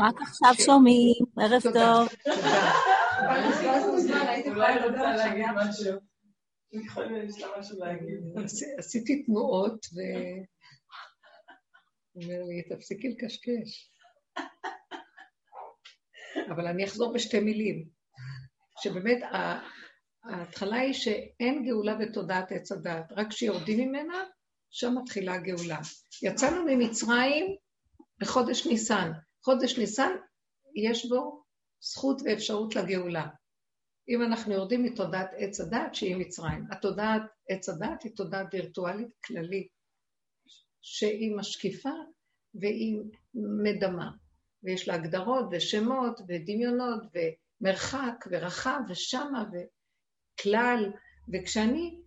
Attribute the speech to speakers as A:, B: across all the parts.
A: רק עכשיו שומעים, ערב טוב.
B: עשיתי תנועות ו... אומר לי, תפסיקי לקשקש. אבל אני אחזור בשתי מילים. שבאמת ההתחלה היא שאין גאולה בתודעת עץ הדת, רק כשיורדים ממנה, שם מתחילה הגאולה. יצאנו ממצרים בחודש ניסן. חודש ניסן, יש בו זכות ואפשרות לגאולה. אם אנחנו יורדים מתודעת עץ הדת, שהיא מצרים. התודעת עץ הדת היא תודעה וירטואלית כללית, שהיא משקיפה והיא מדמה. ויש לה הגדרות ושמות ודמיונות ומרחק ורחב ושמה וכלל, וכשאני,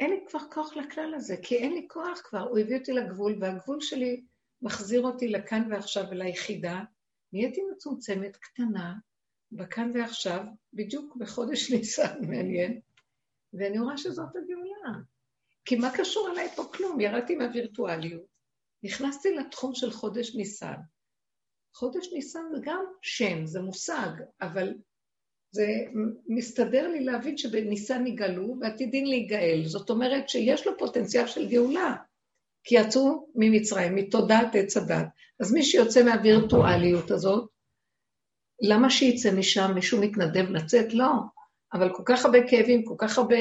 B: אין לי כבר כוח לכלל הזה, כי אין לי כוח כבר, הוא הביא אותי לגבול, והגבול שלי מחזיר אותי לכאן ועכשיו וליחידה, נהייתי מצומצמת, קטנה, בכאן ועכשיו, בדיוק בחודש ניסן, מעניין, ואני רואה שזאת הגאולה. כי מה קשור אליי פה? כלום, ירדתי מהווירטואליות, נכנסתי לתחום של חודש ניסן. חודש ניסן זה גם שם, זה מושג, אבל זה מסתדר לי להבין שבניסן נגאלו ועתידין להיגאל. זאת אומרת שיש לו פוטנציאל של גאולה. כי יצאו ממצרים, מתודעת עץ הדת. אז מי שיוצא מהווירטואליות הזאת, למה שיצא משם ושהוא מתנדב לצאת? לא. אבל כל כך הרבה כאבים, כל כך הרבה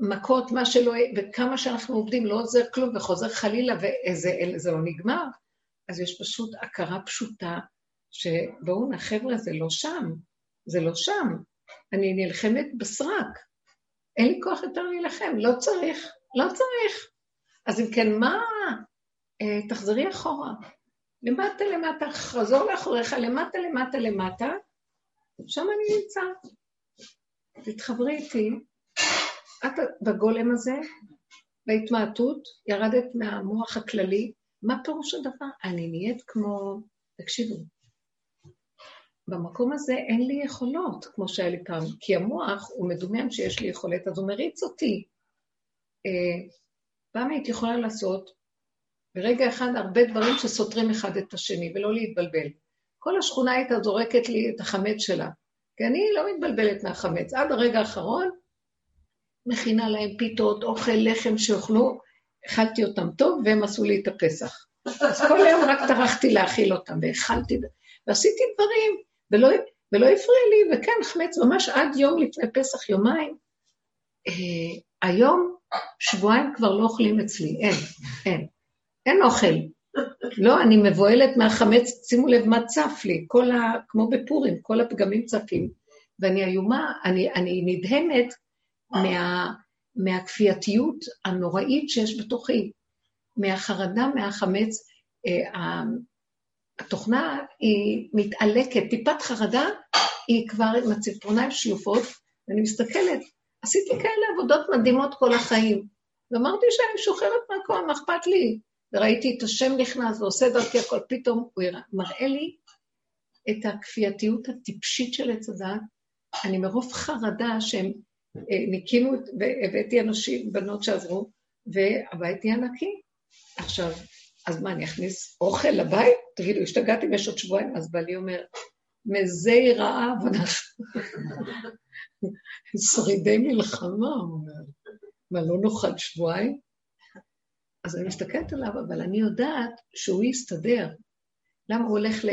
B: מכות, מה שלא, וכמה שאנחנו עובדים, לא עוזר כלום, וחוזר חלילה, וזה לא נגמר. אז יש פשוט הכרה פשוטה, שבואו נא חבר'ה, זה לא שם, זה לא שם. אני נלחמת בסרק. אין לי כוח יותר להילחם, לא צריך, לא צריך. אז אם כן, מה? אה, תחזרי אחורה. למטה למטה, חזור לאחוריך, למטה למטה למטה, שם אני נמצא. תתחברי איתי, את בגולם הזה, בהתמעטות, ירדת מהמוח הכללי, מה פירוש הדבר? אני נהיית כמו, תקשיבו, במקום הזה אין לי יכולות, כמו שהיה לי פעם, כי המוח הוא מדומיין שיש לי יכולת, אז הוא מריץ אותי. אה, פעם הייתי יכולה לעשות ברגע אחד הרבה דברים שסותרים אחד את השני, ולא להתבלבל. כל השכונה הייתה זורקת לי את החמץ שלה, כי אני לא מתבלבלת מהחמץ. עד הרגע האחרון, מכינה להם פיתות, אוכל, לחם שיאכלו, אכלתי אותם טוב, והם עשו לי את הפסח. אז כל היום רק טרחתי להאכיל אותם, ואכלתי, ועשיתי דברים, ולא, ולא הפריע לי, וכן, חמץ, ממש עד יום לפני פסח, יומיים. אה, היום, שבועיים כבר לא אוכלים אצלי, אין, אין. אין אוכל. לא, אני מבוהלת מהחמץ, שימו לב מה צף לי, כל ה... כמו בפורים, כל הפגמים צפים. ואני איומה, אני, אני נדהמת מה, מהכפייתיות הנוראית שיש בתוכי, מהחרדה, מהחמץ. אה, התוכנה היא מתעלקת, טיפת חרדה היא כבר עם הציפורניים שלופות, ואני מסתכלת, עשיתי כאלה עבודות מדהימות כל החיים, ואמרתי שאני שוחררת מהכל, מה אכפת לי? וראיתי את השם נכנס ועושה דרכי הכל, פתאום הוא מראה לי את הכפייתיות הטיפשית של עץ הדת. אני מרוב חרדה שהם אה, ניקינו, והבאתי אנשים, בנות שעזרו, והבית נהיה נקי. עכשיו, אז מה, אני אכניס אוכל לבית? תגידו, השתגעתם, יש עוד שבועיים? אז בעלי אומר, מזי רעב אנחנו... שרידי מלחמה, הוא אומר. מה, לא נאכל שבועיים? אז אני מסתכלת עליו, אבל אני יודעת שהוא יסתדר. למה הוא הולך ל...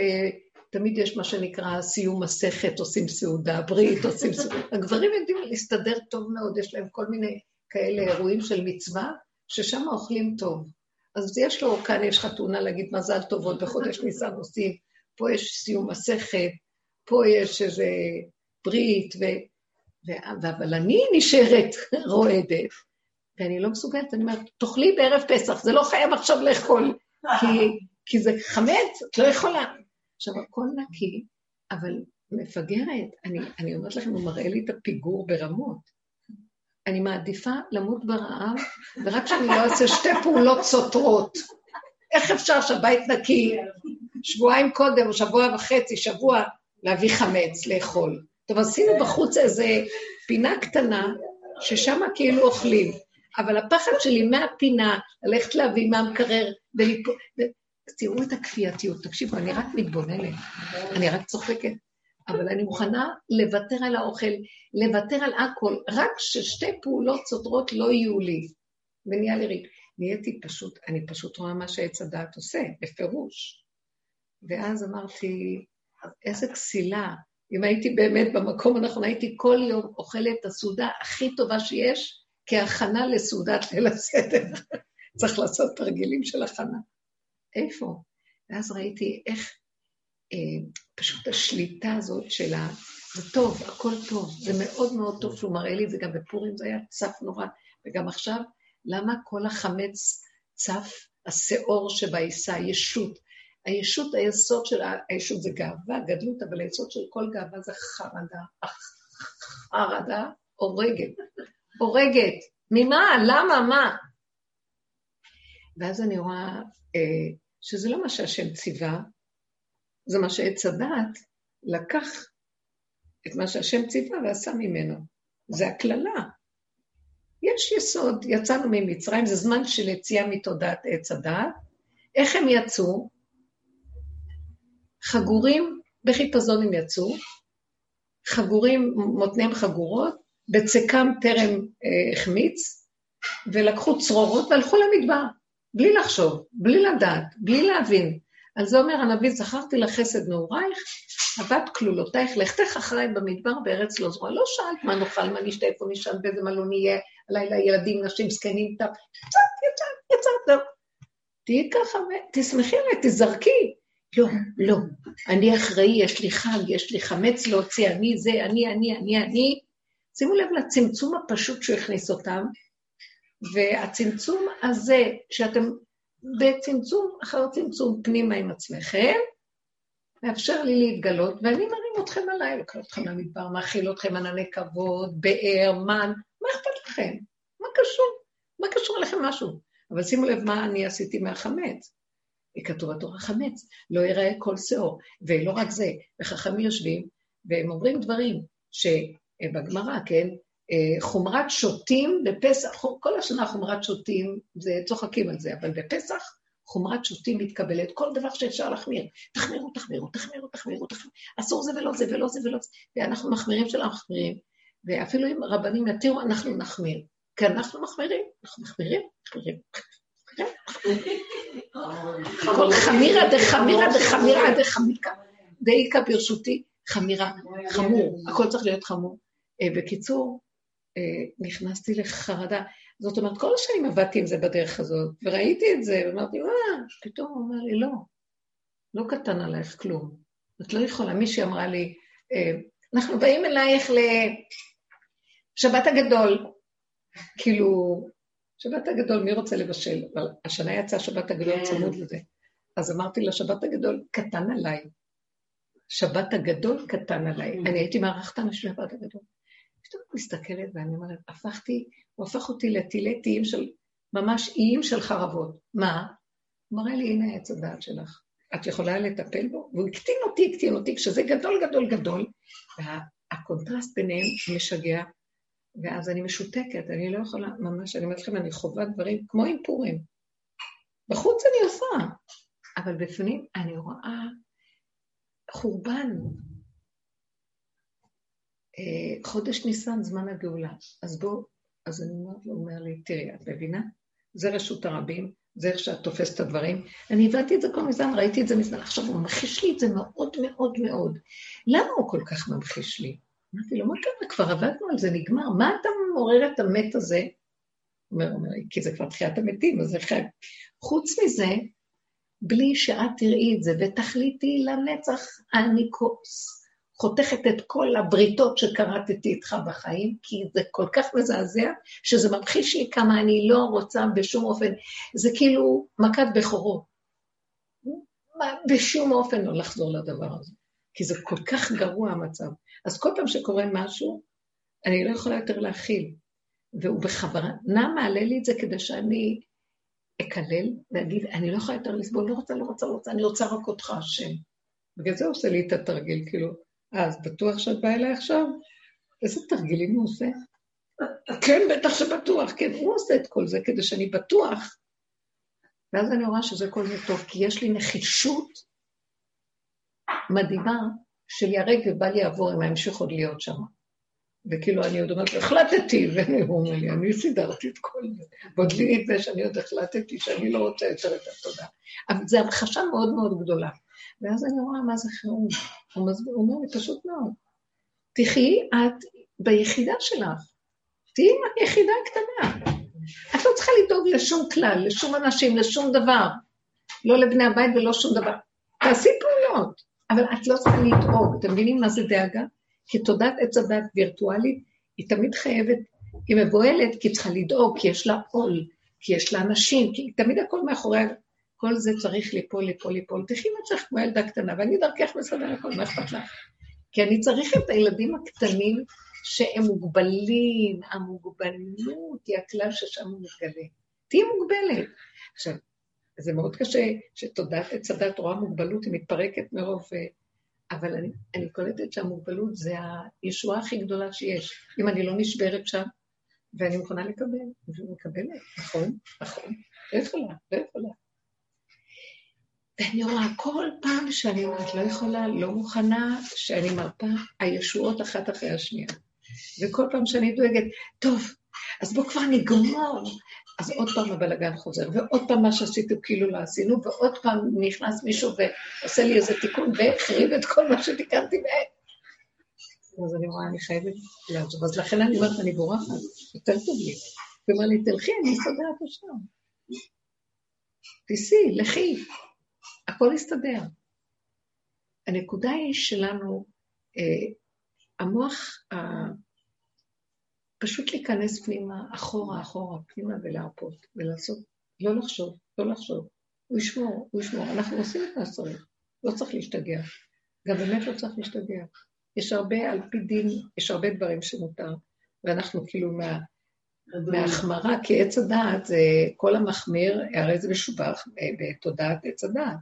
B: תמיד יש מה שנקרא סיום מסכת, עושים סעודה, ברית, עושים סעודה. הגברים יודעים להסתדר טוב מאוד, יש להם כל מיני כאלה אירועים של מצווה, ששם אוכלים טוב. אז יש לו, כאן יש חתונה להגיד מזל טוב, עוד בחודש ניסן עושים, פה יש סיום מסכת, פה יש איזה ברית, ו... אבל אני נשארת רועדת. ואני לא מסוגלת, אני אומרת, תאכלי בערב פסח, זה לא חייב עכשיו לאכול, כי, כי זה חמץ, את לא יכולה. עכשיו, הכל נקי, אבל מפגרת, אני, אני אומרת לכם, הוא מראה לי את הפיגור ברמות. אני מעדיפה למות ברעב, ורק שאני לא אעשה שתי פעולות סותרות. איך אפשר שהבית נקי שבועיים קודם, או שבוע וחצי, שבוע, להביא חמץ, לאכול. טוב, עשינו בחוץ איזה פינה קטנה, ששם כאילו אוכלים. אבל הפחד שלי מהפינה, ללכת להביא מהמקרר, תראו את הכפייתיות. תקשיבו, אני רק מתבוננת, אני רק צוחקת, אבל אני מוכנה לוותר על האוכל, לוותר על הכל, רק ששתי פעולות סותרות לא יהיו לי. ונהיה לי ריק. נהייתי פשוט, אני פשוט רואה מה שעץ הדעת עושה, בפירוש. ואז אמרתי, איזה כסילה. אם הייתי באמת במקום הנכון, הייתי כל יום אוכלת את הסעודה הכי טובה שיש, כהכנה לסעודת ליל הסדר. צריך לעשות תרגילים של הכנה. איפה? ואז ראיתי איך אה, פשוט השליטה הזאת של ה... זה טוב, הכל טוב, זה מאוד מאוד טוב שהוא מראה לי את זה, גם בפורים זה היה צף נורא, וגם עכשיו, למה כל החמץ צף, השאור שבעיסה, ישות. הישות, היסוד של הישות זה גאווה, גדלות, אבל היסוד של כל גאווה זה חרדה. חרדה הורגת, הורגת. ממה? למה? מה? ואז אני רואה אה, שזה לא מה שהשם ציווה, זה מה שעץ הדעת לקח את מה שהשם ציווה ועשה ממנו. זה הקללה. יש יסוד, יצאנו ממצרים, זה זמן של יציאה מתודעת עץ הדעת. איך הם יצאו? חגורים, בחיפזון הם יצאו, חגורים, מותניהם חגורות, בצקם טרם אה, החמיץ, ולקחו צרורות והלכו למדבר. בלי לחשוב, בלי לדעת, בלי להבין. על זה אומר הנביא, זכרתי לך חסד נעורייך, עבד כלולותייך, לכתך אחריי במדבר בארץ לא זרוע. לא שאלת מה נאכל, מה נשתה, איפה נשען, באיזה מלון נהיה, הלילה ילדים, נשים, זקנים, טף, יצאת, יצאת, יצאת, זהו. תהיי ככה ותשמחי עליי, תזרקי. לא, לא, אני אחראי, יש לי חג, יש לי חמץ להוציא, אני זה, אני, אני, אני, אני. שימו לב לצמצום הפשוט שהוא הכניס אותם, והצמצום הזה, שאתם בצמצום אחר צמצום פנימה עם עצמכם, מאפשר לי להתגלות, ואני מרים אתכם עליי, לוקח אתכם למדבר, מאכיל אתכם ענני כבוד, באר, מן, מה אכפת לכם? מה קשור? מה קשור אליכם משהו? אבל שימו לב מה אני עשיתי מהחמץ. כתוב בתורה חמץ, לא ייראה כל שאור. ולא רק זה, וחכמים יושבים, והם אומרים דברים שבגמרא, כן, אה, חומרת שוטים בפסח, כל השנה חומרת שוטים, זה צוחקים על זה, אבל בפסח חומרת שוטים מתקבלת, כל דבר שאפשר להחמיר. תחמירו, תחמירו, תחמירו, תחמירו. אסור זה ולא זה ולא זה ולא זה. ואנחנו מחמירים שלנו מחמירים, ואפילו אם רבנים יתירו, אנחנו נחמיר. כי אנחנו מחמירים, אנחנו מחמירים, מחמירים. הכל חמירה דחמירה דחמירה דחמיקה. דאיקה ברשותי, חמירה, חמור, הכל צריך להיות חמור. אה, בקיצור, אה, נכנסתי לחרדה. זאת אומרת, כל השנים עבדתי עם זה בדרך הזאת, וראיתי את זה, ואמרתי, וואה, פתאום הוא אומר לי, לא, לא קטן עלייך כלום. את לא יכולה. מישהי אמרה לי, אה, אנחנו באים אלייך לשבת הגדול. כאילו, שבת הגדול, מי רוצה לבשל? אבל השנה יצאה שבת הגדול כן. צמוד לזה. אז אמרתי לה, שבת הגדול קטן עליי. שבת הגדול קטן עליי. אני הייתי מארחת אנשים שבת הגדול. פתאום מסתכלת ואני אומרת, הפכתי, הוא הפך אותי לטילי טיים של, ממש איים של חרבות. מה? הוא מראה לי, הנה עץ הדעת שלך. את יכולה לטפל בו? והוא הקטין אותי, הקטין אותי, כשזה גדול, גדול, גדול, והקונטרסט ביניהם משגע, ואז אני משותקת, אני לא יכולה, ממש, אני אומרת לכם, אני חווה דברים כמו עם פורים. בחוץ אני עושה, אבל בפנים אני רואה חורבן, אה, חודש ניסן, זמן הגאולה. אז בוא, אז אני אומרת לו, אומר לי, תראי, את מבינה? זה רשות הרבים, זה איך שאת תופסת את הדברים. אני הבנתי את זה כל מזמן, ראיתי את זה מזמן. עכשיו, הוא ממחיש לי את זה מאוד מאוד מאוד. למה הוא כל כך ממחיש לי? אמרתי לו, מה קרה? כבר עבדנו על זה, נגמר. מה אתה מעורר את המת הזה? הוא אומר, כי זה כבר תחיית המתים, אז חג. חוץ מזה, בלי שאת תראי את זה ותחליטי לנצח, אני. חותכת את כל הבריתות שקראתי איתך בחיים, כי זה כל כך מזעזע, שזה ממחיש לי כמה אני לא רוצה בשום אופן, זה כאילו מכת בכורות. בשום אופן לא לחזור לדבר הזה, כי זה כל כך גרוע המצב. אז כל פעם שקורה משהו, אני לא יכולה יותר להכיל. והוא בכוונה מעלה לי את זה כדי שאני אקלל ואגיד, אני לא יכולה יותר לסבול, לא רוצה, לא רוצה, לא רוצה, אני רוצה רק אותך, השם. בגלל זה עושה לי את התרגיל, כאילו, אז בטוח שאת באה אליי עכשיו? איזה תרגילים הוא עושה? כן, בטח שבטוח, כן, הוא עושה את כל זה כדי שאני בטוח. ואז אני רואה שזה כל זה טוב, כי יש לי נחישות מדהימה של ירק ובל יעבור אם ימשיך עוד להיות שם. וכאילו אני עוד אומרת, החלטתי, והוא אומר לי, אני סידרתי את כל זה. ועוד לי נדמה שאני עוד החלטתי שאני לא רוצה יותר את התודה. אבל זו המחשה מאוד מאוד גדולה. ואז אני רואה מה זה חירום. הוא אומר לי, פשוט מאוד, תחי את ביחידה שלך. תהיי עם היחידה הקטנה. את לא צריכה לדאוג לשום כלל, לשום אנשים, לשום דבר. לא לבני הבית ולא שום דבר. תעשי פעולות, אבל את לא צריכה לדאוג. אתם מבינים מה זה דאגה? כי תודעת עץ הדת וירטואלית, היא תמיד חייבת, היא מבוהלת כי צריכה לדאוג, כי יש לה עול, כי יש לה אנשים, כי תמיד הכל מאחורי, כל זה צריך ליפול, ליפול, ליפול. תחי מצליח כמו ילדה קטנה, ואני דרכך מסדר הכל, מה אכפת לך? כי אני צריך את הילדים הקטנים שהם מוגבלים, המוגבלות היא הכלל ששם הוא מתגלה. תהיי מוגבלת. עכשיו, זה מאוד קשה שתודעת עץ הדת רואה מוגבלות, היא מתפרקת מרוב... אבל אני, אני קולטת שהמוגבלות זה הישועה הכי גדולה שיש. אם אני לא נשברת שם, ואני מוכנה לקבל, ואני מקבלת, נכון, נכון, לא יכולה, לא יכולה. ואני רואה כל פעם שאני אומרת, לא יכולה, לא מוכנה, שאני מרפה, הישועות אחת אחרי השנייה. וכל פעם שאני דואגת, טוב, אז בואו כבר נגמור. אז עוד פעם הבלגן חוזר, ועוד פעם מה שעשיתי כאילו לא עשינו, ועוד פעם נכנס מישהו ועושה לי איזה תיקון והחריב את כל מה שתיקנתי. אז אני רואה, אני חייבת לעזוב. אז לכן אני אומרת, אני בורחת, יותר טוב לי. ואומר לי, תלכי, אני אסתדר את השם. תיסעי, לכי, הכל יסתדר. הנקודה היא שלנו, אה, המוח, פשוט להיכנס פנימה, אחורה, אחורה, פנימה ולהרפות, ולעשות, לא לחשוב, לא לחשוב. הוא ישמור, הוא ישמור. אנחנו עושים את מה שצריך, לא צריך להשתגע. גם באמת לא צריך להשתגע. יש הרבה, על פי דין, יש הרבה דברים שמותר, ואנחנו כאילו מה, מהחמרה, כי עץ הדעת זה כל המחמיר, הרי זה משובח אה, בתודעת עץ הדעת.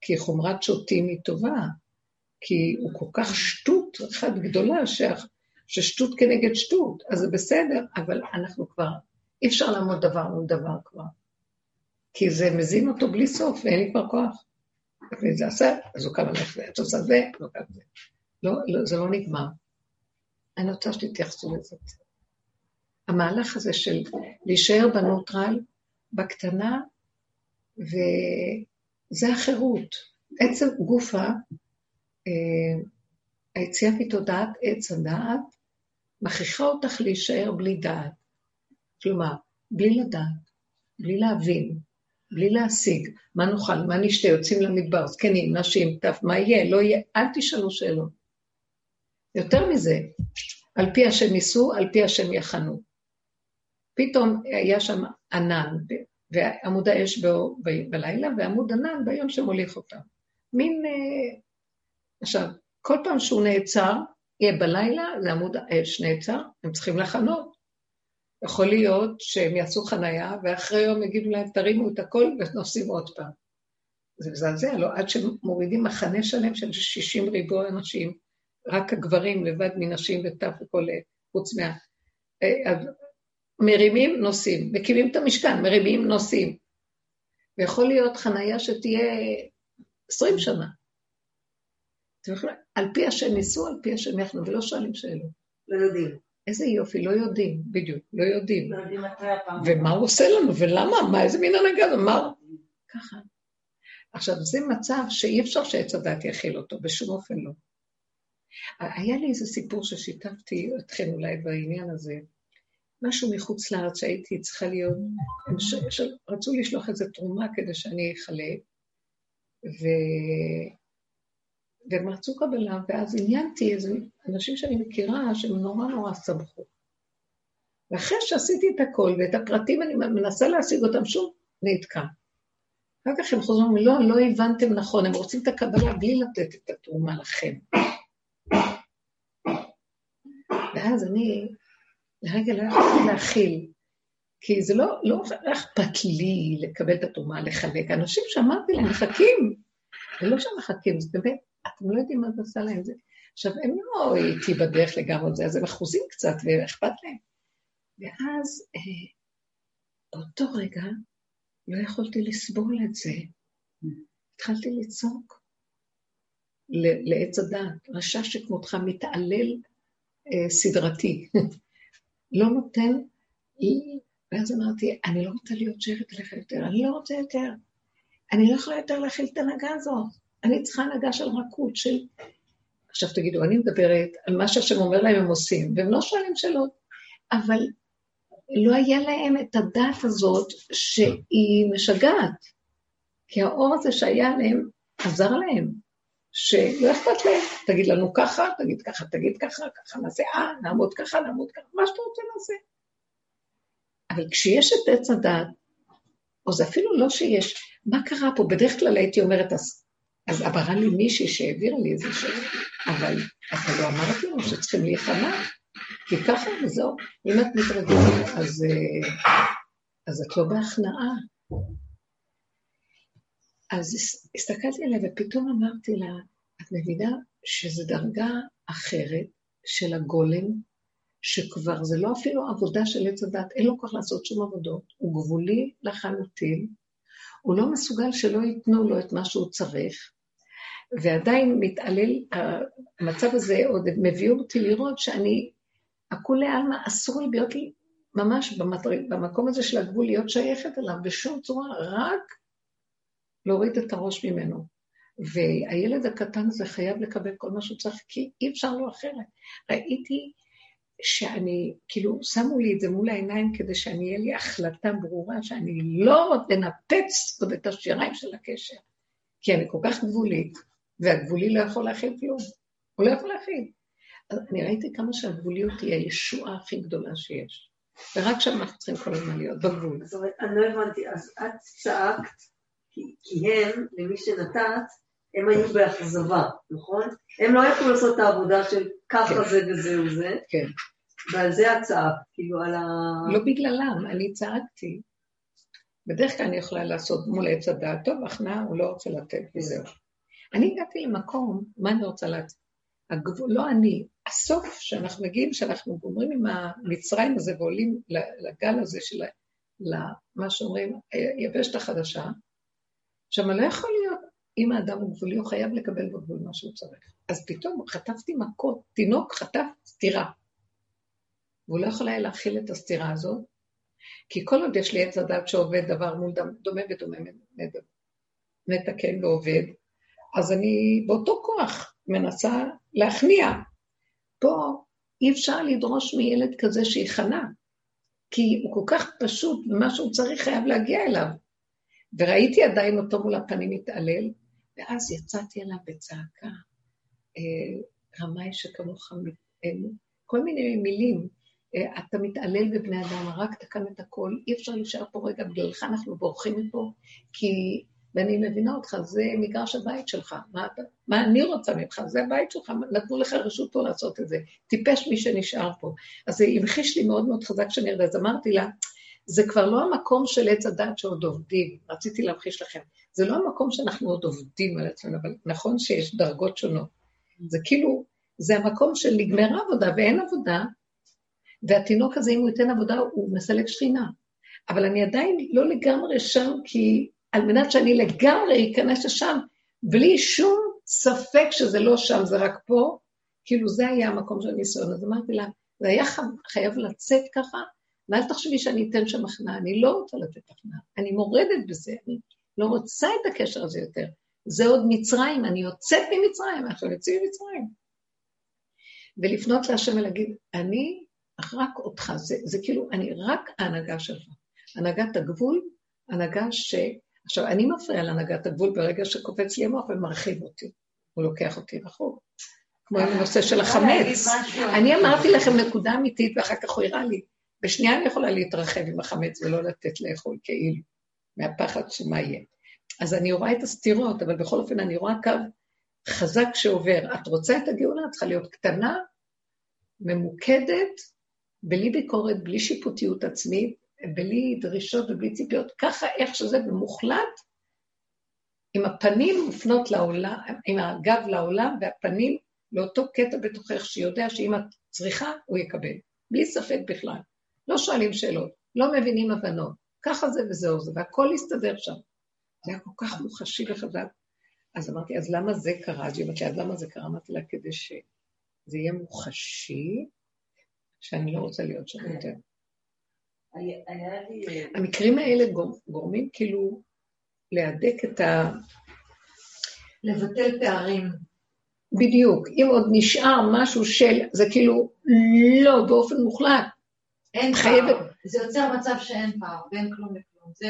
B: כי חומרת שוטים היא טובה, כי הוא כל כך שטות אחת גדולה, ששטות כנגד שטות, אז זה בסדר, אבל אנחנו כבר, אי אפשר לעמוד דבר מול דבר כבר. כי זה מזין אותו בלי סוף, ואין לי כבר כוח. וזה עשה, אז הוא קם ללכת, את עושה זה, לא קם זה. לא, לא, זה לא נגמר. אני רוצה שתתייחסו לזה. המהלך הזה של להישאר בנוטרל, בקטנה, וזה החירות. עצם גופה, אה, היציאה מתודעת עץ הדעת, מכריחה אותך להישאר בלי דעת. כלומר, בלי לדעת, בלי להבין, בלי להשיג, מה נאכל, מה נשתה, יוצאים למדבר, זקנים, נשים, טף, מה יהיה, לא יהיה, אל תשאלו שאלות. יותר מזה, על פי השם ייסעו, על פי השם יחנו. פתאום היה שם ענן, ועמוד האש בלילה, ועמוד ענן ביום שמוליך אותם. מין... אה, עכשיו, כל פעם שהוא נעצר, בלילה, זה עמוד האש נעצר, הם צריכים לחנות. יכול להיות שהם יעשו חנייה, ואחרי יום יגידו להם, תרימו את הכל ונוסעים עוד פעם. זה מזעזע, לא? עד שמורידים מחנה שלם של 60 ריבוע אנשים, רק הגברים לבד מנשים וטף וכל, חוץ מה... אה, מרימים, נוסעים. מקימים את המשכן, מרימים, נוסעים. ויכול להיות חנייה שתהיה 20 שנה. על פי השם ניסו, על פי השם יחנו, ולא שואלים שאלות.
C: לא יודעים.
B: איזה יופי, לא יודעים, בדיוק, לא יודעים.
C: לא יודעים מתי הפעם.
B: ומה הוא עושה לנו, ולמה, מה, איזה מין הנהגה, מה? ככה. עכשיו, זה מצב שאי אפשר שעץ הדת יכיל אותו, בשום אופן לא. היה לי איזה סיפור ששיתפתי אתכם אולי בעניין הזה, משהו מחוץ לארץ שהייתי צריכה להיות, הם ש... ש... רצו לשלוח איזה תרומה כדי שאני אחלק, ו... והם רצו קבלה, ואז עניינתי איזה אנשים שאני מכירה שהם נורא נורא סמכו. ואחרי שעשיתי את הכל ואת הפרטים אני מנסה להשיג אותם שוב, נתקע. אחר כך הם חוזרים, לא, לא הבנתם נכון, הם רוצים את הקבלה בלי לתת את התרומה לכם. ואז אני לרגע לא יכולתי להכיל, כי זה לא, לא אכפת לי לקבל את התרומה, לחלק. אנשים שאמרתי להם, מחכים, ולא שהם מחכים, זה באמת אתם לא יודעים מה זה עשה להם. זה... עכשיו, הם לא איתי בדרך לגמרי זה, אז הם אחוזים קצת, ואכפת להם. ואז, אה, באותו רגע, לא יכולתי לסבול את זה. התחלתי לצעוק לעץ הדעת, רשע שכמותך מתעלל אה, סדרתי, לא נותן, ואז אמרתי, אני לא רוצה להיות שייכת אליך יותר, אני לא רוצה יותר, אני לא יכולה יותר להכיל את ההנהגה הזאת, אני צריכה הנהגה של רכות, של... עכשיו תגידו, אני מדברת על מה שהשם אומר להם הם עושים, והם לא שואלים שאלות, אבל לא היה להם את הדעת הזאת שהיא משגעת, כי האור הזה שהיה להם עזר להם, שלא אכפת להם, תגיד לנו ככה, תגיד ככה, תגיד ככה, ככה נעשה, אה, נעמוד ככה, נעמוד ככה, מה שאתה רוצה נעשה. אבל כשיש את עץ הדת, או זה אפילו לא שיש, מה קרה פה? בדרך כלל הייתי אומרת, אז עברה לי מישהי שהעבירה לי איזה שאלה, אבל אתה לא אמרת לנו שצריכים להיכנע, כי ככה וזהו, אם את מתרגלת, אז, אה, אז את לא בהכנעה. אז הסתכלתי עליה ופתאום אמרתי לה, את מבינה שזו דרגה אחרת של הגולם, שכבר זה לא אפילו עבודה של עץ הדת, אין לו כוח לעשות שום עבודות, הוא גבולי לחלוטין, הוא לא מסוגל שלא ייתנו לו את מה שהוא צריך, ועדיין מתעלל, המצב הזה עוד מביא אותי לראות שאני, הכולי עלמא, אסור לי להיות לי ממש במקום הזה של הגבול להיות שייכת אליו בשום צורה, רק להוריד את הראש ממנו. והילד הקטן הזה חייב לקבל כל מה שהוא צריך, כי אי אפשר לו אחרת. ראיתי שאני, כאילו, שמו לי את זה מול העיניים כדי שאני, אהיה לי החלטה ברורה שאני לא אנפץ עוד את השיריים של הקשר. כי אני כל כך גבולית, והגבולי לא יכול להכיל כלום. הוא לא יכול להכיל. אז אני ראיתי כמה שהגבוליות היא הישועה הכי גדולה שיש. ורק שם אנחנו צריכים כל הזמן להיות בגבול.
C: אומרת, אני לא הבנתי, אז את צעקת כי הם, למי שנתת, הם היו באכזבה, נכון? הם לא יכלו לעשות את העבודה של ככה כן. זה וזהו זה.
B: כן.
C: ועל זה הצעה, כאילו על ה...
B: לא בגללם, אני צעקתי. בדרך כלל אני יכולה לעשות מול עץ הדעת, טוב, הכנעה, הוא לא רוצה לתת, וזהו. אני הגעתי למקום, מה אני רוצה? הגבול, לא אני, הסוף שאנחנו מגיעים, שאנחנו גומרים עם המצרים הזה ועולים לגל הזה של, מה שאומרים, היבשת החדשה, עכשיו, לא יכול להיות, אם האדם הוא גבולי, הוא חייב לקבל בגבול מה שהוא צריך. אז פתאום חטפתי מכות, תינוק חטף סטירה. והוא לא יכול היה להכיל את הסטירה הזאת, כי כל עוד יש לי עץ הדת שעובד דבר מול דומה ודומה מתקן ועובד, אז אני באותו כוח מנסה להכניע. פה אי אפשר לדרוש מילד כזה שיכנע, כי הוא כל כך פשוט, ומה שהוא צריך חייב להגיע אליו. וראיתי עדיין אותו מול הפנים מתעלל, ואז יצאתי אליו בצעקה, אה, רמאי שכמוך, כל מיני מילים, אתה מתעלל בבני אדם, הרגת כאן את הכל, אי אפשר להישאר פה רגע, בגללך אנחנו בורחים מפה, כי, ואני מבינה אותך, זה מגרש הבית שלך, מה, אתה, מה אני רוצה ממך, זה הבית שלך, נתנו לך רשות פה לעשות את זה, טיפש מי שנשאר פה. אז זה המחיש לי מאוד מאוד חזק שאני אז אמרתי לה, זה כבר לא המקום של עץ הדת שעוד עובדים, רציתי להמחיש לכם. זה לא המקום שאנחנו עוד עובדים על עצמנו, אבל נכון שיש דרגות שונות. זה כאילו, זה המקום של נגמרה עבודה ואין עבודה, והתינוק הזה, אם הוא ייתן עבודה, הוא מסלק שכינה. אבל אני עדיין לא לגמרי שם, כי על מנת שאני לגמרי אכנס לשם, בלי שום ספק שזה לא שם, זה רק פה, כאילו זה היה המקום של הניסיון. אז אמרתי לה, זה היה חייב לצאת ככה, ואל תחשבי שאני אתן שם הכנעה, אני לא רוצה לתת הכנעה, אני מורדת בזה, אני לא רוצה את הקשר הזה יותר. זה עוד מצרים, אני יוצאת ממצרים, אנחנו יוצאים ממצרים. ולפנות להשם ולהגיד, אני רק אותך, זה, זה כאילו, אני רק ההנהגה שלך. הנהגת הגבול, הנהגה ש... עכשיו, אני מפריעה להנהגת הגבול ברגע שקופץ לי המוח ומרחיב אותי. הוא לוקח אותי רחוק. כמו הנושא של החמץ. אני אמרתי לכם נקודה אמיתית, ואחר כך הוא הראה לי. בשנייה אני יכולה להתרחב עם החמץ ולא לתת לאכול כאילו, מהפחד שמה יהיה. אז אני רואה את הסתירות, אבל בכל אופן אני רואה קו חזק שעובר. את רוצה את הגאולה, את צריכה להיות קטנה, ממוקדת, בלי ביקורת, בלי שיפוטיות עצמית, בלי דרישות ובלי ציפיות, ככה איך שזה במוחלט, עם הפנים מופנות לעולם, עם הגב לעולם והפנים לאותו קטע בתוכך שיודע שאם את צריכה, הוא יקבל. בלי ספק בכלל. לא שואלים שאלות, לא מבינים הבנות. ככה זה וזהו זה, והכל הסתדר שם. זה היה כל כך מוחשי וחזק. אז אמרתי, אז למה זה קרה? אז היא אמרת לי, אז למה זה קרה? אמרתי לה, כדי שזה יהיה מוחשי, שאני לא רוצה להיות שם יותר. המקרים האלה גורמים כאילו להדק את ה...
C: לבטל פערים.
B: בדיוק. אם עוד נשאר משהו של, זה כאילו לא באופן מוחלט.
D: אין חייבת... פער. זה יוצר מצב שאין פער, ואין כלום לכלום. זה,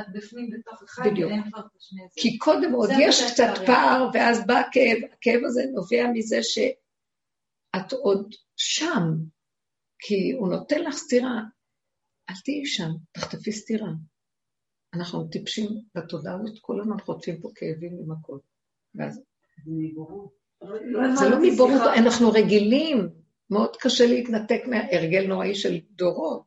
D: את בפנים בתוך אחד. ואין כבר את השני.
B: כי קודם עוד יש קצת פערים. פער, ואז בא הכאב. הכאב הזה נובע מזה שאת עוד שם, כי הוא נותן לך סטירה. אל תהיי שם, תחטפי סטירה. אנחנו טיפשים בתודעה הזאת, כל הזמן חוטפים פה כאבים ממכות. ואז... זה לא מבורות, אנחנו רגילים, מאוד קשה להתנתק מההרגל נוראי של דורות,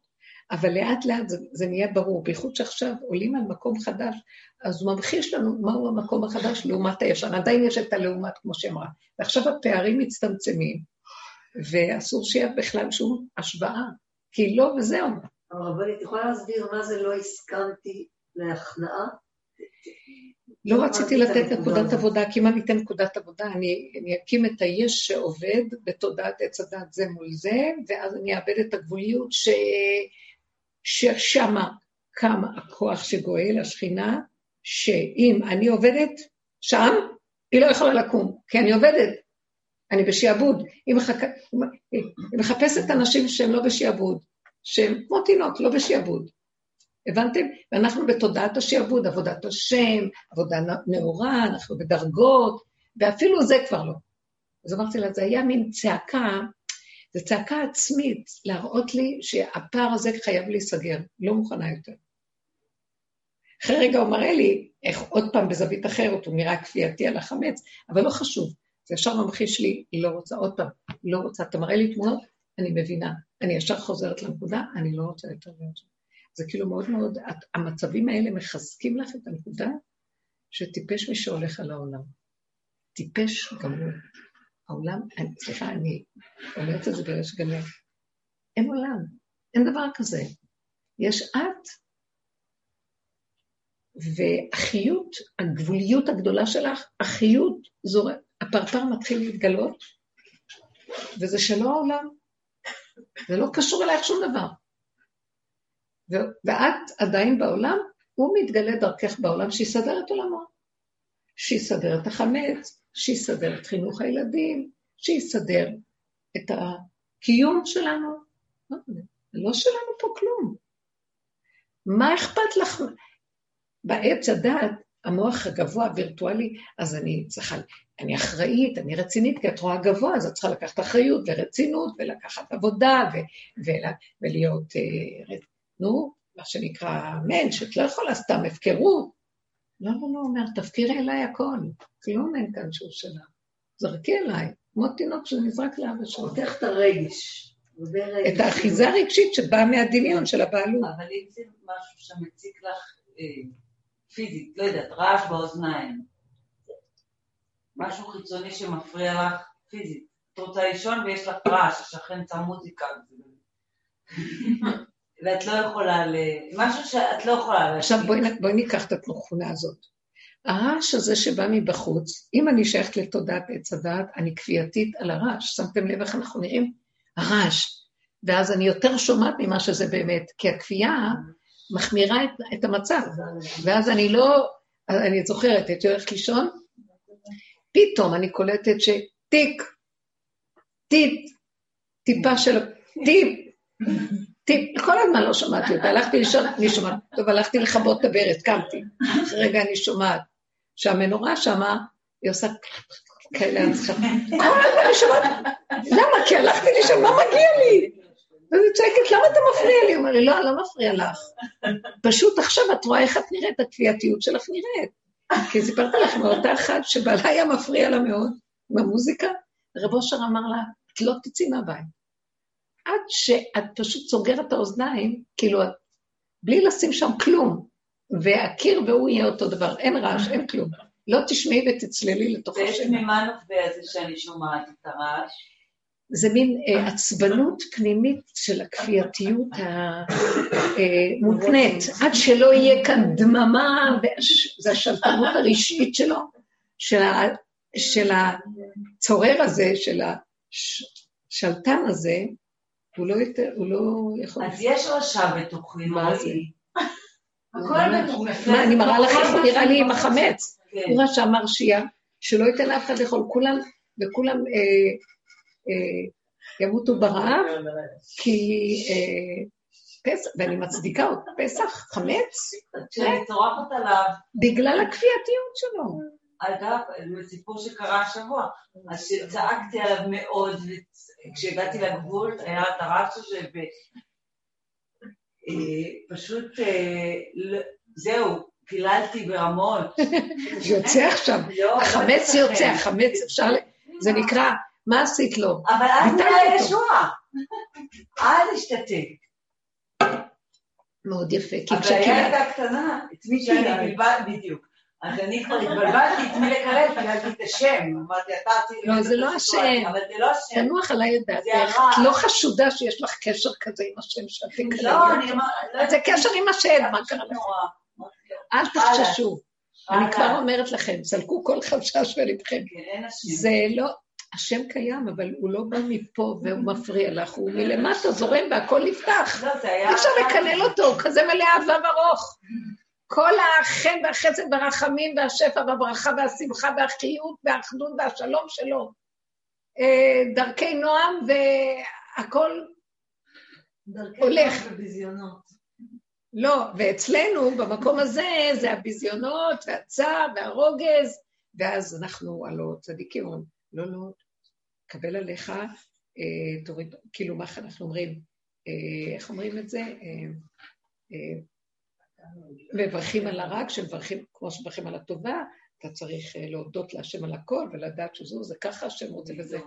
B: אבל לאט לאט זה, זה נהיה ברור, בייחוד שעכשיו עולים על מקום חדש, אז הוא ממחיש לנו מהו המקום החדש לעומת הישן, עדיין יש את הלעומת, כמו שאמרה, ועכשיו הפערים מצטמצמים, ואסור שיהיה בכלל שום השוואה, כי לא וזהו.
C: אבל את יכולה להסביר מה זה לא הסכמתי להכנעה?
B: לא רציתי לתת נקודת עבודה, כי אם אני אתן נקודת עבודה, אני, אני אקים את היש שעובד בתודעת עץ הדת זה מול זה, ואז אני אאבד את הגבוליות ש... ששמה קם הכוח שגואל, השכינה, שאם אני עובדת שם, היא לא יכולה לקום, כי אני עובדת, אני בשעבוד. היא, מחכ... היא מחפשת אנשים שהם לא בשעבוד, שהם כמו תינוק, לא בשעבוד. הבנתם? ואנחנו בתודעת השעבוד, עבודת השם, עבודה נאורה, אנחנו בדרגות, ואפילו זה כבר לא. אז אמרתי לה, זה היה מין צעקה, זו צעקה עצמית, להראות לי שהפער הזה חייב להיסגר, לא מוכנה יותר. אחרי רגע הוא מראה לי, איך עוד פעם בזווית אחרת, הוא נראה כפייתי על החמץ, אבל לא חשוב, זה ישר ממחיש לי, היא לא רוצה, עוד פעם, היא לא רוצה, אתה מראה לי תמונות, אני מבינה, אני ישר חוזרת לנקודה, אני לא רוצה יותר להיות שם. זה כאילו מאוד מאוד, המצבים האלה מחזקים לך את הנקודה שטיפש מי שהולך על העולם. טיפש גמור. העולם, סליחה, אני אומרת את זה בריש גלי. אין עולם, אין דבר כזה. יש את, והחיות, הגבוליות הגדולה שלך, החיות, זו, הפרפר מתחיל להתגלות, וזה שלא העולם. זה לא קשור אלייך שום דבר. ואת עדיין בעולם, הוא מתגלה דרכך בעולם שיסדר את עולמו. שיסדר את החמץ, שיסדר את חינוך הילדים, שיסדר את הקיום שלנו. לא, לא שלנו פה כלום. מה אכפת לך? בעץ הדעת, המוח הגבוה, הווירטואלי, אז אני צריכה, אני אחראית, אני רצינית, כי את רואה גבוה, אז את צריכה לקחת אחריות ורצינות, ולקחת עבודה, ו- ו- ולהיות uh, נו, מה שנקרא מענץ', את לא יכולה סתם הפקרות. לא, לא, לא, אומר, תפקירי אליי הכל, כלום אין כאן שהוא שלה. זרקי אליי, כמו תינוק שנזרק לאבא שלו.
C: פותח את הרגש.
B: את האחיזה הרגשית שבאה מהדמיון של הבעלות.
D: אבל אם זה משהו שמציק לך אה, פיזית, לא יודעת, רעש באוזניים, משהו חיצוני שמפריע לך פיזית. את רוצה לישון ויש לך רעש, השכן שם מוזיקה. ואת לא יכולה ל... משהו שאת לא יכולה...
B: עכשיו בואי, בואי ניקח את התכונה הזאת. הרעש הזה שבא מבחוץ, אם אני שייכת לתודעת עץ הדעת, אני כפייתית על הרעש. שמתם לב איך אנחנו נראים? הרעש. ואז אני יותר שומעת ממה שזה באמת, כי הכפייה מחמירה את, את המצב. ואז אני לא... אני זוכרת, הייתי הולכת לישון, פתאום אני קולטת שטיק, טיפ, טיפה של... טיפ, כל הזמן לא שמעתי אותה, הלכתי לישון, אני שומעת, טוב, הלכתי לכבות את הברז, קמתי, אחרי רגע אני שומעת שהמנורה שמה, היא עושה כאלה הצחקה, כל הזמן אני שומעת, למה? כי הלכתי לישון, מה מגיע לי? ואני צועקת, למה אתה מפריע לי? הוא אומר לי, לא, לא מפריע לך. פשוט עכשיו את רואה איך את נראית, הכפייתיות שלך נראית. כי סיפרתי לך מאותה אחת שבעלה היה מפריע לה מאוד, עם המוזיקה, רב אושר אמר לה, את לא תצאי מהבית. עד שאת פשוט סוגרת את האוזניים, כאילו, בלי לשים שם כלום, והקיר והוא יהיה אותו דבר, אין רעש, אין כלום. לא תשמעי ותצללי לתוך
D: השם. ויש ממה נובע זה שאני שומעת את הרעש?
B: זה מין אה, עצבנות פנימית של הכפייתיות המותנית, עד שלא יהיה כאן דממה, זה השלטנות הרשעית שלו, של, ה, של הצורר הזה, של השלטן הזה, הוא לא, יותר, הוא לא יכול...
D: אז יש רשע בתוכי,
B: מה זה?
D: נוראי. הכל בתוכי.
B: מה, אני מראה לך איך הוא נראה לי עם החמץ.
D: כן.
B: הוא רשע מרשיע, שלא ייתן לאף אחד לאכול, כולם, וכולם אה, אה, ימותו ברעב, כי אה, פסח, ואני מצדיקה עוד, פסח, חמץ,
D: כשאני צורחת עליו,
B: בגלל הכפייתיות שלו.
D: אגב, סיפור שקרה השבוע, אז שצעקתי עליו מאוד, וכשהגעתי לגבול, היה את הרעש הזה, ופשוט, זהו, פיללתי ברמות.
B: יוצא עכשיו,
D: לא,
B: החמץ
D: לא
B: יוצא,
D: אצלכם.
B: החמץ אפשר, זה נקרא, מה עשית לו?
D: אבל אז
B: אותו.
D: ישוע. אל תשתתק.
B: מאוד יפה, כי
D: הבעיה
B: כשקיבלת,
D: הייתה קטנה, את מי שאני בלבל, בדיוק. אז אני כבר התבלבלתי את מי לקלל, קללתי את השם. אמרתי, אתה עשית...
B: לא, זה לא השם.
D: אבל זה לא השם.
B: תנוח עליי את דעתך. את לא חשודה שיש לך קשר כזה עם השם שאת תקללי
D: לא. אני אמרתי...
B: זה קשר עם השם, מה קרה לך? אל תחששו. אני. כבר אומרת לכם, סלקו כל חשש בלבכם.
D: כן.
B: זה לא, השם קיים, אבל הוא לא בא מפה והוא מפריע לך, הוא מלמטה זורם והכל נפתח.
D: לא.
B: אי אפשר לקלל אותו, הוא כזה מלא אהבה וארוך. כל החן והחסד והרחמים והשפע והברכה והשמחה והחיות והאחדות והשלום שלו. אה, דרכי נועם והכל הולך.
C: בביזיונות.
B: לא, ואצלנו, במקום הזה, זה הביזיונות והצער והרוגז, ואז אנחנו, הלא צדיקים לא, לא, קבל עליך, אה, תוריד, כאילו, מה אנחנו אומרים? אה, איך אומרים את זה? אה, אה, מברכים על הרע, כשמברכים, כמו שמברכים על הטובה, אתה צריך אה, להודות להשם על הכל ולדעת שזו, זה ככה השם רוצה וזה.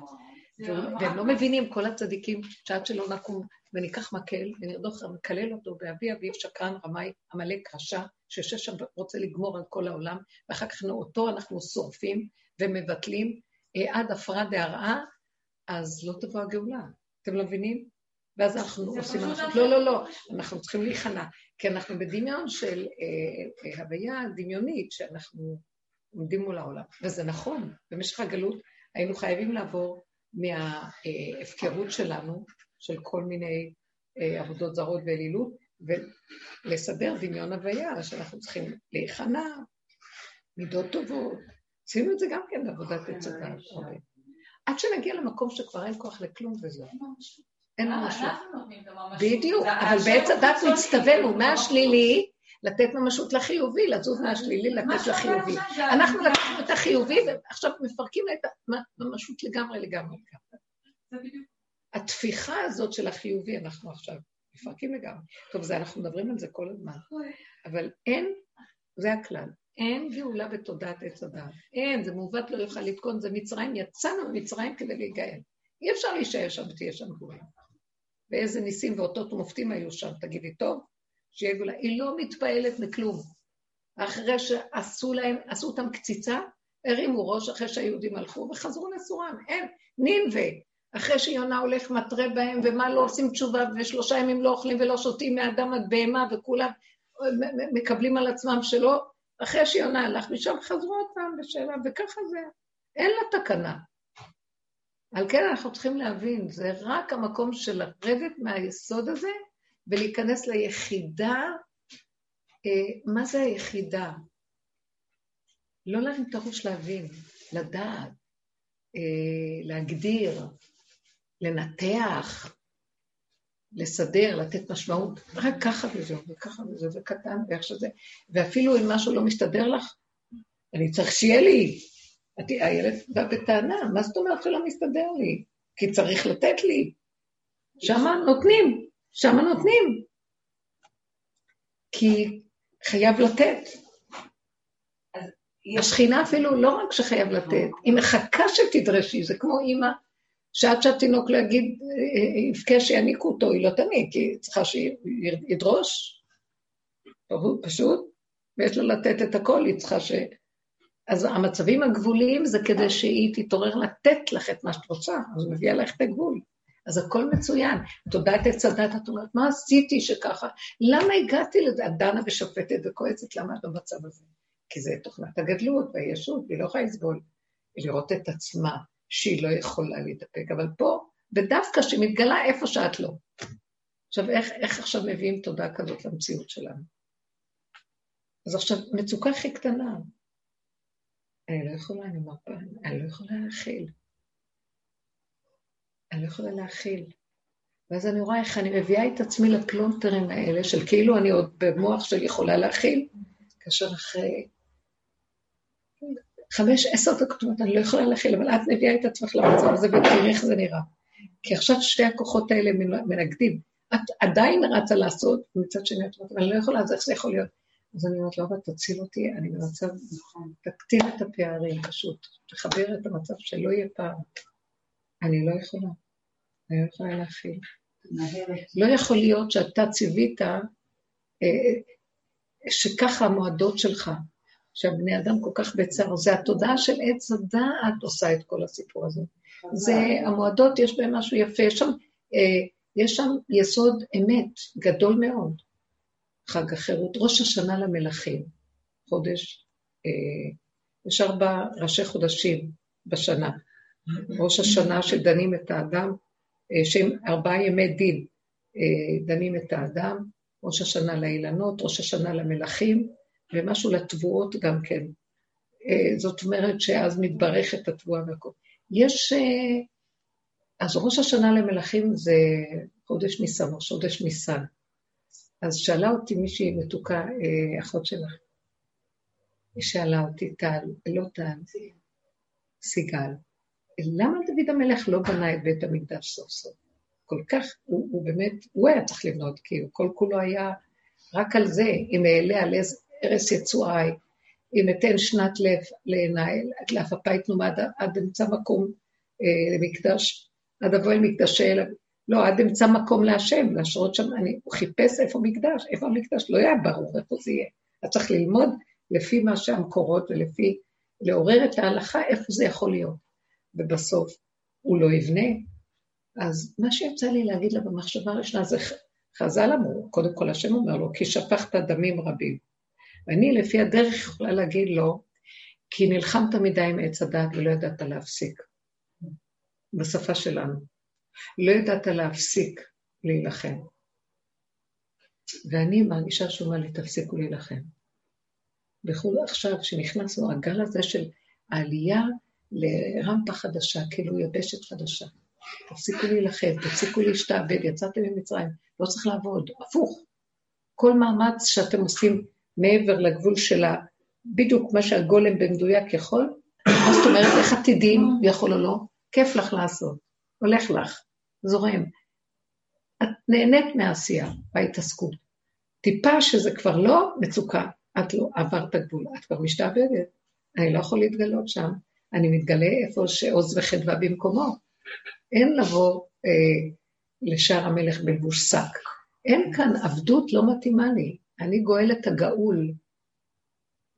B: והוא- והם לא מבינים, כל הצדיקים, שעד שלא נקום וניקח מקל ונרדוף, נקלל אותו באבי אביו שקרן, רמאי, עמלק, רשע, שיושב שם ורוצה לגמור על כל העולם, ואחר כך אותו אנחנו שורפים ומבטלים עד הפרעה דהרעה, אז לא תבוא הגאולה. אתם לא מבינים? ואז אנחנו עושים משהו. לא, לא, לא, אנחנו צריכים להיכנע, כי אנחנו בדמיון של אה, אה, הוויה דמיונית שאנחנו עומדים מול העולם. וזה נכון, במשך הגלות היינו חייבים לעבור מההפקרות שלנו, של כל מיני אה, עבודות זרות ואלילות, ולסדר דמיון הוויה, שאנחנו צריכים להיכנע, מידות טובות. עשינו את זה גם כן בעבודת הדת. הרבה. עד שנגיע למקום שכבר אין כוח לכלום וזהו. אין ממשות.
E: את הממשות.
B: בדיוק, אבל בעץ הדת. מצטווינו מהשלילי לתת ממשות לחיובי, לזוז מהשלילי
E: מה
B: לתת לחיובי. אנחנו לקחנו את החיובי ועכשיו מפרקים את הממשות לגמרי לגמרי. התפיחה הזאת של החיובי אנחנו עכשיו מפרקים לגמרי. טוב, זה אנחנו מדברים על זה כל הזמן. אבל אין, זה הכלל, אין גאולה בתודעת עץ הדעת. אין, זה מעוות לא יוכל לתקון, זה מצרים, יצאנו ממצרים כדי להיגאל. אי אפשר להישאר שם ותהיה שם גאולה. ואיזה ניסים ואותות ומופתים היו שם, תגידי, טוב, שיהיה גאולה. היא לא מתפעלת מכלום. אחרי שעשו להם, עשו אותם קציצה, הרימו ראש אחרי שהיהודים הלכו וחזרו לסורם. אין, נינווה. אחרי שיונה הולך מתרה בהם, ומה לא עושים תשובה, ושלושה ימים לא אוכלים ולא שותים מאדם עד בהמה, וכולם מ- מקבלים על עצמם שלא, אחרי שיונה הלך משם, חזרו עוד פעם בשאלה, וככה זה. אין לה תקנה. על כן אנחנו צריכים להבין, זה רק המקום של לרדת מהיסוד הזה ולהיכנס ליחידה. אה, מה זה היחידה? לא להרים את הראש להבין, לדעת, אה, להגדיר, לנתח, לסדר, לתת משמעות, רק ככה וזהו, וככה וזהו, וקטן, ואיך שזה, ואפילו אם משהו לא מסתדר לך, אני צריך שיהיה לי. הילד בא בטענה, מה זאת אומרת שלא מסתדר לי? כי צריך לתת לי. שמה נותנים, שמה נותנים. כי חייב לתת. השכינה אפילו לא רק שחייב לתת, היא מחכה שתדרשי, זה כמו אימא, שעד שהתינוק לא יגיד, יבכה שיעניקו אותו, היא לא תעניק, כי היא צריכה שידרוש, פשוט, ויש לה לתת את הכל, היא צריכה ש... אז המצבים הגבוליים זה כדי שהיא תתעורר לתת לך את מה שאת רוצה, אז היא מביאה לך את הגבול. אז הכל מצוין. תודעת עץ הדת, את אומרת, מה עשיתי שככה? למה הגעתי לזה? את דנה ושופטת וכועצת, למה את במצב הזה? כי זה תוכנת הגדלות והישות, והיא לא יכולה לסבול. לראות את עצמה, שהיא לא יכולה להתאפק. אבל פה, ודווקא שמתגלה איפה שאת לא. עכשיו, איך, איך עכשיו מביאים תודה כזאת למציאות שלנו? אז עכשיו, מצוקה הכי קטנה. אני לא יכולה, אני פעם, אני לא יכולה להכיל. אני לא יכולה להכיל. ואז אני רואה איך אני מביאה את עצמי לפלונטרים האלה, של כאילו אני עוד במוח של יכולה להכיל, כאשר אחרי חמש, עשר דקות, אני לא יכולה להכיל, אבל את מביאה את עצמך למצב הזה ותראי איך זה נראה. כי עכשיו שתי הכוחות האלה מנגדים. את עדיין רצה לעשות, ומצד שני את אומרת, אני לא יכולה, אז איך זה יכול להיות? אז אני אומרת, לא, אבל תציל אותי, אני במצב, נכון, תקטין את הפערים פשוט, תחבר את המצב שלא יהיה פער. אני לא יכולה, אני לא יכולה להכיל. לא יכול להיות שאתה ציווית אה, שככה המועדות שלך, שהבני אדם כל כך בצער, זה התודעה של עץ הדעת עושה את כל הסיפור הזה. זה, המועדות יש בהן משהו יפה, יש שם, אה, יש שם יסוד אמת גדול מאוד. חג החירות, ראש השנה למלכים, חודש, אה, יש ארבע ראשי חודשים בשנה. ראש השנה שדנים את האדם, אה, שהם ארבעה ימי דין, אה, דנים את האדם, ראש השנה לאילנות, ראש השנה למלכים, ומשהו לתבואות גם כן. אה, זאת אומרת שאז מתברכת התבואה והכל. יש... אז ראש השנה למלכים זה חודש ניסן, ראש חודש ניסן. אז שאלה אותי מישהי מתוקה, אחות שלך, היא שאלה אותי, טל, לא טל, סיגל, למה דוד המלך לא בנה את בית המקדש סוף סוף? כל כך, הוא, הוא באמת, הוא היה צריך לבנות, כי הוא כל כולו היה רק על זה, אם אעלה על ארץ יצואי, אם אתן שנת לב לעיניי, לאף אפית נומד עד אמצע מקום אה, למקדש, עד אבוא אל מקדשי אל... לא, עד אמצע מקום להשם, להשרות שם, אני, חיפש איפה מקדש, איפה המקדש, לא היה ברור איפה זה יהיה. אתה צריך ללמוד לפי מה שהמקורות ולפי, לעורר את ההלכה, איפה זה יכול להיות. ובסוף הוא לא יבנה. אז מה שיצא לי להגיד לה במחשבה הראשונה זה חז"ל אמרו, קודם כל השם אומר לו, כי שפכת דמים רבים. ואני לפי הדרך יכולה להגיד לו, כי נלחמת מדי עם עץ הדעת ולא ידעת להפסיק. בשפה שלנו. לא ידעת להפסיק להילחם. ואני מרגישה שהוא אומר לי, תפסיקו להילחם. בייחוד עכשיו, שנכנסנו, הגל הזה של העלייה לרמפה חדשה, כאילו יבשת חדשה. תפסיקו להילחם, תפסיקו להשתעבד, יצאתם ממצרים, לא צריך לעבוד, הפוך. כל מאמץ שאתם עושים מעבר לגבול של ה... בדיוק מה שהגולם במדויק יכול, מה זאת אומרת, איך עתידים, יכול או לא? כיף לך לעשות, הולך לך, זורם. את נהנית מהעשייה, בהתעסקות. טיפה שזה כבר לא מצוקה, את לא עברת גבול, את כבר משתעבדת, אני לא יכול להתגלות שם. אני מתגלה איפה שעוז וחדווה במקומו. אין לבוא אה, לשער המלך בלבוש שק. אין כאן עבדות לא מתאימה לי. אני גואל את הגאול.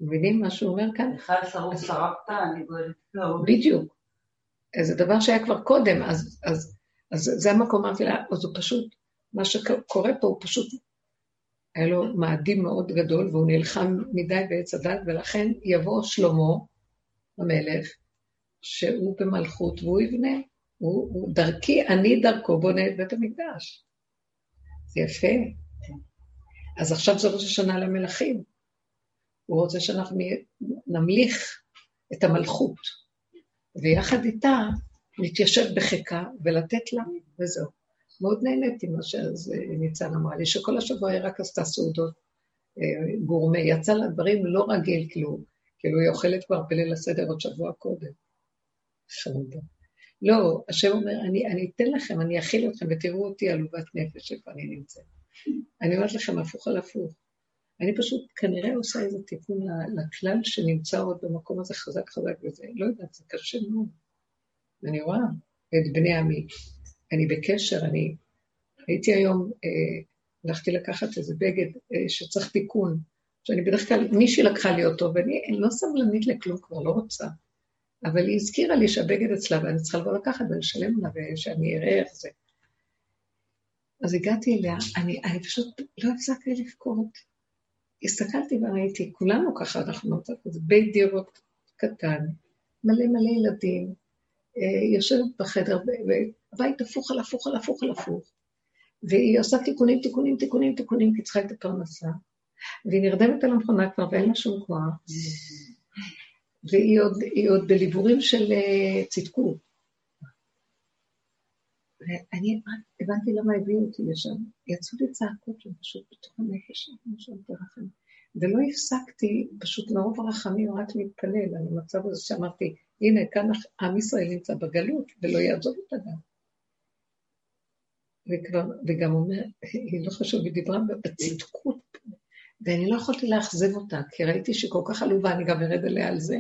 B: מבינים מה שהוא אומר כאן?
D: אחד שרוף שרפת, אני גואל את הגאול.
B: בדיוק. זה דבר שהיה כבר קודם, אז, אז, אז זה המקום, אמרתי לה, אז הוא פשוט, מה שקורה פה הוא פשוט, היה לו מאדים מאוד גדול, והוא נלחם מדי בעץ הדת, ולכן יבוא שלמה, המלך, שהוא במלכות והוא יבנה. הוא, הוא דרכי, אני דרכו בונה את בית המקדש. זה יפה. אז עכשיו זה ראש השנה למלכים. הוא רוצה שאנחנו נמליך את המלכות, ויחד איתה נתיישב בחיקה ולתת לה, וזהו. מאוד נהניתי מה שניצן אמרה לי, שכל השבוע היא רק עשתה סעודות אה, גורמי, יצא לה דברים לא רגיל, כאילו, כאילו היא אוכלת כבר בליל הסדר עוד שבוע קודם. חמודה. לא, השם אומר, אני, אני אתן לכם, אני אכיל אתכם ותראו אותי עלובת נפש איפה אני נמצאת. אני אומרת לכם הפוך על הפוך. אני פשוט כנראה עושה איזה תיקון לכלל שנמצא עוד במקום הזה חזק חזק וזה, לא יודעת, זה קשה מאוד. אני רואה את בני עמי, אני בקשר, אני הייתי היום, אה, הלכתי לקחת איזה בגד אה, שצריך תיקון, שאני בדרך כלל, מישהי לקחה לי אותו, ואני לא סבלנית לכלום, כבר לא רוצה. אבל היא הזכירה לי שהבגד אצלה, ואני צריכה לבוא לקחת ולשלם לה, ושאני אראה איך זה. אז הגעתי אליה, אני, אני פשוט לא הפסקתי לבכות. הסתכלתי וראיתי, כולנו ככה, אנחנו בית דירות קטן, מלא מלא ילדים, אה, יושבת בחדר, והבית הפוך על הפוך על הפוך על הפוך. והיא עושה תיקונים, תיקונים, תיקונים, תיקונים, כי צריכה את הפרנסה. והיא נרדמת על המכונה כבר ואין לה שום כוח. והיא עוד, עוד בליבורים של אה, צדקות. ואני הבנתי למה הביאו אותי לשם. יצאו לי צעקות שם פשוט בתוך הנפש, משהו תרחם. ולא הפסקתי, פשוט מרוב הרחמים רק להתפלל על המצב הזה שאמרתי, הנה, כאן עם ישראל נמצא בגלות, ולא יעזוב אותה גם. וכבר, וגם אומר, היא לא חשוב, היא דיברה בצדקות, ואני לא יכולתי לאכזב אותה, כי ראיתי שכל כך עלובה, אני גם ארד עליה על זה.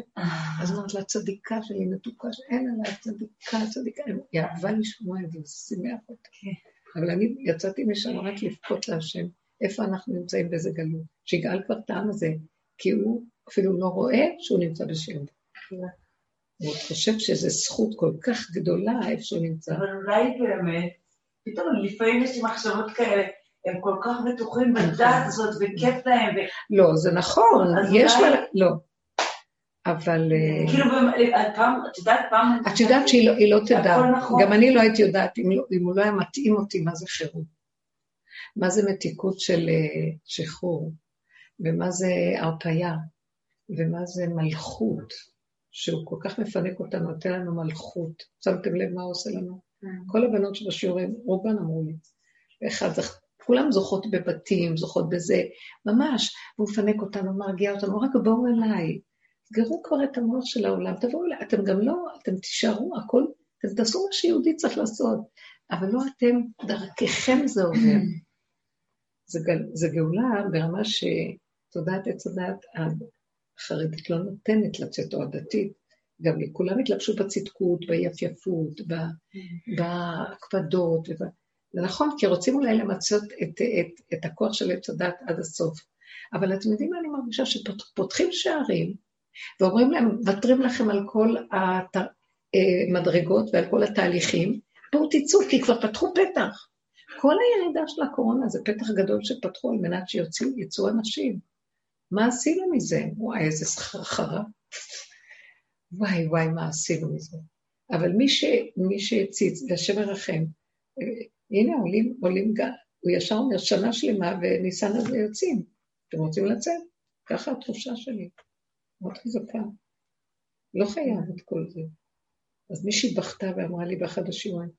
B: אז אמרת לה, צדיקה שלי, מתוקה, שאין עליה צדיקה, צדיקה, היא אהבה לשמוע את זה, זה שימח אותה. אבל אני יצאתי משם רק לבכות להשם, איפה אנחנו נמצאים באיזה גלות. שיגאל כבר את העם הזה, כי הוא אפילו לא רואה שהוא נמצא בשיעור. הוא חושב שזו זכות כל כך גדולה איפה שהוא נמצא.
D: אבל אולי באמת, פתאום לפעמים יש לי מחשבות כאלה, הם כל כך בטוחים בדת הזאת, וכיף להם. ו...
B: לא, זה נכון, יש
D: אולי-
B: מה... לא. אבל... אה,
D: כאילו, במ- פעם, את יודעת, פעם...
B: את יודעת שהיא לא, לא תדע.
D: נכון.
B: גם אני לא הייתי יודעת אם, לא, אם הוא לא היה מתאים אותי, מה זה חירות. מה זה מתיקות של אה, שחרור, ומה זה הרפאיה, ומה זה מלכות, שהוא כל כך מפנק אותנו, נותן לנו מלכות. שמתם לב מה הוא עושה לנו? כל הבנות שבשיעורים, רובן אמרו לי. אחד, זכ- כולם זוכות בבתים, זוכות בזה, ממש. והוא מפנק אותנו, מרגיע אותנו, רק בואו אליי. סגרו כבר את המוח של העולם, תבואו אליי, אתם גם לא, אתם תישארו, הכל, אתם תעשו מה שיהודי צריך לעשות, אבל לא אתם, דרככם זה עובר. זה, גל, זה גאולה ברמה שתודעת עץ הדעת החרדית לא נותנת לצאת, או הדתית. גם כולם התלבשו בצדקות, ביפייפות, בהקפדות. ובא... זה נכון, כי רוצים אולי למצות את, את, את הכוח של עץ הדת עד הסוף. אבל אתם יודעים מה אני מרגישה? שפותחים שערים ואומרים להם, מוותרים לכם על כל המדרגות ועל כל התהליכים, בואו תצאו, כי כבר פתחו פתח. כל הירידה של הקורונה זה פתח גדול שפתחו על מנת שיצאו אנשים. מה עשינו מזה? וואי, איזה סחרחרה. וואי, וואי, מה עשינו מזה? אבל מי, מי שהציץ, והשם ירחם, אה, הנה עולים, עולים גם, הוא ישר אומר שנה שלמה וניסן הזה יוצאים. אתם רוצים לצאת? ככה התחושה שלי. מאוד חזקה. לא חייב את כל זה. אז מישהי בכתה ואמרה לי באחד השיעורים,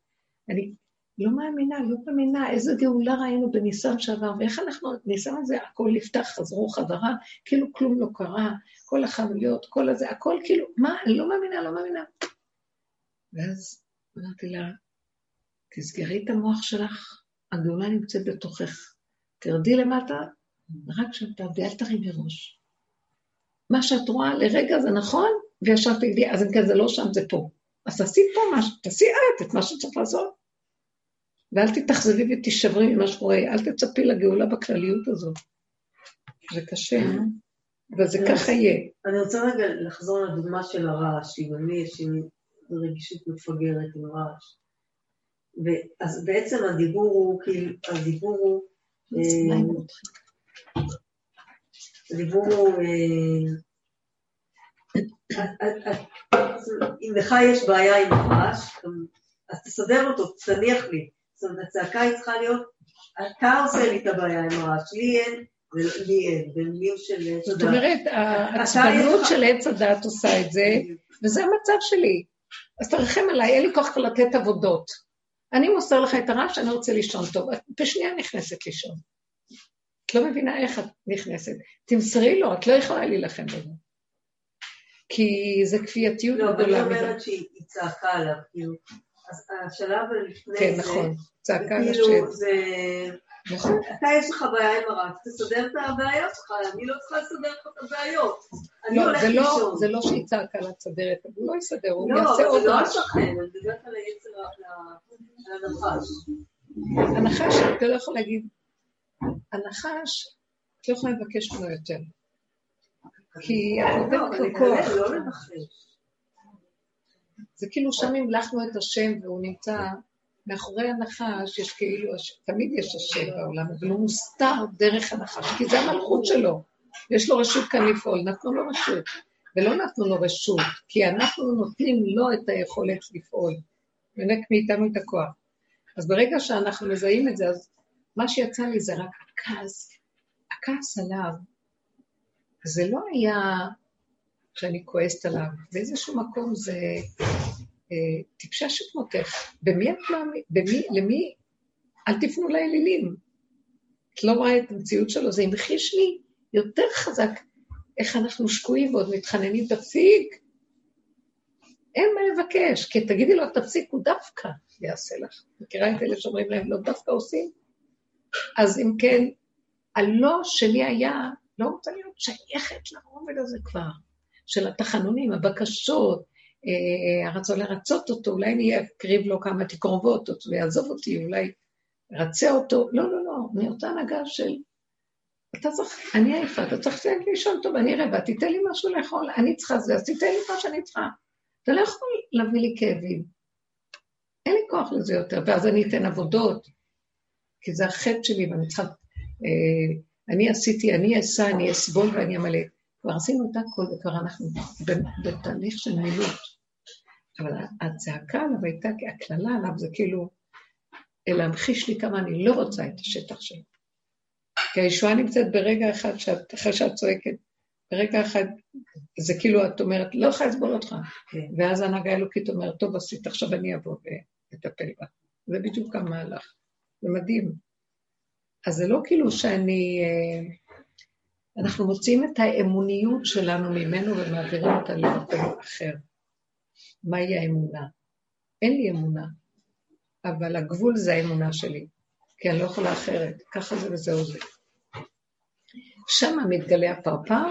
B: אני לא מאמינה, לא מאמינה, איזה גאולה ראינו בניסן שעבר, ואיך אנחנו, ניסן הזה, הכל נפתח, חזרו חזרה, כאילו כלום לא קרה, כל החנויות, כל הזה, הכל כאילו, מה, אני לא מאמינה, לא מאמינה. ואז אמרתי לה, תסגרי את המוח שלך, הגאולה נמצאת בתוכך. תרדי למטה, רק שם תעבדי, אל תרימי ראש. מה שאת רואה לרגע זה נכון, וישר תגידי, אז אם כן זה לא שם, זה פה. אז תעשי פה משהו, תעשי את, את מה שצריך לעשות. ואל תתאכזבי ותישברי ממה שקורה, אל תצפי לגאולה בכלליות הזאת. זה קשה, אבל זה ככה יהיה.
C: אני רוצה רגע לחזור לדוגמה של הרעש, אם אני יש רגישות מפגרת עם רעש. אז בעצם הדיבור הוא, כאילו, הדיבור הוא, אה, הדיבור הוא, אה, אם לך יש בעיה עם הרעש, אז תסדר אותו, תניח לי. זאת אומרת, הצעקה היא צריכה להיות, אתה עושה לי את הבעיה עם הרעש, לי אין, ולי אין, ולי של...
B: זאת אומרת, העצבנות של עץ הדת עושה את זה, וזה המצב שלי. אז תרחם עליי, אין לי כוח לתת עבודות. אני מוסר לך את הרעש, אני רוצה לישון טוב. את בשנייה נכנסת לישון. את לא מבינה איך את נכנסת. תמסרי לו, את לא יכולה להילחם בזה. כי זה כפייתיות
C: לא,
B: גדולה
C: אבל
B: מדי.
C: היא אומרת שהיא צעקה עליו, כאילו. אז השלב לפני
B: כן,
C: זה,
B: נכון, צעקה על
C: כאילו,
B: השם.
C: זה... אתה יש לך בעיה עם הרעש, תסדר את הבעיות שלך, אני לא צריכה לסדר לך את הבעיות. אני
B: לא,
C: הולכת
B: זה לא,
C: לישון.
B: זה לא שהיא צעקה לה צדרת, הוא לא יסדר, הוא
C: לא,
B: יעשה עוד
C: זה לא
B: רעש.
C: השכן, אני מדברת על היצר, על הנחש.
B: הנחש, אתה לא יכול להגיד, הנחש, את לא יכולה לבקש ממנו יותר. כי את
C: לא,
B: נותנת לו כוח.
C: לא.
B: זה כאילו שם המלכנו את השם והוא נמצא מאחורי הנחש, יש כאילו, תמיד יש השם בעולם, אבל הוא מוסתר דרך הנחש, כי זה המלכות שלו. יש לו רשות כאן לפעול, נתנו לו רשות. ולא נתנו לו רשות, כי אנחנו נותנים לו את היכולת לפעול. ונק מאיתנו את הכוח. אז ברגע שאנחנו מזהים את זה, אז מה שיצא לי זה רק הכעס. הכעס עליו, זה לא היה שאני כועסת עליו, באיזשהו מקום זה טיפשה שכמותך. במי את מאמין? במי, למי? אל תפנו לאלילים. את לא רואה את המציאות שלו, זה המחיש לי יותר חזק איך אנחנו שקועים ועוד מתחננים, תפסיק. אין מה לבקש, כי תגידי לו, תפסיק, הוא דווקא יעשה לך. מכירה את אלה שאומרים להם, לא דווקא עושים? אז אם כן, הלא שלי היה, לא רוצה להיות שייכת לרובד הזה כבר, של התחנונים, הבקשות, הרצון לרצות אותו, אולי אני אקריב לו כמה תקרובות, או יעזוב אותי, אולי רצה אותו. לא, לא, לא, רוצה הנהגה של... אתה צריך, אני עייפה, אתה צריך לי לישון טוב, אני רעבה, תיתן לי משהו לאכול, אני צריכה זה, אז תיתן לי מה שאני צריכה. אתה לא יכול להביא לי כאבים. אין לי כוח לזה יותר, ואז אני אתן עבודות, כי זה החטא שלי, ואני צריכה... אה, אני עשיתי, אני אעשה, אני אסבול ואני אמלא. כבר עשינו את הכל, וכבר אנחנו בתהליך של מילוט. אבל הצעקה עליו הייתה, הקללה עליו זה כאילו, להמחיש לי כמה אני לא רוצה את השטח שלו. כי הישועה נמצאת ברגע אחד, שאת, אחרי שאת צועקת, ברגע אחד, זה כאילו את אומרת, לא יכולה לסבול אותך.
C: כן.
B: ואז ההנהגה האלוקית אומרת, טוב עשית, עכשיו אני אבוא ואטפל בה. זה בדיוק המהלך. זה מדהים. אז זה לא כאילו שאני... אה, אנחנו מוציאים את האמוניות שלנו ממנו ומעבירים אותה למקום אחר. מהי האמונה? אין לי אמונה, אבל הגבול זה האמונה שלי, כי אני לא יכולה אחרת, ככה זה וזהו זה. שם מתגלה הפרפר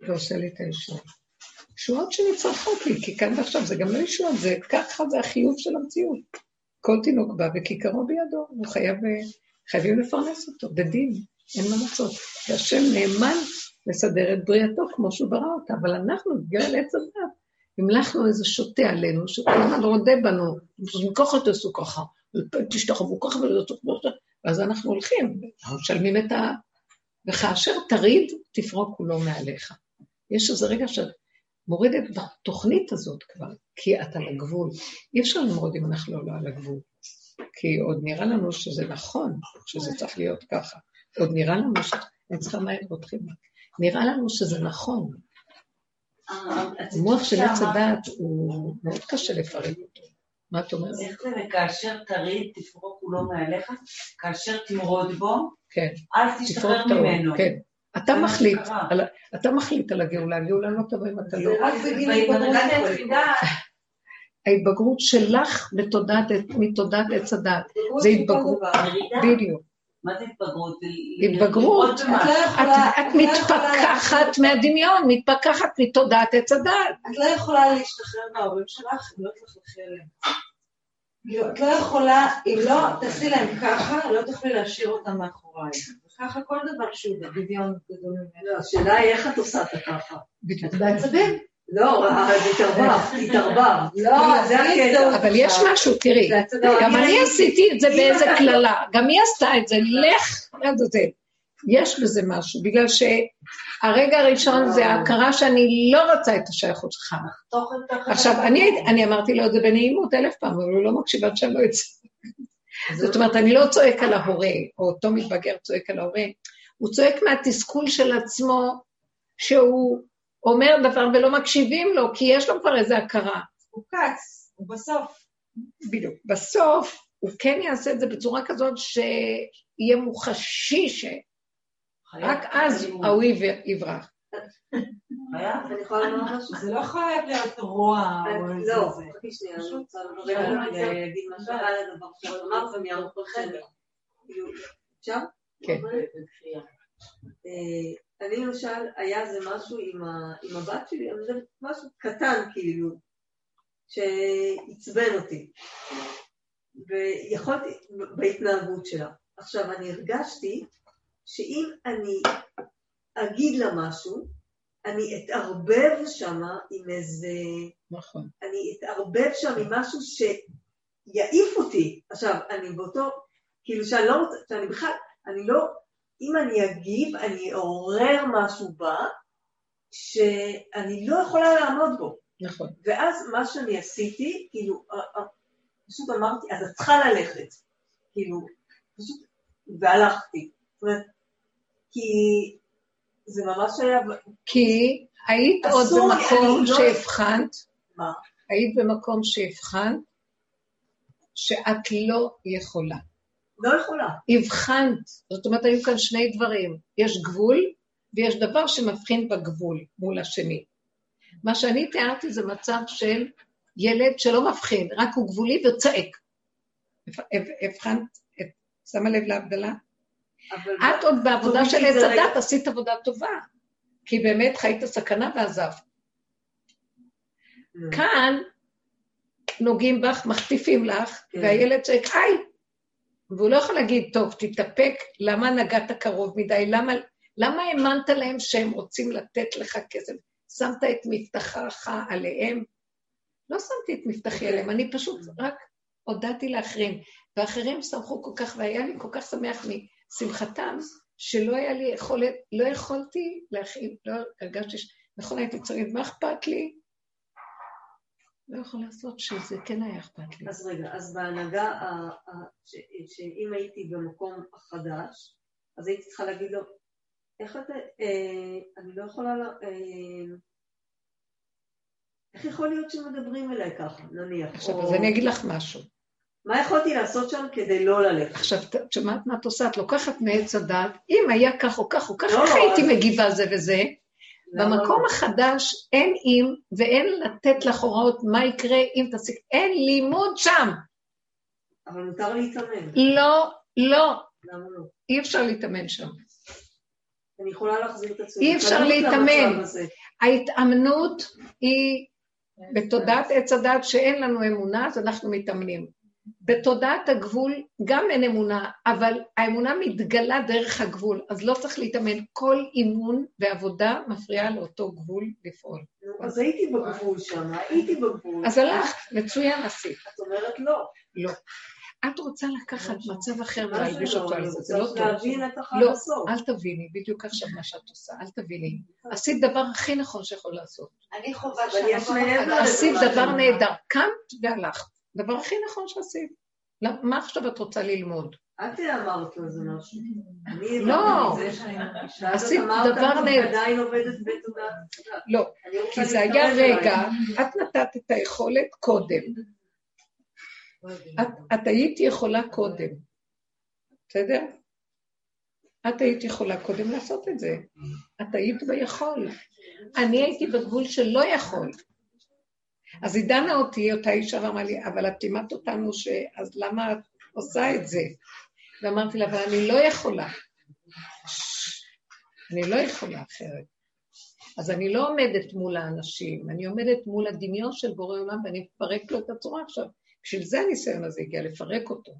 B: ועושה לי את הישועות. ישועות שנצרכות לי, כי כאן ועכשיו זה גם לא ישועות, זה ככה זה החיוב של המציאות. כל תינוק בא וכיכרו בידו, הוא חייב, חייבים לפרנס אותו, בדין, אין מה לעשות. והשם נאמן לסדר את בריאתו כמו שהוא ברא אותה, אבל אנחנו, בגלל עץ הדת, המלכנו איזה שוטה עלינו, שכל הזמן רודה בנו, ככה תעשו ככה, תשתחוו ככה תאכלו ככה, ואז אנחנו הולכים, משלמים את ה... וכאשר תריד, תפרוק כולו מעליך. יש איזה רגע שאת מורידת בתוכנית הזאת כבר, כי את על הגבול. אי אפשר למרוד אם אנחנו לא על הגבול. כי עוד נראה לנו שזה נכון, שזה צריך להיות ככה. עוד נראה לנו ש... אני צריכה מהר פותחים. נראה לנו שזה נכון. המוח של עץ הדעת הוא מאוד קשה לפרק אותו. מה את אומרת?
D: איך זה וכאשר תריד תפרוק כולו מעליך, כאשר תמרוד בו,
B: כן, תפרוק
D: תשתחרר. ממנו.
B: כן. אתה מחליט. על אתה מחליט על הגאולה, הגאולה לא תבוא אם אתה לא.
C: זה רק בגיל
D: בהתמודדת
C: התבגרות.
D: היחידה,
B: ההתבגרות שלך מתודעת עץ הדת. זה התבגרות. בדיוק.
D: מה זה התבגרות?
B: התבגרות.
C: את לא לא
B: מתפכחת מהדמיון, מתפכחת מתודעת עץ הדת.
C: את לא יכולה להשתחרר מההורים שלך אם לא תלכלכי עליהם. את לא יכולה, אם לא תעשי להם ככה, לא תוכלי להשאיר אותם מאחורייך. וככה כל דבר שהוא בדמיון גדול ממנו.
F: לא, השאלה היא איך את עושה את הככה.
B: בדיוק.
C: בעצבים.
F: לא, התערבב.
C: לא,
F: זה הקטע.
B: אבל יש. משהו, תראי,
C: זה.
B: גם אני עשיתי את זה באיזה קללה, גם היא עשתה את זה, לך לעזאזל. יש בזה משהו, בגלל שהרגע הראשון זה ההכרה שאני לא רוצה את השייכות שלך. עכשיו, אני אמרתי לו את זה בנעימות אלף פעם, אבל הוא לא מקשיב עד שאני לא אצא. זאת אומרת, אני לא צועק על ההורה, או אותו מתבגר צועק על ההורה, הוא צועק מהתסכול של עצמו, שהוא אומר דבר ולא מקשיבים לו, כי יש לו כבר איזו הכרה.
C: הוא קץ, הוא בסוף.
B: בדיוק. בסוף, הוא כן יעשה את זה בצורה כזאת שיהיה מוחשי, שרק
D: חייב
B: אז. ההוא יב- יברח.
E: זה לא חייב להיות רוע או
C: לא,
E: זה.
C: חכי שנייה, אני רוצה
E: אפשר
C: להגיד משהו על הדבר אפשר?
B: כן.
C: אה, אני למשל, היה זה משהו עם ה- עם הבת שלי, אבל זה משהו קטן כאילו, שעצבן אותי. ויכולתי, בהתנהגות שלה. עכשיו, אני הרגשתי שאם אני אגיד לה משהו, אני אתערבב שם עם איזה...
B: נכון.
C: אני אתערבב שם עם משהו שיעיף אותי. עכשיו, אני באותו... כאילו שאני לא רוצה... שאני בכלל... אני לא... אם אני אגיב, אני אעורר משהו בה, שאני לא יכולה לעמוד בו.
B: נכון.
C: ואז מה שאני עשיתי, כאילו, פשוט אמרתי, אז את צריכה ללכת. כאילו, פשוט, והלכתי. זאת אומרת, כי זה ממש היה...
B: כי היית עוד במקום
C: לא-
B: שהבחנת,
C: מה?
B: היית במקום שהבחנת שאת לא יכולה.
C: לא יכולה.
B: הבחנת, זאת אומרת, היו כאן שני דברים. יש גבול, ויש דבר שמבחין בגבול מול השני. מה שאני תיארתי זה מצב של ילד שלא מבחין, רק הוא גבולי וצועק. הבחנת, שמה לב להבדלה? את עוד בעבודה של עץ. הדת עשית עבודה טובה, כי באמת חיית סכנה ועזבת.
C: Mm.
B: כאן נוגעים בך, מחטיפים לך,
C: כן.
B: והילד צועק, היי! והוא לא יכול להגיד, טוב, תתאפק, למה נגעת קרוב מדי? למה, למה האמנת להם שהם רוצים לתת לך כסף? שמת את מבטחך עליהם? לא שמתי את מבטחי עליהם, אני פשוט רק הודעתי לאחרים. ואחרים שמחו כל כך, והיה לי כל כך שמח משמחתם, שלא היה לי יכולת, לא יכולתי להכין, לא הרגשתי. נכון, הייתי צריך, מה אכפת לי? לא יכול לעשות שזה כן היה אכפת לי.
C: אז רגע, אז בהנהגה, שאם הייתי במקום החדש, אז הייתי צריכה להגיד לו, איך אתה, אה, אני לא יכולה, אה, איך יכול להיות שמדברים אליי ככה, נניח?
B: עכשיו,
C: או-
B: אז אני אגיד לך משהו.
C: מה יכולתי לעשות שם כדי לא ללכת?
B: עכשיו, את שומעת מה את עושה? את לוקחת מעץ הדת, אם היה כך או כך או כך,
C: לא,
B: איך הייתי
C: אז-
B: מגיבה זה וזה?
C: למה
B: במקום
C: לא?
B: החדש אין אם ואין לתת לך הוראות מה יקרה אם תסיק, אין לימוד שם.
C: אבל מותר להתאמן,
B: לא, לא,
C: למה לא?
B: אי אפשר להתאמן שם.
C: אני יכולה להחזיר את עצמי.
B: אי אפשר להתאמן. ההתאמנות היא בתודעת עץ הדת שאין לנו אמונה, אז אנחנו מתאמנים. בתודעת הגבול גם אין אמונה, אבל האמונה מתגלה דרך הגבול, אז לא צריך להתאמן. כל אימון ועבודה מפריעה לאותו גבול לפעול.
C: אז הייתי בגבול שם, הייתי בגבול.
B: אז הלכת, מצוין עשית.
C: את אומרת לא.
B: לא. את רוצה לקחת מצב אחר ולהלביש
C: לא?
B: אותו על זה, זה לא טוב.
C: להבין את החד
B: לא. אל תביני, בדיוק עכשיו מה שאת עושה, אל תביני. עשית דבר הכי נכון שיכול לעשות.
E: אני חווה
C: לזה.
B: עשית דבר? נהדר, קמת והלכת. דבר הכי נכון שעשית. מה עכשיו את רוצה ללמוד?
C: את אמרת על זה משהו. אני
B: לא.
C: את את
B: עשית
C: אמרת,
B: דבר נהדר.
C: עדיין עובדת בתודעת.
B: לא, כי זה היה
C: אליי.
B: רגע, את נתת את היכולת קודם. את, את היית יכולה קודם, בסדר? את היית יכולה קודם לעשות את זה. את היית ביכול. אני הייתי בגבול של לא יכול. אז היא דנה אותי, אותה אישה, ואמרה לי, אבל את לימדת אותנו ש... אז למה את עושה את זה? ואמרתי לה, אבל אני לא יכולה. אני לא יכולה אחרת. אז אני לא עומדת מול האנשים, אני עומדת מול הדמיון של בורא עולם ואני מפרק לו את הצורה עכשיו. בשביל זה הניסיון הזה הגיע, לפרק אותו.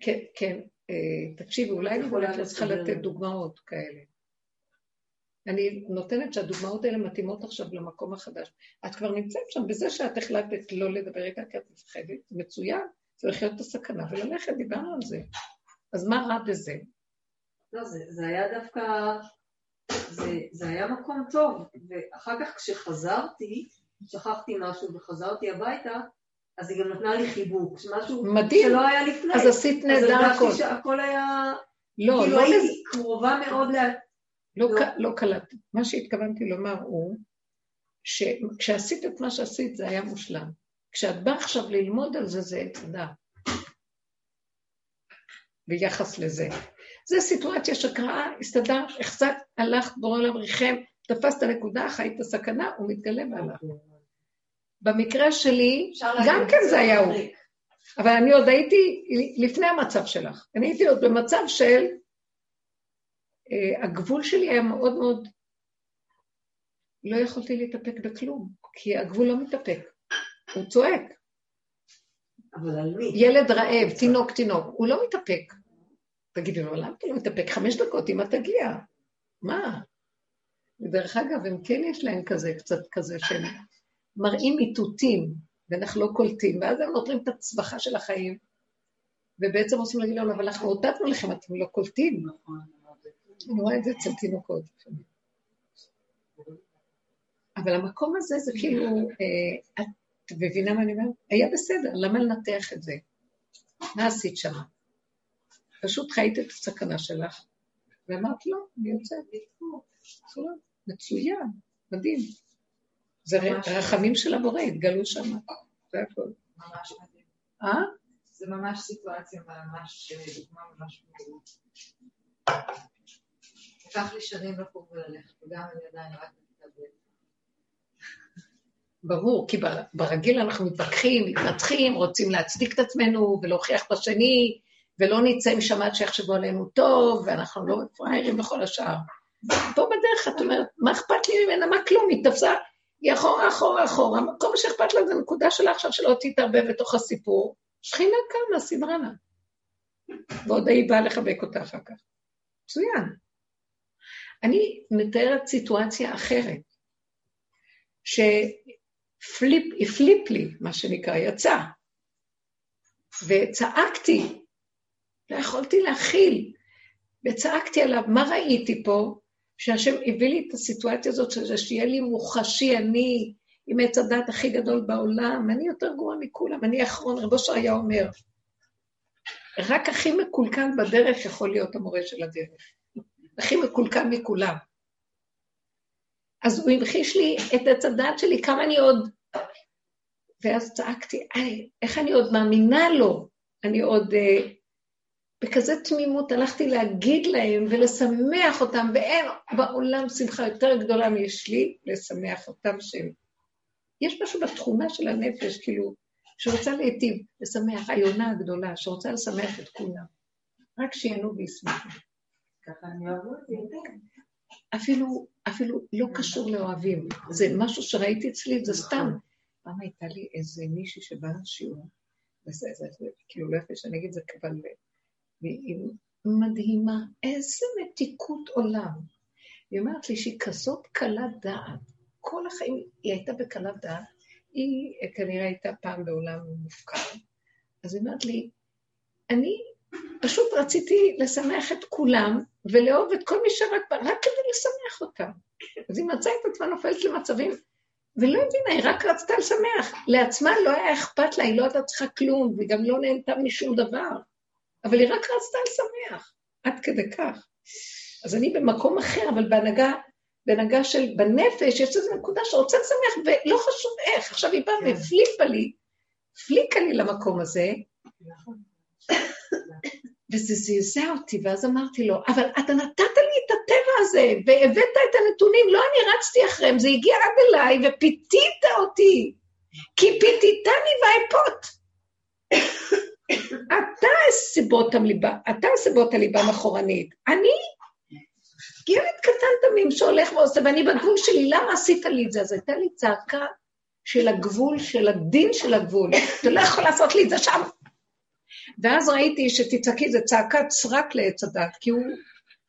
B: כן, כן, אה, תקשיבי, אולי אני
C: יכולה
B: לתת. דוגמאות כאלה. אני נותנת שהדוגמאות האלה מתאימות עכשיו למקום החדש. את כבר נמצאת שם בזה שאת החלטת לא לדבר איתה כי את מפחדת, מצוין, צריך להיות את הסכנה וללכת, דיברנו על זה. אז מה רע בזה?
C: לא, זה, זה היה דווקא, זה, זה היה מקום טוב, ואחר כך כשחזרתי, שכחתי משהו וחזרתי הביתה, אז היא גם נתנה לי חיבוק, משהו
B: מדהים.
C: שלא היה לפני.
B: אז עשית נהדר
C: אז
B: הכל.
C: הרגשתי שהכל היה,
B: לא,
C: כאילו
B: לא,
C: הייתי קרובה מאוד ל...
B: לא,
C: לא.
B: לא קלטתי. מה שהתכוונתי לומר הוא, שכשעשית את מה שעשית זה היה מושלם. כשאת באה עכשיו ללמוד על זה, זה עץ הדעת. ביחס לזה. זו סיטואציה שקרה, הסתדרת, החזקת, הלכת, בורא עולם ריחם, תפסת נקודה, חיית סכנה, הוא מתגלה והלך. במקרה שלי, גם כן זה היה הוא. אבל אני עוד הייתי לפני המצב שלך. אני הייתי עוד במצב של... אה, הגבול שלי היה מאוד מאוד... לא יכולתי להתאפק בכלום, כי הגבול לא מתאפק. הוא צועק.
C: אבל על מי?
B: ילד רעב, תינוק, תינוק, הוא לא מתאפק. תגידי לו, למה אתה לא מתאפק? חמש דקות, אמא תגיע. מה? ודרך אגב, הם כן יש להם כזה, קצת כזה, שהם מראים איתותים, ואנחנו לא קולטים, ואז הם נותנים את הצווחה של החיים, ובעצם עושים להגיד לנו, אבל אנחנו הודענו לכם, אתם לא קולטים. אני רואה את זה אצל תינוקות. אבל המקום הזה זה כאילו, אה, את מבינה מה אני אומרת? היה בסדר, למה לנתח את זה? מה עשית שם? פשוט חיית את הסכנה שלך, ואמרת, לא, אני יוצאת. מצוין, מדהים. זה רחמים של הבורא, התגלו שם, זה הכול.
G: ממש מדהים.
B: אה?
G: זה ממש סיטואציה ממש, דוגמה ממש מדהימה. לקח לי שנים לקום וללכת, וגם אני עדיין רק מתקבלת.
B: ברור, כי ברגיל אנחנו מתווכחים, מתנצחים, רוצים להצדיק את עצמנו ולהוכיח בשני, ולא נצא משם עד שיחשבו עלינו טוב, ואנחנו לא פראיירים בכל השאר. פה בדרך את אומרת, מה אכפת לי ממנה? מה כלום? היא תפסה, היא אחורה, אחורה, אחורה. כל מה שאכפת לה זה נקודה שלה עכשיו שלא תתערבב בתוך הסיפור. שכינה קמה, סדרה לה. ועוד היא באה לחבק אותה אחר כך. מצוין. אני מתארת סיטואציה אחרת, שהפליפ לי, מה שנקרא, יצא, וצעקתי, לא יכולתי להכיל, וצעקתי עליו, מה ראיתי פה? שהשם הביא לי את הסיטואציה הזאת, שזה שיהיה לי מוחשי, אני עם עץ הדת הכי גדול בעולם, אני יותר גרוע מכולם, אני אחרון, רבו אושר היה אומר, רק הכי מקולקל בדרך יכול להיות המורה של הדרך. הכי מקולקל מכולם. אז הוא המחיש לי את עץ הדת שלי, כמה אני עוד... ואז צעקתי, איי, איך אני עוד מאמינה לו? אני עוד... אה, בכזה תמימות הלכתי להגיד להם ולשמח אותם, ואין בעולם שמחה יותר גדולה מיש לי לשמח אותם שהם... יש משהו בתכונה של הנפש, כאילו, שרוצה להיטיב, לשמח, היונה הגדולה, שרוצה לשמח את כולם. רק שיהנו וישמחו.
G: ככה אני אוהבת את זה.
B: אפילו, אפילו לא קשור לאוהבים. זה משהו שראיתי אצלי, זה סתם. פעם הייתה לי איזה מישהי שבאה לשיעור, וזה, זה, זה, כאילו לא יפה שאני אגיד זה, אבל והיא מדהימה, איזה מתיקות עולם. היא אומרת לי שהיא כזאת קלת דעת. כל החיים היא הייתה בקלת דעת, היא כנראה הייתה פעם בעולם מופקר. אז היא אומרת לי, אני פשוט רציתי לשמח את כולם ולאהוב את כל מי שרק בא, רק כדי לשמח אותם. אז היא מצאה את עצמה נופלת למצבים, ולא הבינה, היא רק רצתה לשמח. לעצמה לא היה אכפת לה, היא לא הייתה צריכה כלום, והיא גם לא נהנתה משום דבר. אבל היא רק רצתה לשמח, עד כדי כך. אז אני במקום אחר, אבל בהנהגה, בהנהגה של, בנפש, יש איזו נקודה שרוצה לשמח, ולא חשוב איך. עכשיו היא באה והפליפה לי, הפליקה לי למקום הזה, וזה זעזע אותי, ואז אמרתי לו, אבל אתה נתת לי את הטבע הזה, והבאת את הנתונים, לא אני רצתי אחריהם, זה הגיע עד אליי, ופיתית אותי, כי פיתיתני ואפות. אתה סיבות הליבה, אתה סיבות הליבה מאחורנית. אני ילד קטן תמים שהולך ועושה, ואני בגבול שלי, למה עשית לי את זה? אז הייתה לי צעקה של הגבול, של הדין של הגבול. אתה לא יכול לעשות לי את זה שם. ואז ראיתי שתצעקי, זה צעקת סרק לעץ הדת, כי הוא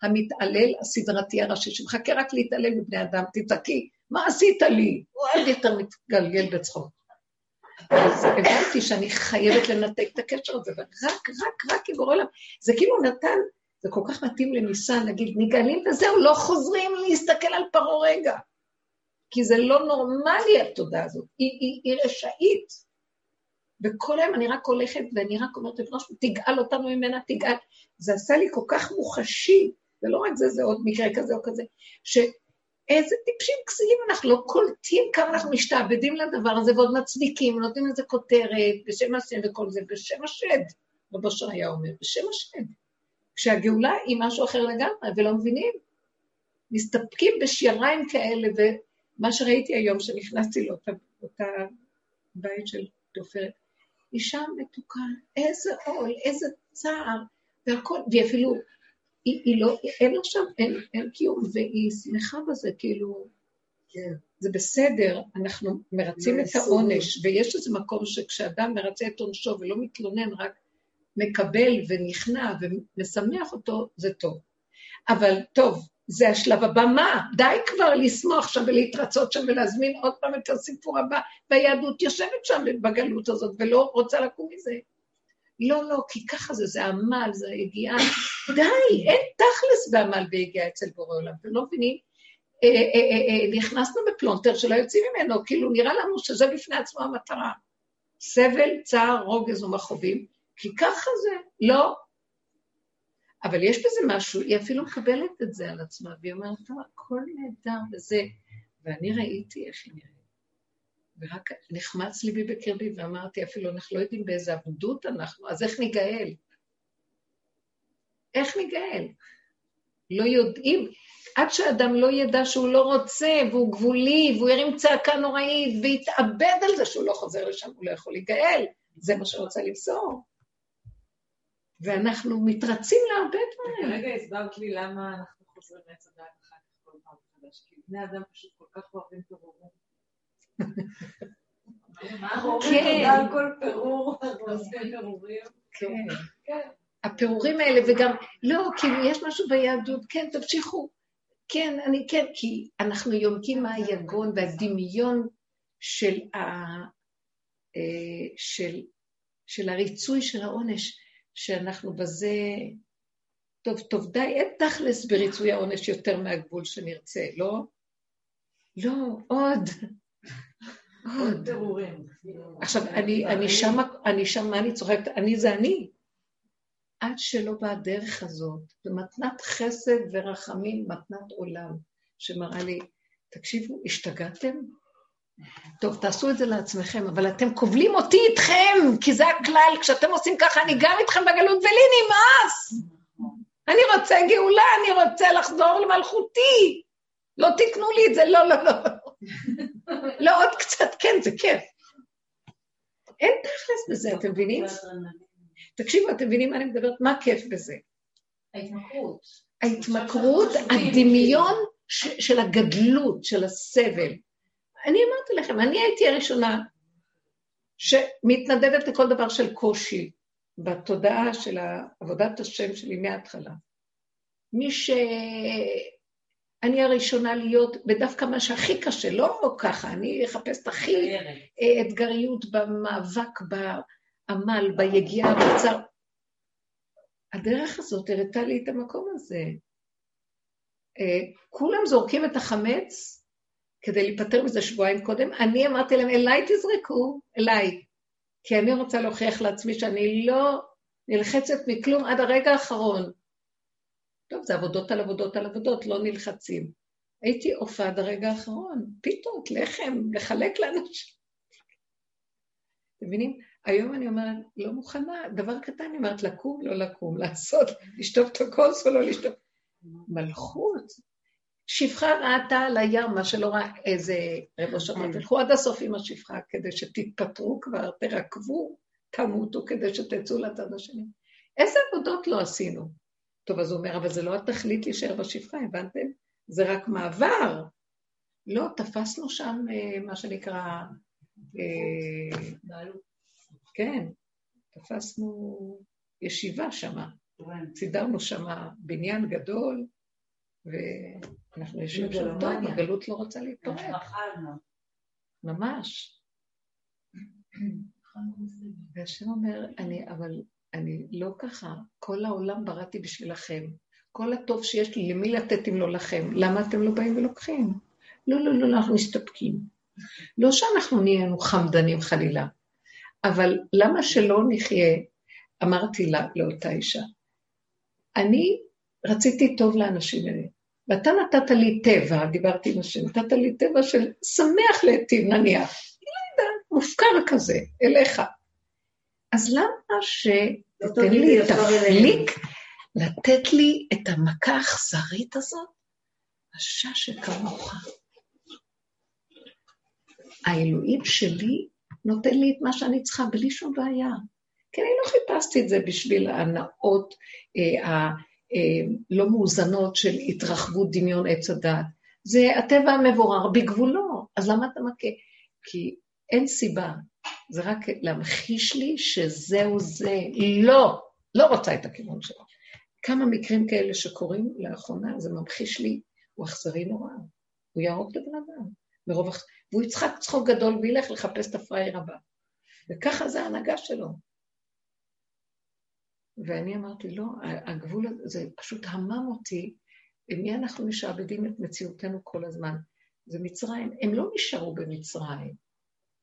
B: המתעלל הסדרתי הראשי, שמחכה רק להתעלל בבני אדם, תצעקי, מה עשית לי? הוא עוד יותר מתגלגל בצחוק. אז הבנתי שאני חייבת לנתק את הקשר הזה, ורק, רק, רק עם עולם. זה כאילו נתן, זה כל כך מתאים לניסן, נגיד, נגאלים וזהו, לא חוזרים להסתכל על פרעה רגע. כי זה לא נורמלי התודעה הזאת, היא, היא, היא רשאית. וכל היום אני רק הולכת ואני רק אומרת תגאל אותנו ממנה, תגאל. זה עשה לי כל כך מוחשי, ולא רק זה, זה עוד מקרה כזה או כזה, שאיזה טיפשים כסילים אנחנו לא קולטים כמה אנחנו משתעבדים לדבר הזה ועוד מצדיקים, נותנים לזה כותרת, בשם השם וכל זה, בשם השד, רבו אושר היה אומר, בשם השד. כשהגאולה היא משהו אחר לגמרי, ולא מבינים. מסתפקים בשיריים כאלה, ומה שראיתי היום, שנכנסתי לאותה בית של תופרת, אישה מתוקה, איזה עול, איזה צער, והכל, והיא אפילו, היא, היא לא, אין לה שם, אין, אין קיום, והיא שמחה בזה, כאילו,
C: כן.
B: זה בסדר, אנחנו מרצים
C: לא
B: את העונש, ויש איזה מקום שכשאדם מרצה את עונשו ולא מתלונן, רק מקבל ונכנע ומשמח אותו, זה טוב. אבל טוב, זה השלב הבא, מה? די כבר לשמוח שם ולהתרצות שם ולהזמין עוד פעם את הסיפור הבא, והיהדות יושבת שם בגלות הזאת ולא רוצה לקום מזה. לא, לא, כי ככה זה, זה עמל, זה יגיעה. די, אין תכלס בעמל ויגיעה אצל בורא עולם. אתם לא מבינים? אה, אה, אה, נכנסנו בפלונטר שלא יוצאים ממנו, כאילו נראה לנו שזה בפני עצמו המטרה. סבל, צער, רוגז ומכאובים, כי ככה זה. לא, אבל יש בזה משהו, היא אפילו מקבלת את זה על עצמה, והיא אומרת, טוב, הכל נהדר וזה. ואני ראיתי איך היא נראית. ורק נחמץ ליבי בקרבי ואמרתי, אפילו אנחנו לא יודעים באיזה עבדות אנחנו, אז איך ניגאל? איך ניגאל? לא יודעים. עד שאדם לא ידע שהוא לא רוצה, והוא גבולי, והוא ירים צעקה נוראית, ויתאבד על זה שהוא לא חוזר לשם, הוא לא יכול להיגאל. זה מה שרוצה למסור. ואנחנו מתרצים להרבה דברים.
G: כרגע הסברת לי למה אנחנו חוזרים לעץ הדעת אחר כך כל פעם מחדש, כי בני אדם פשוט כל כך אוהבים פירורים.
B: כן.
G: כל פירור, עושים פירורים.
B: כן. הפירורים האלה, וגם, לא, כאילו, יש משהו ביהדות, כן, תמשיכו. כן, אני כן, כי אנחנו יונקים מהיגון והדמיון של, ה, אה, של, של הריצוי של העונש. שאנחנו בזה... טוב, טוב, די, אין תכלס בריצוי העונש יותר מהגבול שנרצה, לא? לא, עוד. עוד. עכשיו, אני, אני שמה, אני שם, מה אני צוחקת? אני זה אני. עד שלא באה הדרך הזאת, במתנת חסד ורחמים, מתנת עולם, שמראה לי, תקשיבו, השתגעתם? טוב, תעשו את זה לעצמכם, אבל אתם כובלים אותי איתכם, כי זה הכלל, כשאתם עושים ככה, אני גם איתכם בגלות, ולי נמאס. אני רוצה גאולה, אני רוצה לחזור למלכותי. לא תקנו לי את זה, לא, לא, לא. לא, עוד קצת, כן, זה כיף. אין תכלס בזה, אתם מבינים? תקשיבו, אתם מבינים מה אני מדברת? מה כיף בזה?
G: ההתמכרות.
B: ההתמכרות, הדמיון של הגדלות, של הסבל. אני אמרתי לכם, אני הייתי הראשונה שמתנדבת לכל דבר של קושי בתודעה של עבודת השם שלי מההתחלה. מי ש... אני הראשונה להיות בדווקא מה שהכי קשה, לא ככה, אני אחפש את הכי אתגריות במאבק, בעמל, ביגיעה, בצער. הדרך הזאת הראתה לי את המקום הזה. אה, כולם זורקים את החמץ כדי להיפטר מזה שבועיים קודם, אני אמרתי להם, אליי תזרקו, אליי. כי אני רוצה להוכיח לעצמי שאני לא נלחצת מכלום עד הרגע האחרון. טוב, זה עבודות על עבודות על עבודות, לא נלחצים. הייתי עופה עד הרגע האחרון, פיתות, לחם, לחלק לאנשים. אתם מבינים? היום אני אומרת, לא מוכנה, דבר קטן, אני אומרת, לקום, לא לקום, לעשות, לשטוף את הכוס או לא לשטוף. מלכות, שפחה ראתה על הים, מה שלא ראה איזה רבע שבת. תלכו עד הסוף עם השפחה כדי שתתפטרו כבר, תרקבו, תמותו כדי שתצאו לצד השני. איזה עבודות לא עשינו? טוב, אז הוא אומר, אבל זה לא התכלית להישאר בשפחה, הבנתם? זה רק מעבר. לא, תפסנו שם אה, מה שנקרא... אה, כן, תפסנו ישיבה שמה. סידרנו שמה בניין גדול, ואנחנו יושבים שם טוב, הגלות לא רוצה להתפרק. ממש. והשם אומר, אני, אבל אני לא ככה, כל העולם בראתי בשבילכם. כל הטוב שיש לי, למי לתת אם לא לכם? למה אתם לא באים ולוקחים? לא, לא, לא, אנחנו מסתפקים. לא שאנחנו נהיינו חמדנים חלילה, אבל למה שלא נחיה, אמרתי לה, לאותה אישה, אני רציתי טוב לאנשים האלה. ואתה נתת לי טבע, דיברתי עם השם, נתת לי טבע של שמח להיטיב, נניח. היא לא יודעת, מופקר כזה, אליך. אז למה שתתן לי תפליק, לתת לי את המכה האכזרית הזאת? רשע שכמוך. האלוהים שלי נותן לי את מה שאני צריכה בלי שום בעיה. כי אני לא חיפשתי את זה בשביל ההנאות, אה, לא מאוזנות של התרחבות דמיון עץ הדת. זה הטבע המבורר בגבולו, אז למה אתה מכה? כי אין סיבה, זה רק להמחיש לי שזהו זה. לא, לא רוצה את הכיוון שלו. כמה מקרים כאלה שקורים לאחרונה, זה ממחיש לי, הוא אכזרי נורא. הוא יהרוג את הבן אדם. מרוב... והוא יצחק צחוק גדול וילך לחפש את הפראייר הבא. וככה זה ההנהגה שלו. ואני אמרתי, לא, הגבול הזה, זה פשוט המם אותי, מי אנחנו משעבדים את מציאותנו כל הזמן? זה מצרים. הם לא נשארו במצרים,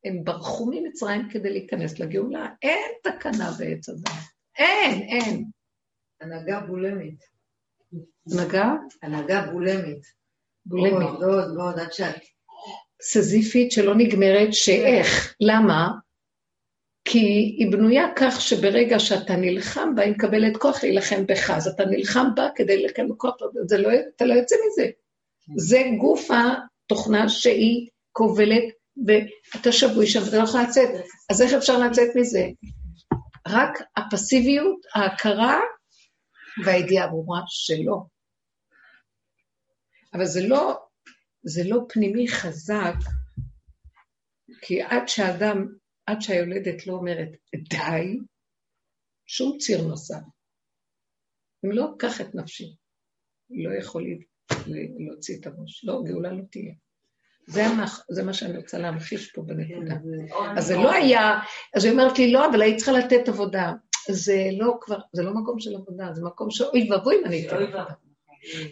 B: הם ברחו ממצרים כדי להיכנס לגאולה. אין תקנה בעץ הדת. אין, אין.
C: הנהגה בולמית.
B: נגע?
C: הנהגה בולמית.
B: בולמית.
C: עוד, עוד, עוד, עד שאת...
B: סזיפית שלא נגמרת, שאיך? למה? כי היא בנויה כך שברגע שאתה נלחם בה, היא מקבלת כוח להילחם בך, אז אתה נלחם בה כדי להילחם בכוח, זה לא, אתה לא יוצא מזה. זה גוף התוכנה שהיא כובלת, ואתה שבוי שם ואתה לא יכול לצאת. אז איך אפשר לצאת מזה? רק הפסיביות, ההכרה והידיעה הברורה שלא. אבל זה לא, זה לא פנימי חזק, כי עד שהאדם, עד שהיולדת לא אומרת די, שום ציר נוסף. אם לא, קח את נפשי. לא יכול להוציא את הראש. לא, גאולה לא תהיה. זה, המח... זה מה שאני רוצה להמחיש פה בנקודה. אז זה לא היה, אז היא אומרת לי, לא, אבל היית צריכה לתת עבודה. זה לא כבר, זה לא מקום של עבודה, זה מקום שאוי ואבוי אם אני אתן עבודה.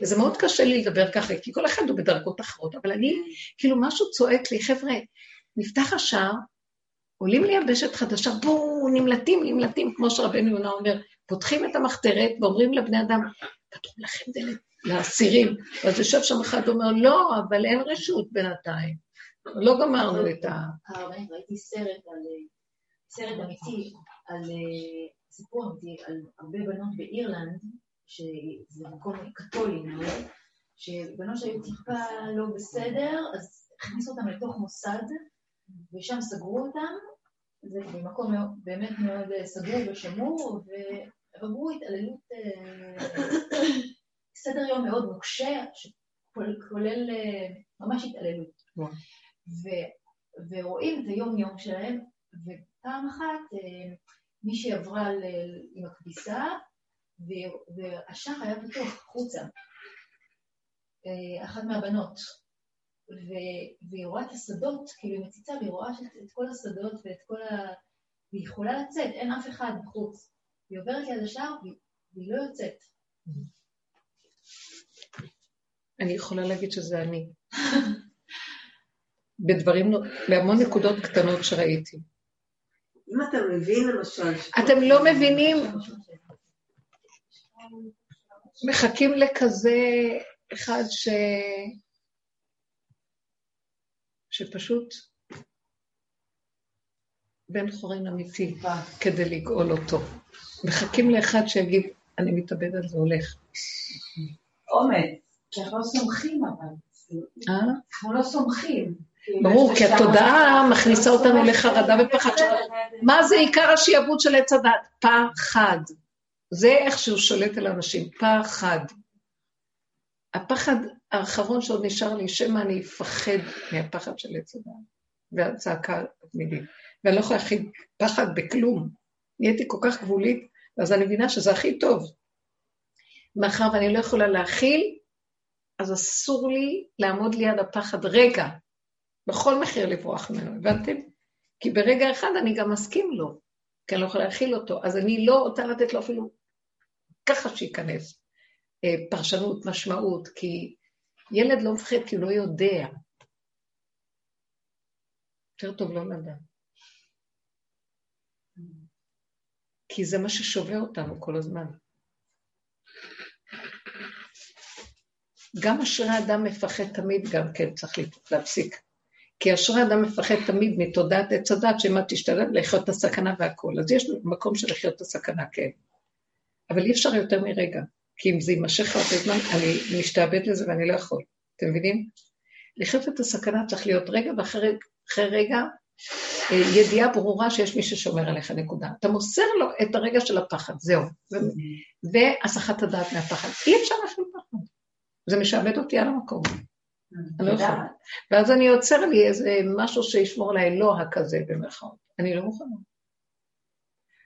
B: וזה מאוד קשה לי לדבר ככה, כי כל אחד הוא בדרגות אחרות, אבל אני, כאילו משהו צועק לי, חבר'ה, נפתח השער, עולים ליבשת חדשה, בואו, נמלטים, נמלטים, כמו שרבנו יונה אומר, פותחים את המחתרת ואומרים לבני אדם, פתחו לכם דלת לאסירים. ואז יושב שם אחד ואומר, לא, אבל אין רשות בינתיים. לא גמרנו את ה...
H: ראיתי סרט על, סרט אמיתי, על אה, סיפור אמיתי, על הרבה בנות באירלנד, שזה מקום קתולי מאוד, שבנות שהיו טיפה לא בסדר, אז הכניסו אותם לתוך מוסד, ושם סגרו אותם, זה במקום באמת מאוד אה, סגור ושמור, ועברו התעללות, אה, סדר יום מאוד נוקשה, שכולל אה, ממש התעללות.
B: וואו.
H: ו- ורואים את היום-יום שלהם, ופעם אחת מישהי עברה עם הכביסה, ו- והשער היה פתוח החוצה, אחת מהבנות. ו- והיא רואה את השדות, כאילו היא מציצה, והיא רואה שאת- את כל השדות ואת כל ה... והיא יכולה לצאת, אין אף אחד בחוץ. היא עוברת ליד השער והיא, לא יוצאת.
B: אני יכולה להגיד שזה אני. בדברים, בהמון נקודות קטנות שראיתי.
C: אם אתה מבין למשל...
B: אתם לא מבינים, מחכים לכזה אחד ש... שפשוט בן חורין אמיתי כדי לגאול אותו. מחכים לאחד שיגיד, אני מתאבד על זה, הולך.
D: אומץ.
E: כי אנחנו לא סומכים אבל.
B: אה?
E: אנחנו לא סומכים.
B: ברור, כי התודעה מכניסה אותנו לחרדה ופחד. מה זה עיקר השיעבוד של עץ הדת? פחד. זה איך שהוא שולט על אנשים, פחד. הפחד האחרון שעוד נשאר לי, שמא אני אפחד מהפחד של עץ הדת, והצעקה התמידית. ואני לא יכולה להכיל פחד בכלום. נהייתי כל כך גבולית, אז אני מבינה שזה הכי טוב. מאחר ואני לא יכולה להכיל, אז אסור לי לעמוד ליד הפחד רגע, בכל מחיר לברוח ממנו, הבנתם? כי ברגע אחד אני גם מסכים לו, כי אני לא יכולה להכיל אותו, אז אני לא רוצה לתת לו אפילו ככה שייכנס. אה, פרשנות, משמעות, כי ילד לא מפחד כי הוא לא יודע. יותר טוב לא לדעת. כי זה מה ששובה אותנו כל הזמן. גם אשרי האדם מפחד תמיד, גם כן צריך להפסיק. כי אשרי אדם מפחד תמיד מתודעת עץ הדת, שמה תשתלב לחיות את הסכנה והכול. אז יש מקום של לחיות את הסכנה, כן. אבל אי אפשר יותר מרגע, כי אם זה יימשך הרבה זמן, אני משתעבד לזה ואני לא יכול. אתם מבינים? לחיות את הסכנה צריך להיות רגע, ואחרי אחרי רגע, אה, ידיעה ברורה שיש מי ששומר עליך, נקודה. אתה מוסר לו את הרגע של הפחד, זהו. ו- והסחת הדעת מהפחד. אי אפשר להפעיל פחד. זה משעבד אותי על המקום. אני לא יכולה. ואז אני עוצר לי איזה משהו שישמור על האלוה כזה, במרכאות. אני לא מוכנה.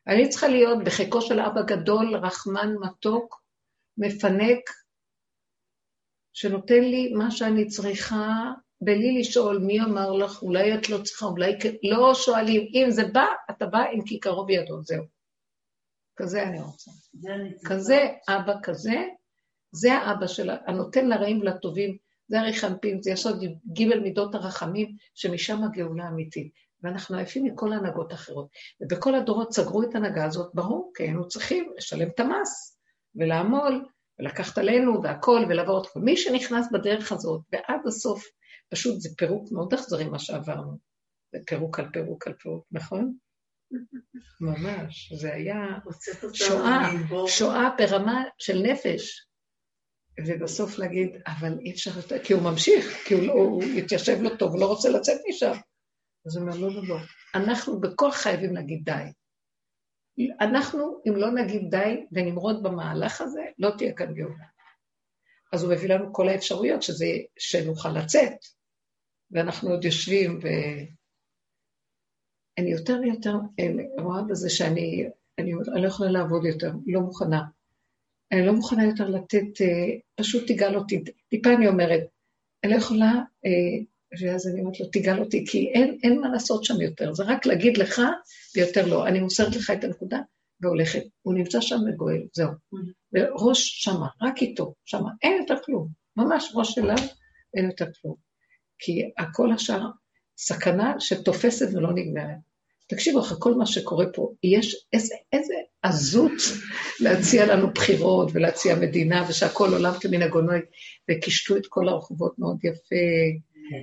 B: אני צריכה להיות בחיקו של אבא גדול, רחמן, מתוק, מפנק, שנותן לי מה שאני צריכה, בלי לשאול מי אמר לך, אולי את לא צריכה, אולי לא שואלים, אם זה בא, אתה בא עם כיכרו בידו, זהו. כזה אני רוצה. כזה, אבא כזה, זה האבא של הנותן לרעים ולטובים, זה הרי חנפין, זה יסוד ג' מידות הרחמים, שמשם הגאולה האמיתית. ואנחנו עייפים מכל הנהגות אחרות. ובכל הדורות סגרו את ההנהגה הזאת, ברור, כי היינו צריכים לשלם את המס, ולעמול, ולקחת עלינו, והכול, ולעבור את כל. מי שנכנס בדרך הזאת, ועד הסוף, פשוט זה פירוק מאוד אכזרי מה שעברנו. זה פירוק על פירוק על פירוק, נכון? ממש, זה היה שואה. שואה ברמה של נפש. ובסוף להגיד, אבל אי אפשר יותר, כי הוא ממשיך, כי הוא, לא, הוא התיישב לו טוב, הוא לא רוצה לצאת משם. אז הוא אומר, לא, לא, לא. אנחנו בכוח חייבים להגיד די. אנחנו, אם לא נגיד די ונמרוד במהלך הזה, לא תהיה כאן גאולה. אז הוא מביא לנו כל האפשרויות שזה, שנוכל לצאת, ואנחנו עוד יושבים ו... אני יותר ויותר אה, רואה בזה שאני אני, אני לא יכולה לעבוד יותר, לא מוכנה. אני לא מוכנה יותר לתת, אה, פשוט תיגל אותי. טיפה אני אומרת, אני לא יכולה, אה, ואז אני אומרת לו, תיגל אותי, כי אין, אין מה לעשות שם יותר, זה רק להגיד לך, ויותר לא. אני מוסרת לך את הנקודה והולכת. הוא נמצא שם וגואל, זהו. וראש שמה, רק איתו, שמה. אין יותר כלום. ממש ראש אליו, אין יותר כלום. כי הכל השאר סכנה שתופסת ולא נגמרת. תקשיבו, אחרי כל מה שקורה פה, יש איזה, איזה עזות להציע לנו בחירות ולהציע מדינה, ושהכול עולם כמנהגו נוהג, וקישטו את כל הרחובות מאוד יפה,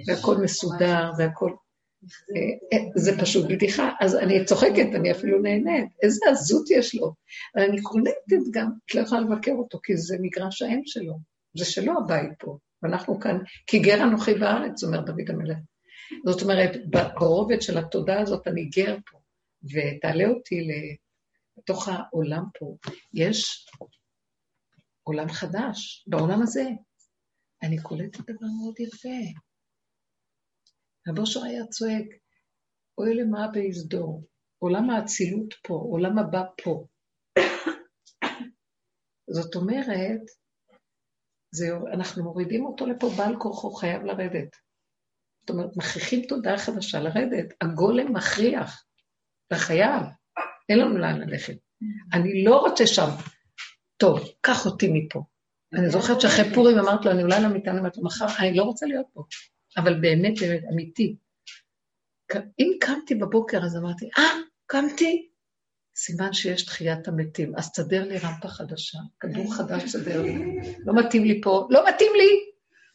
B: והכל מסודר, והכל... אה, אה, זה פשוט בדיחה. אז אני צוחקת, אני אפילו נהנית. איזה עזות יש לו. אבל אני קולטת גם, את לא יכולה לבקר אותו, כי זה מגרש האם שלו. זה שלו הבית פה. ואנחנו כאן, כי גר אנוכי בארץ, אומר דוד המלך. זאת אומרת, ברובד של התודעה הזאת אני גר פה, ותעלה אותי לתוך העולם פה. יש עולם חדש, בעולם הזה. אני קולטת דבר מאוד יפה. הבושר היה צועק, אוי למה ביסדור, עולם האצילות פה, עולם הבא פה. זאת אומרת, זה, אנחנו מורידים אותו לפה, בעל כורחו חייב לרדת. זאת אומרת, מכריחים תודעה חדשה לרדת. הגולם מכריח, אתה חייב, אין לנו לאן ללכת. אני לא רוצה שם. טוב, קח אותי מפה. אני זוכרת שאחרי פורים אמרתי לו, אני אולי למיטה, אני אומרת לו, מחר, אני לא רוצה להיות פה. אבל באמת, באמת, אמיתי. אם קמתי בבוקר, אז אמרתי, אה, קמתי? סימן שיש תחיית המתים. אז תסדר לי רמפה חדשה, כדור חדש תסדר לי. לא מתאים לי פה, לא מתאים לי,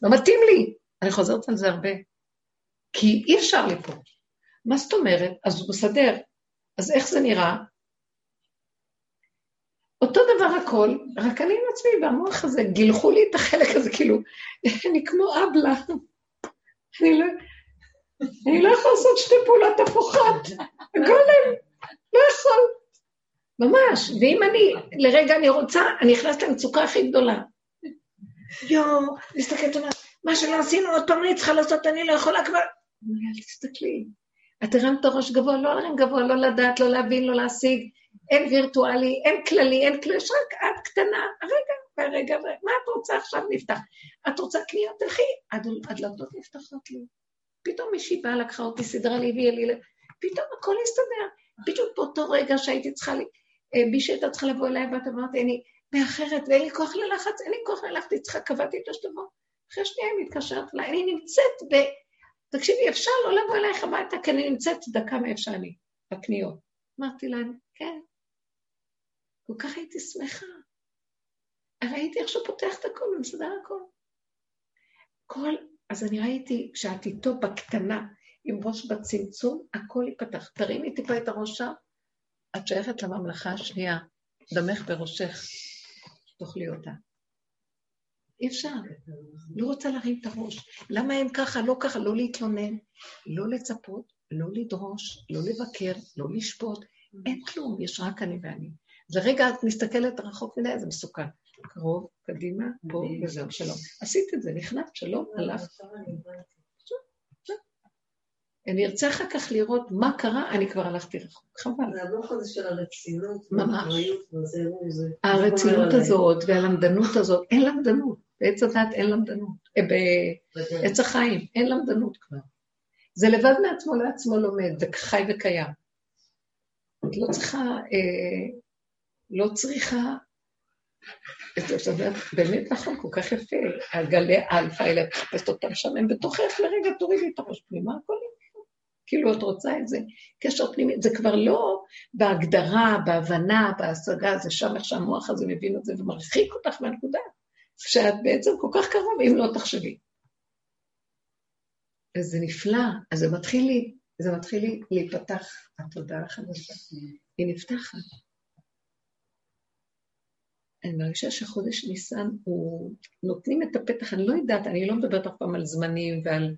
B: לא מתאים לי. אני חוזרת על זה הרבה. כי אי אפשר לי פה. מה זאת אומרת? אז הוא מסדר. אז איך זה נראה? אותו דבר הכל, רק אני עם עצמי, והמוח הזה, גילחו לי את החלק הזה, כאילו, אני כמו אבלה. אני לא, אני לא יכול לעשות שתי פעולות הפוכות. גולם, לא יכול. ממש. ואם אני, לרגע אני רוצה, אני נכנסת למצוקה הכי גדולה. יואו, מסתכלת עליו, מה שלא עשינו, עוד פעם אני צריכה לעשות, אני לא יכולה כבר... אל תסתכלי. את הרמת ראש גבוה, לא להרים גבוה, לא לדעת, לא להבין, לא להשיג. אין וירטואלי, אין כללי, אין כללי, יש רק את קטנה, הרגע, והרגע, מה את רוצה עכשיו נפתח? את רוצה קניות, תלכי, הדלתות נפתחות לי. פתאום מישהי באה, לקחה אותי, סידרה לי, הביאה לי, פתאום הכל הסתדר. בדיוק באותו רגע שהייתי צריכה, מישהי הייתה צריכה לבוא אליי, ואת אמרת, אני מאחרת, ואין לי כוח ללחץ, אין לי כוח ללחץ, צריכה, קבעתי איתו שתבוא. אחרי שנייה היא מתקשרת אליי, אני נמצאת ב... תקשיבי, אפשר לא לבוא אלייך הביתה, כי אני נמצאת דקה מאיפה שאני, בקניות. אמרתי להם, כן. כל כך הייתי שמחה. ראיתי איך שהוא פותח את הכל ומסדר הכל. כל, אז אני ראיתי, כשאת איתו בקטנה, עם ראש בצמצום, הכל ייפתח. תרימי טיפה את הראש שם, את שייכת לממלכה השנייה, דמך בראשך, תאכלי אותה. אי אפשר. לא רוצה להרים את הראש. למה הם ככה, לא ככה, לא להתלונן, לא לצפות, לא לדרוש, לא לבקר, לא לשפוט. אין כלום, יש רק אני ואני. לרגע את מסתכלת רחוק מדי, זה מסוכן. קרוב, קדימה, פה וזהו, שלום. עשית את זה, נכנעת, שלום, הלכת. אני ארצה אחר כך לראות מה קרה, אני כבר הלכתי רחוק, חבל.
C: זה הדוח הזה של הרצינות,
B: ממש. הרצינות. הזאת והלמדנות הזאת, אין למדנות. בעץ הדת אין למדנות. אה, בעץ החיים אין למדנות כבר. זה לבד מעצמו לעצמו לומד, זה חי וקיים. את לא צריכה, אה, לא צריכה, יודעת, באמת נכון, כל כך יפה, הגלי האלפא האלה, את אותם שם, בתוכך, לרגע תורידי את הראש פנימה, הכל יפה. כאילו את רוצה את זה, קשר פנימי, זה כבר לא בהגדרה, בהבנה, בהשגה, זה שם איך שהמוח הזה מבין את זה ומרחיק אותך מהנקודה, כשאת בעצם כל כך קרוב, אם לא תחשבי. אז זה נפלא, אז זה מתחיל, לי, זה מתחיל לי להיפתח, התודעה החדשה, היא נפתחת. אני מרגישה שחודש ניסן הוא, נותנים את הפתח, אני לא יודעת, אני לא מדברת אף פעם על זמנים ועל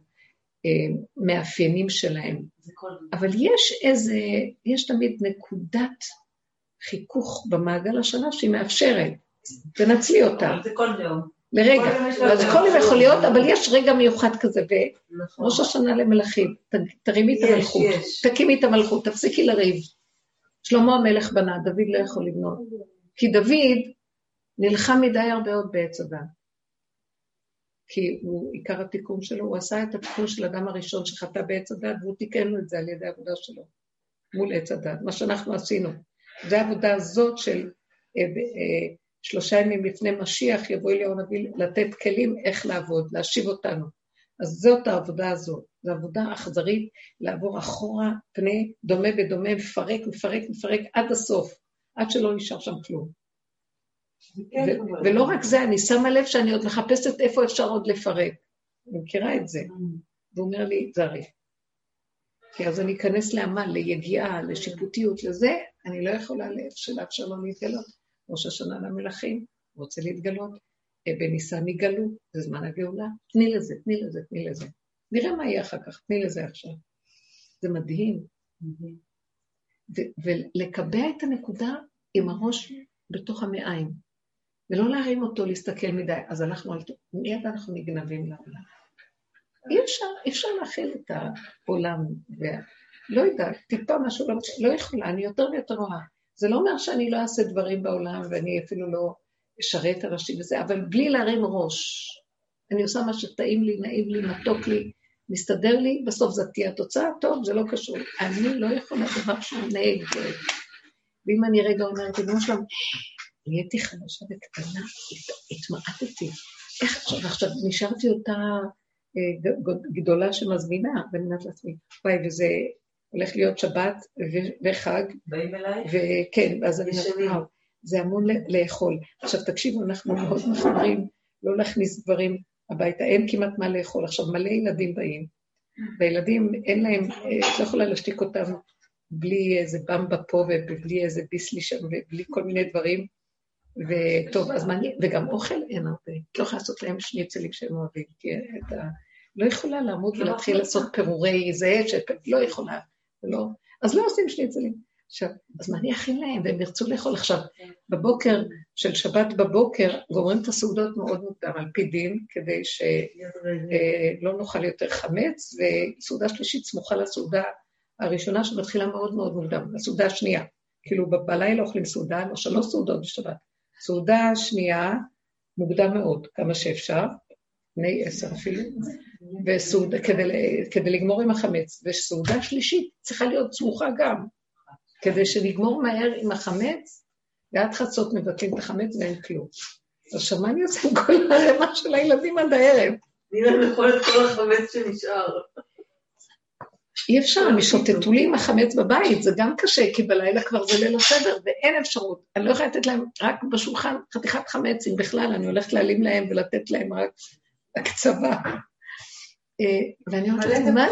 B: אה, מאפיינים שלהם,
D: כל...
B: אבל יש איזה, יש תמיד נקודת חיכוך במעגל השנה שהיא מאפשרת, תנצלי אותה,
D: זה כל יום.
B: לרגע. אז כל יום. יכול להיות, אבל יש רגע מיוחד כזה,
C: נכון.
B: וראש השנה למלאכים, ת- תרימי את המלכות. תקימי את המלכות, תפסיקי לריב. שלמה המלך בנה, דוד לא יכול לבנות. כי דוד נלחם מדי הרבה עוד בעץ הדת. כי הוא, עיקר התיקון שלו, הוא עשה את התיקון של האדם הראשון שחטא בעץ הדת, והוא תיקן את זה על ידי העבודה שלו, מול עץ הדת, מה שאנחנו עשינו. זו העבודה הזאת של אה, אה, שלושה ימים לפני משיח, יבוא אליהו הנביא לתת כלים איך לעבוד, להשיב אותנו. אז זאת העבודה הזאת, זו עבודה אכזרית, לעבור אחורה, פני דומה בדומה, מפרק, מפרק, מפרק עד הסוף, עד שלא נשאר שם כלום. ו- ולא רק זה, אני שמה לב שאני עוד מחפשת איפה אפשר עוד לפרק. אני מכירה את זה. והוא אומר לי, זרי. כי אז אני אכנס לעמל, ליגיעה, לשיפוטיות, לזה, אני לא יכולה לאפשר לאפשר לו להתגלות. ראש השנה למלכים, רוצה להתגלות, בניסן יגלו, זה זמן הגאולה, תני לזה, תני לזה, תני לזה. נראה מה יהיה אחר כך, תני לזה עכשיו. זה מדהים. ו- ולקבע את הנקודה עם הראש בתוך המעיים, ולא להרים אותו להסתכל מדי, אז אנחנו, מיד אנחנו נגנבים לעולם. אי אפשר, אי אפשר להכיל את העולם, ולא יודעת, טיפה משהו לא, לא יכולה, אני יותר ויותר רואה. זה לא אומר שאני לא אעשה דברים בעולם ואני אפילו לא אשרת אנשים וזה, אבל בלי להרים ראש. אני עושה מה שטעים לי, נעים לי, מתוק לי, מסתדר לי, בסוף זאת תהיה התוצאה, טוב, זה לא קשור. אני לא יכולה דבר שהוא נגד. ואם אני רגע אומרת, אדמו שלום, נהייתי חלשה וקטנה, הת- התמעטתי. איך עכשיו, עכשיו נשארתי אותה אה, גדולה שמזמינה, ואני אומרת לעצמי, וואי, וזה הולך להיות שבת וחג,
D: באים אליי?
B: וכן, ואז אני אומרת, זה המון לאכול. עכשיו תקשיבו, אנחנו מאוד מחברים לא להכניס דברים הביתה, אין כמעט מה לאכול. עכשיו מלא ילדים באים, והילדים אין להם, אה, את לא יכולה להשתיק אותם בלי איזה במבה פה ובלי איזה ביסלי שם ובלי כל מיני דברים. וטוב, אז מעניין, וגם אוכל אין הרבה. את לא יכולה לעשות להם שניצלים שהם אוהבים, כי את ה... לא יכולה לעמוד ולהתחיל לעשות פירורי זה, שלא יכולה, לא. אז לא עושים שניצלים. עכשיו, אז מה אני אכין להם? והם ירצו לאכול עכשיו. בבוקר של שבת בבוקר גומרים את הסעודות מאוד מוקדם, על פי דין, כדי שלא נאכל יותר חמץ, וסעודה שלישית סמוכה לסעודה הראשונה שמתחילה מאוד מאוד מוקדם, הסעודה השנייה. כאילו בלילה אוכלים סעודה, לא שלוש סעודות בשבת. סעודה שנייה, מוקדם מאוד, כמה שאפשר, בני עשר אפילו, וסעודה, כדי, כדי לגמור עם החמץ, וסעודה שלישית צריכה להיות סמוכה גם, כדי שנגמור מהר עם החמץ, ועד חצות מבטלים את החמץ ואין כלום. עכשיו, מה אני עושה עם כל הרמה של הילדים עד הערב?
C: תני להם כל החמץ שנשאר.
B: אי אפשר, הם ישוטטו לי עם החמץ בבית, זה גם קשה, כי בלילה כבר זה ליל הסדר, ואין אפשרות. אני לא יכולה לתת להם רק בשולחן חתיכת חמץ, אם בכלל, אני הולכת להעלים להם ולתת להם רק הקצבה. אה, ואני אומרת, מה?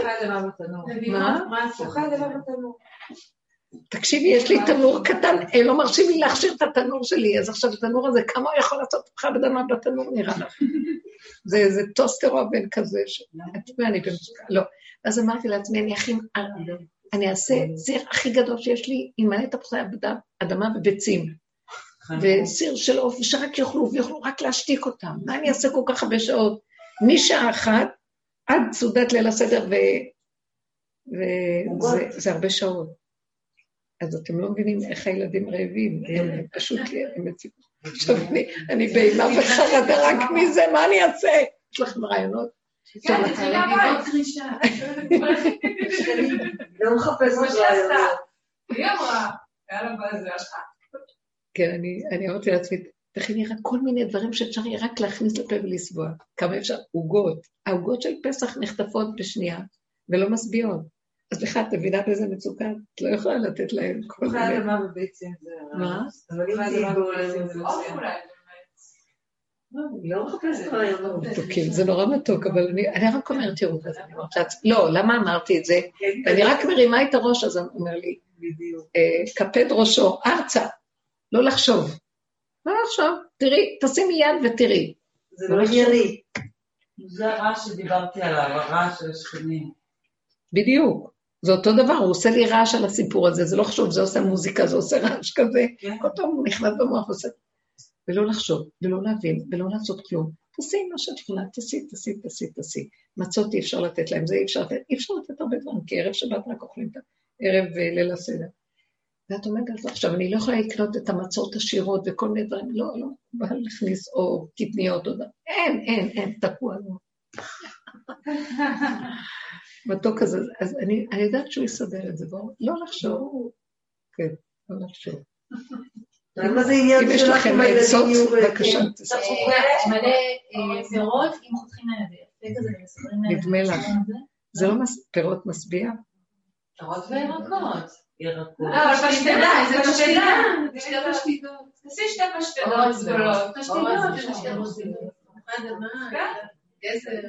B: תקשיבי, יש לי תנור קטן, הם לא מרשים לי להכשיר את התנור שלי, אז עכשיו התנור הזה, כמה הוא יכול לעשות תפוחי אדמה בתנור, נראה לך? זה איזה טוסטר אובן כזה, ש... את יודעת, אני במצוקה, לא. אז אמרתי לעצמי, אני אכין, אני אעשה סיר הכי גדול שיש לי, עם מלא תפוחי אדמה- וביצים. וסיר של עוף, שרק יאכלו, ויוכלו רק להשתיק אותם. מה אני אעשה כל כך הרבה שעות? משעה אחת עד סעודת ליל הסדר, וזה זה הרבה שעות. אז אתם לא מבינים איך הילדים רעבים, הם פשוט, הם מציגים. עכשיו אני באימה וחרדה רק מזה, מה אני אעשה? יש לכם רעיונות?
G: כן, תתחילי קרישה.
C: לא מחפש
G: כמו
C: את
G: שעשתה.
C: רעיונות.
G: היא אמרה, יאללה, בזה, אחת.
B: כן, אני, אני אמרתי לעצמי, תכיני רק כל מיני דברים שאפשר יהיה רק להכניס לפה ולסבוע. כמה אפשר? עוגות. העוגות של פסח נחטפות בשנייה, ולא משביעות. אז בכלל, את מבינה באיזה מצוקה? את לא יכולה לתת להם כל מיני...
G: אדמה וביצים זה...
B: מה?
C: אבל אם זה
B: מתוקים, זה נורא מתוק, אבל אני, אני רק אומרת, תראו, אז אני אומרת לעצמי, לא, למה אמרתי את זה? ואני רק מרימה את הראש, אז הוא אומר לי,
C: בדיוק.
B: אה, ראשו, ארצה, לא לחשוב. לא לחשוב, תראי, תשימי יד ותראי.
C: זה לא ענייני.
D: זה הרעש שדיברתי עליו, הרעש של השכנים.
B: בדיוק. זה אותו דבר, הוא עושה לי רעש על הסיפור הזה, זה לא חשוב, זה עושה מוזיקה, זה עושה רעש כזה,
D: כן.
B: כל פעם הוא נכנס במוח ועושה... ולא לחשוב, ולא להבין, ולא לעשות כלום. תעשי מה שאת יכולה, תעשי, תעשי, תעשי, תעשי. מצות אי אפשר לתת להם, זה אי אפשר לתת, אי אפשר לתת הרבה דברים, כי ערב שבת רק אוכלים את הערב אה, ליל הסדר. ואת עומדת על זה עכשיו, אני לא יכולה לקנות את המצות עשירות וכל מיני דברים, לא, לא, בא להכניס או קטניות או דבר, אין, אין, אין, תקוע לנו. מתוק כזה, אז אני, אני יודעת שהוא יסדר את זה, בואו, לא לחשוב. כן, לא לחשוב.
C: מה זה עניין
B: אם יש
C: שלך
B: לכם
C: אם הילדים
B: עצות,
C: יהיו?
B: בבקשה, תספרו.
H: מלא אה, פירות עם חותכים להם
B: נדמה לך.
H: זה.
B: לא פירות משביע?
G: פירות וירקות.
D: ירקות.
G: לא, אבל פשטדה, זה פשטדה. זה שתי פשטידות. תעשי שתי פשטדות גדולות.
H: פשטידות.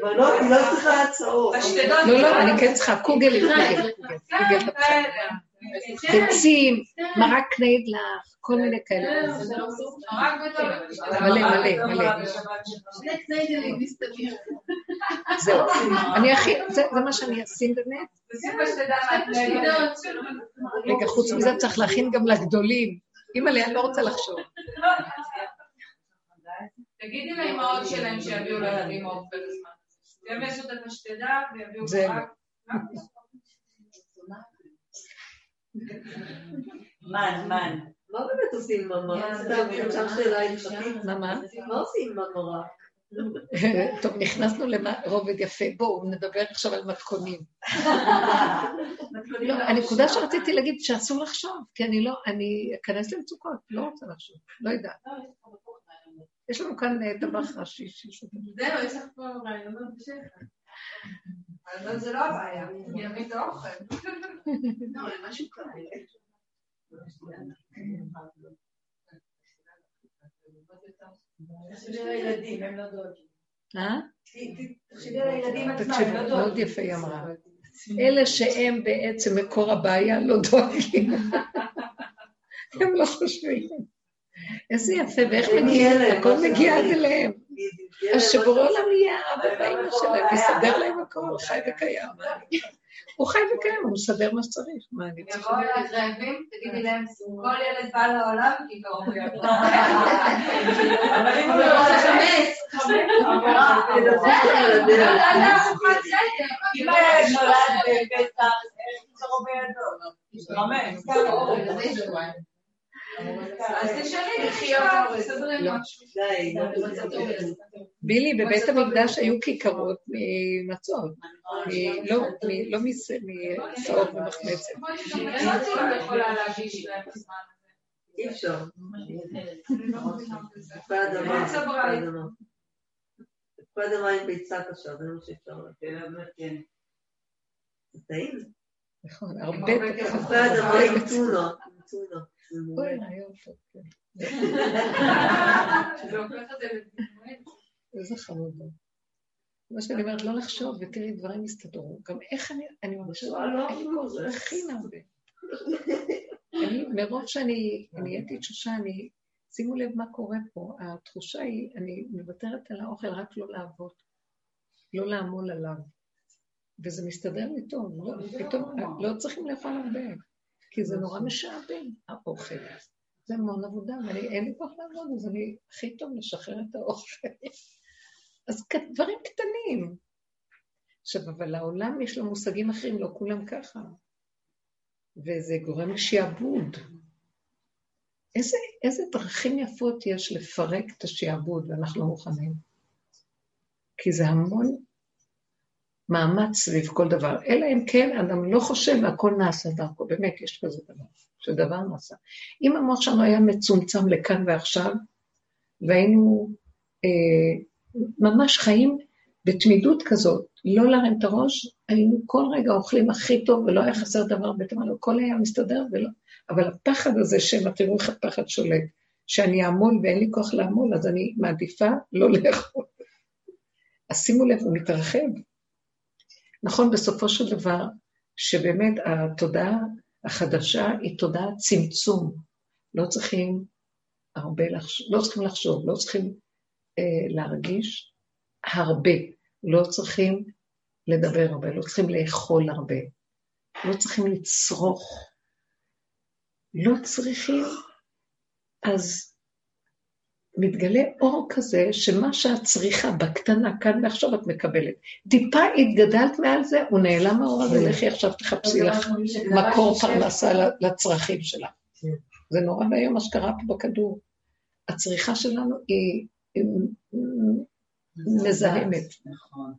C: בנות, היא לא צריכה הצעות.
G: פשטדות.
B: לא, לא, אני כן צריכה קוגל,
G: כן,
B: קוגל,
G: בסדר.
B: ביצים, מרק קניידלח, כל מיני כאלה. מלא, מלא, מלא. זהו, אני הכי, זה מה שאני אשים באמת. רגע, חוץ מזה צריך להכין גם לגדולים. אימא'לה, אני לא רוצה לחשוב.
G: תגידי לאמהות שלהם שיביאו לילדים אוכל בזמן. הם יעשו את הפשטדה ויביאו.
D: מן, מן.
C: מה באמת עושים עם המרק? סתם, אפשר שאלה הלכתית?
B: מה, מה?
C: מה עושים עם המרק?
B: טוב, נכנסנו לרובד יפה. בואו נדבר עכשיו על מתכונים. לא, הנקודה שרציתי להגיד שאסור לחשוב, כי אני לא, אני אכנס למצוקות, לא רוצה לחשוב, לא יודעת. יש לנו כאן אה, ראשי ששותף.
G: זהו, יש לך פה רעיונות בשפע. אבל זה לא הבעיה, יביא את האוכל.
H: לא, משהו כזה.
G: תחשבי על הילדים, הם לא דואגים.
B: אה?
G: תחשבי על הילדים עצמם, הם לא
B: מאוד
G: דואגים.
B: יפה היא אמרה. אלה שהם בעצם מקור הבעיה לא דואגים. הם לא חושבים. איזה יפה, ואיך
C: מגיע
B: הכל מגיע עד. אליהם. אז שבורא עולם יהיה האבא והאמא שלהם, ויסדר להם הכל, חי וקיים. הוא חי וקיים, הוא מסדר מה שצריך. מה אני צריכה?
G: יבואו אלייך רעבים, תגידי להם, כל ילד בא לעולם כי קרוב.
D: אבל אם הוא
G: לא חמץ,
D: אם נולד בפסח, איך קרוב בידו? חמש.
G: אז תשאלי, לחיות, תסדרי
B: לא.
G: משהו.
B: בילי, בבית המקדש היו כיכרות ממצות. לא, מ- לא מס- משעור ומחמצת.
C: אי אפשר.
G: לא.
C: תפוחי אדמה, עם ביצה קשה, זה מה שאפשר.
D: כן.
C: זה טעים.
B: נכון, הרבה
C: תפוחי אדמה עם טונה.
B: אוי. רעיון טוב, כן. איזה חמודה. מה שאני אומרת, לא לחשוב, ותראי, דברים יסתדרו. גם איך אני, אני כוח, זה הכי הרבה. אני, מרוב שאני נהייתי תשושה, אני, שימו לב מה קורה פה, התחושה היא, אני מוותרת על האוכל רק לא לעבוד, לא לעמול עליו. וזה מסתדר לי טוב, לא, פתאום לא צריכים לאכול הרבה, כי זה נורא משעבד, האוכל. זה המון עבודה, ואני, אין לי כוח לעבוד, אז אני, הכי טוב לשחרר את האוכל. אז דברים קטנים. עכשיו, אבל העולם יש לו מושגים אחרים, לא כולם ככה. וזה גורם לשעבוד. איזה, איזה דרכים יפות יש לפרק את השעבוד, ואנחנו לא מוכנים. כי זה המון מאמץ סביב כל דבר. אלא אם כן אדם לא חושב והכל נעשה דרכו, באמת יש כזה דבר, שדבר נעשה. אם המוח שלנו היה מצומצם לכאן ועכשיו, והיינו אה, ממש חיים בתמידות כזאת, לא להרים את הראש, היינו כל רגע אוכלים הכי טוב ולא היה חסר דבר בתמנו, הכל היה מסתדר ולא... אבל הפחד הזה שמא תראו איך הפחד שולט, שאני אעמול ואין לי כוח לעמול, אז אני מעדיפה לא לאכול. אז שימו לב, הוא מתרחב. נכון, בסופו של דבר, שבאמת התודעה החדשה היא תודעה צמצום. לא צריכים הרבה לחשוב, לא צריכים לחשוב, לא צריכים אה, להרגיש הרבה, לא צריכים לדבר הרבה, לא צריכים לאכול הרבה, לא צריכים לצרוך, לא צריכים, אז מתגלה אור כזה, שמה שאת צריכה בקטנה, כאן ועכשיו את מקבלת. טיפה התגדלת מעל זה, הוא נעלם האור הזה. לכי עכשיו תחפשי לך מקור פרנסה לצרכים שלה.
C: כן.
B: זה נורא ואיום מה שקרה פה בכדור. הצריכה שלנו היא היא מזהמת.
D: נכון.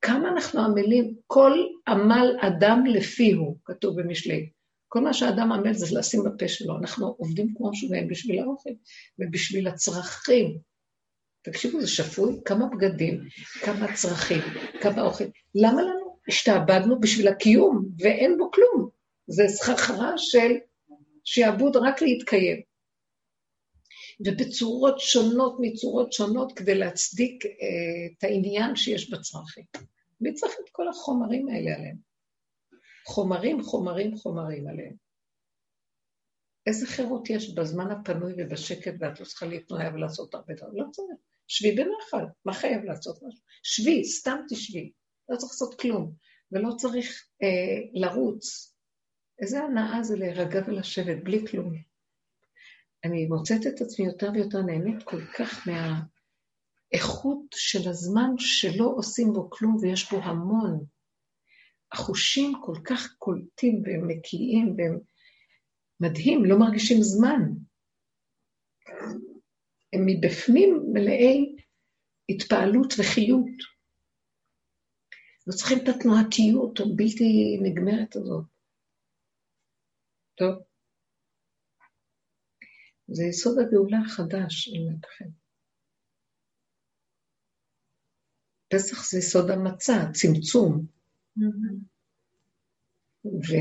B: כמה אנחנו עמלים, כל עמל אדם לפיהו, כתוב במשלי. כל מה שאדם עמל זה לשים בפה שלו. אנחנו עובדים כמו משוגעים בשביל האוכל ובשביל הצרכים. תקשיבו, זה שפוי, כמה בגדים, כמה צרכים, כמה אוכל. למה לנו? השתעבדנו בשביל הקיום, ואין בו כלום. זה סחרחרה של שעבוד רק להתקיים. ובצורות שונות מצורות שונות כדי להצדיק אה, את העניין שיש בצרכים. מי צריך את כל החומרים האלה עליהם? חומרים, חומרים, חומרים עליהם. איזה חירות יש בזמן הפנוי ובשקט ואת לא צריכה להתנועה ולעשות הרבה דברים? לא צריך. שבי בנחל, מה חייב לעשות משהו? שבי, סתם תשבי. לא צריך לעשות כלום, ולא צריך אה, לרוץ. איזה הנאה זה להירגע ולשבת בלי כלום. אני מוצאת את עצמי יותר ויותר נהנית כל כך מהאיכות של הזמן שלא עושים בו כלום ויש בו המון. החושים כל כך קולטים והם נקיים והם מדהים, לא מרגישים זמן. הם מבפנים מלאי התפעלות וחיות. לא צריכים את התנועתיות הבלתי נגמרת הזאת. טוב. זה יסוד הגאולה החדש, אני אומרת לכם. פסח זה יסוד המצה, צמצום. ו...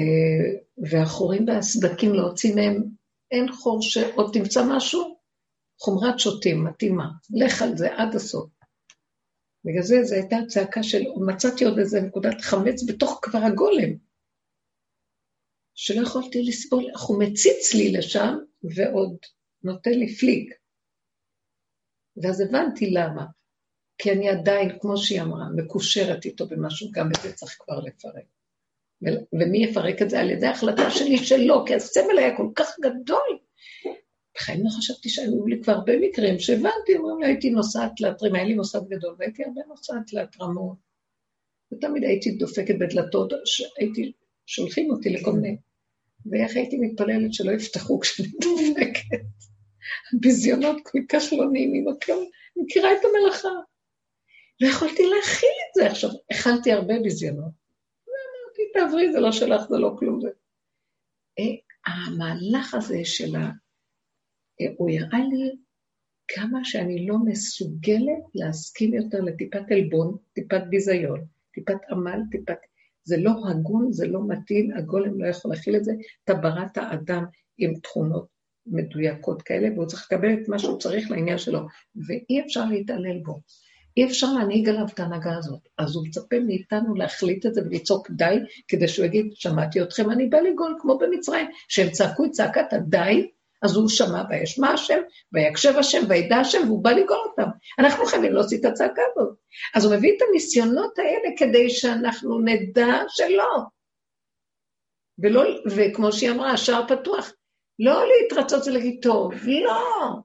B: והחורים והסדקים להוציא מהם, אין חור שעוד תמצא משהו, חומרת שוטים, מתאימה. לך על זה עד הסוף. בגלל זה זו הייתה צעקה של, מצאתי עוד איזה נקודת חמץ בתוך כבר הגולם, שלא יכולתי לסבול, איך הוא מציץ לי לשם, ועוד נותן לי פליק. ואז הבנתי למה. כי אני עדיין, כמו שהיא אמרה, מקושרת איתו במשהו, גם את זה צריך כבר לפרק. ומי יפרק את זה? על ידי החלטה שלי שלא, כי הסמל היה כל כך גדול. בחיים לא חשבתי שהיו לי כבר הרבה מקרים שהבנתי, אומרים לי, הייתי נוסעת להתרים, היה לי מוסד גדול, והייתי הרבה נוסעת להתרמות. ותמיד הייתי דופקת בדלתות, הייתי, שולחים אותי לכל מיני. ואיך הייתי מתפללת שלא יפתחו כשאני דופקת. הביזיונות כל כך לא נעימים, את לא מכירה את המלאכה. לא יכולתי להכיל את זה. עכשיו, אכלתי הרבה ביזיונות. אמרתי, תעברי, זה לא שלך, זה לא כלום. זה... המהלך הזה של ה... הוא הראה לי כמה שאני לא מסוגלת להסכים יותר לטיפת עלבון, טיפת ביזיון, טיפת עמל, טיפת... זה לא הגון, זה לא מתאים, הגולם לא יכול להכיל את זה. אתה בראת אדם עם תכונות מדויקות כאלה, והוא צריך לקבל את מה שהוא צריך לעניין שלו, ואי אפשר להתעלל בו. אי אפשר להנהיג עליו את ההנהגה הזאת. אז הוא מצפה מאיתנו להחליט את זה ולצעוק די, כדי שהוא יגיד, שמעתי אתכם, אני בא לגאול כמו במצרים, שהם צעקו את צעקת הדי, אז הוא שמע וישמע השם, ויקשב השם, וידע השם, והוא בא לגאול אותם. אנחנו חייבים להוציא את הצעקה הזאת. אז הוא מביא את הניסיונות האלה כדי שאנחנו נדע שלא. ולא, וכמו שהיא אמרה, השער פתוח. לא להתרצות ולהגיד טוב, לא.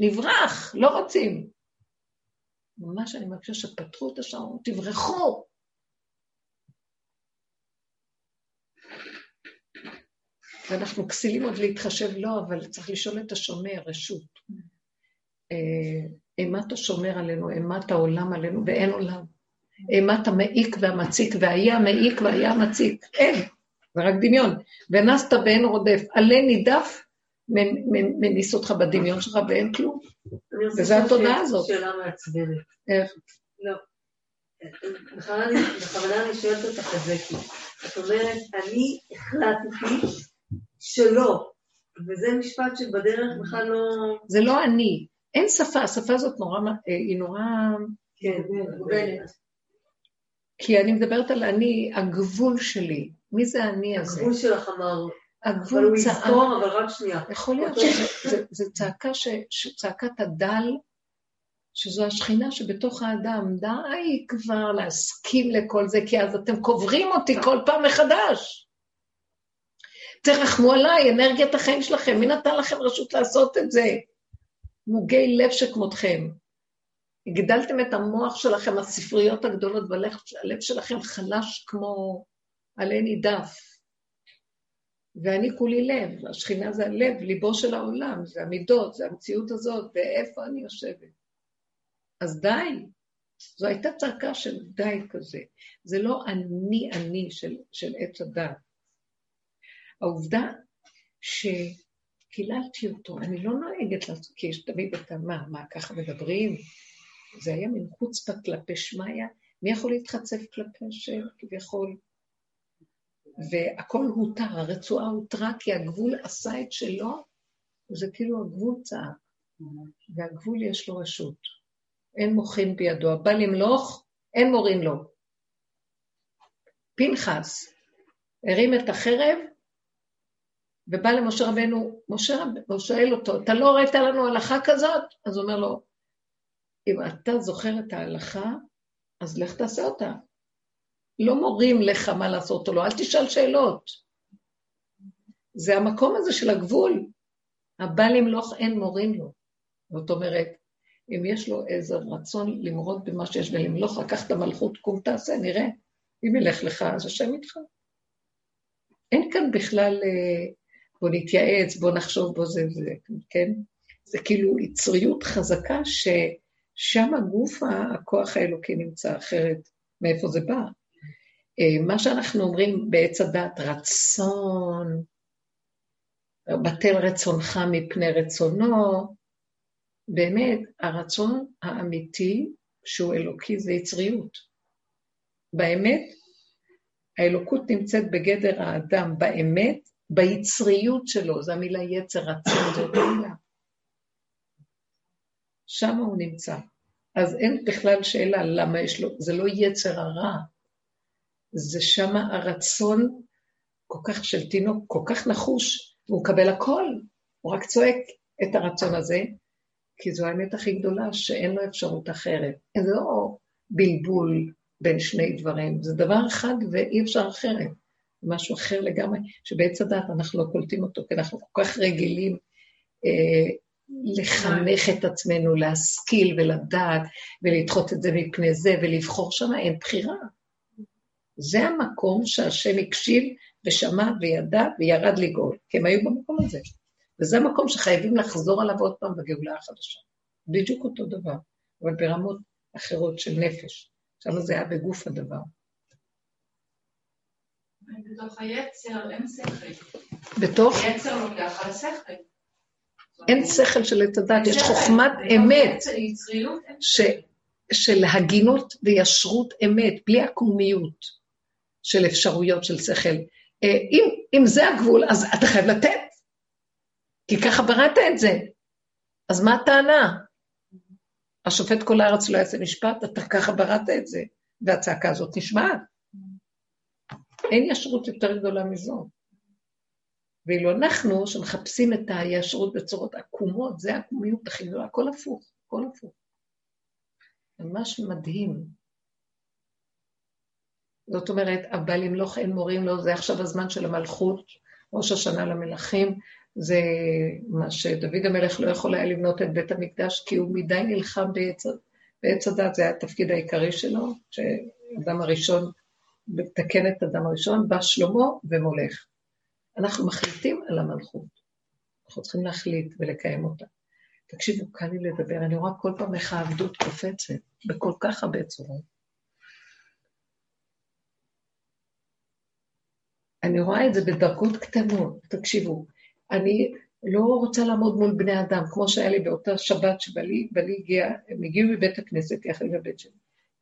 B: לברח, לא רוצים. ממש אני מרגישה שפתחו את השעון, תברחו! ואנחנו כסילים עוד להתחשב, לא, אבל צריך לשאול את השומר, רשות. אה, אימת השומר עלינו, אימת העולם עלינו, ואין עולם. אימת המעיק והמציק, והיה המעיק והיה המציק, אין, זה רק דמיון. ונסת ואין רודף, עלה נידף, מניס אותך בדמיון שלך ואין כלום. וזה התודעה הזאת.
C: שאלה מעצבנת.
B: איך?
C: לא. בכוונה אני שואלת אותך את זה, כי את אומרת, אני החלטתי שלא, וזה משפט שבדרך בכלל לא...
B: זה לא אני. אין שפה, השפה הזאת נורא, היא נורא...
C: כן, מוגנת.
B: כי אני מדברת על אני, הגבול שלי. מי זה אני הזה?
C: הגבול שלך אמר, אבל
B: הגבול
C: הוא
B: צעק.
C: יזכור, אבל רק שנייה.
B: יכול להיות שזו צעקה, ש, צעקת הדל, שזו השכינה שבתוך האדם. די כבר להסכים לכל זה, כי אז אתם קוברים אותי כל פעם מחדש. תרחמו עליי, אנרגיית החיים שלכם, מי נתן לכם רשות לעשות את זה? מוגי לב שכמותכם. הגדלתם את המוח שלכם, הספריות הגדולות, והלב שלכם חלש כמו עלה נידף. ואני כולי לב, השכינה זה הלב, ליבו של העולם, זה המידות, זה המציאות הזאת, ואיפה אני יושבת. אז די. זו הייתה צעקה של די כזה. זה לא אני אני של, של עץ הדת. העובדה שקיללתי אותו, אני לא נוהגת לעשות, כי יש תמיד את המה, מה, ככה מדברים? זה היה מין חוצפה כלפי שמיא, מי יכול להתחצף כלפי השם כביכול? והכל הותר, הרצועה הותרה כי הגבול עשה את שלו, זה כאילו הגבול צעק, והגבול יש לו רשות. אין מוחין בידו, הבא למלוך, אין מורים לו. פנחס הרים את החרב, ובא למשה רבנו, משה רבנו שואל אותו, אתה לא ראית לנו הלכה כזאת? אז הוא אומר לו, אם אתה זוכר את ההלכה, אז לך תעשה אותה. לא מורים לך מה לעשות או לא, אל תשאל שאלות. זה המקום הזה של הגבול. הבא למלוך אין מורים לו. זאת אומרת, אם יש לו איזה רצון למרוד במה שיש ולמלוך, לקח את המלכות, קום תעשה, נראה. אם ילך לך, אז השם איתך. אין כאן בכלל, אה, בוא נתייעץ, בוא נחשוב, בוא זה וזה, כן? זה כאילו יצריות חזקה ששם הגוף הכוח האלוקי נמצא, אחרת מאיפה זה בא. אה, מה שאנחנו אומרים בעץ הדת, רצון, בטל רצונך מפני רצונו, באמת, הרצון האמיתי שהוא אלוקי זה יצריות. באמת, האלוקות נמצאת בגדר האדם, באמת, ביצריות שלו, זו המילה יצר רצון, זאת המילה. שם הוא נמצא. אז אין בכלל שאלה למה יש לו, זה לא יצר הרע, זה שם הרצון כל כך של תינוק, כל כך נחוש, והוא מקבל הכל, הוא רק צועק את הרצון הזה, כי זו האמת הכי גדולה, שאין לו אפשרות אחרת. זה לא בלבול בין שני דברים, זה דבר אחד ואי אפשר אחרת. משהו אחר לגמרי, שבעץ הדת אנחנו לא קולטים אותו, כי אנחנו כל כך רגילים אה, לחנך את עצמנו, להשכיל ולדעת, ולדחות את זה מפני זה, ולבחור שם, אין בחירה. זה המקום שהשם הקשיב ושמע וידע וירד לגאול, כי הם היו במקום הזה. וזה המקום שחייבים לחזור עליו עוד פעם בגאולה החדשה. בדיוק אותו דבר, אבל ברמות אחרות של נפש. שם זה היה בגוף הדבר.
G: בתוך היצר אין שכל.
B: בתוך?
G: היצר לוקח על השכל.
B: אין שכל של עץ הדת, יש חוכמת אמת של הגינות וישרות אמת, בלי עקומיות. של אפשרויות של שכל. אה, אם, אם זה הגבול, אז אתה חייב לתת, כי ככה בראת את זה. אז מה הטענה? השופט כל הארץ לא יעשה משפט, אתה ככה בראת את זה, והצעקה הזאת נשמעת. אין ישרות יותר גדולה מזו. ואילו אנחנו, שמחפשים את הישרות בצורות עקומות, זה העקומיות הכי גדולה, הכל הפוך, הכל הפוך. ממש מדהים. זאת אומרת, הבא למלוך אין מורים לו, זה עכשיו הזמן של המלכות, ראש השנה למלכים, זה מה שדוד המלך לא יכול היה לבנות את בית המקדש, כי הוא מדי נלחם ועץ הדת זה התפקיד העיקרי שלו, שאדם הראשון, מתקן את אדם הראשון, בא שלמה ומולך. אנחנו מחליטים על המלכות. אנחנו צריכים להחליט ולקיים אותה. תקשיבו, קל לי לדבר, אני רואה כל פעם איך העבדות קופצת, בכל כך הרבה צורות. אני רואה את זה בדרגות קטנות, תקשיבו, אני לא רוצה לעמוד מול בני אדם, כמו שהיה לי באותה שבת שבעלי הגיע, הם הגיעו מבית הכנסת יחד עם הבית שלי,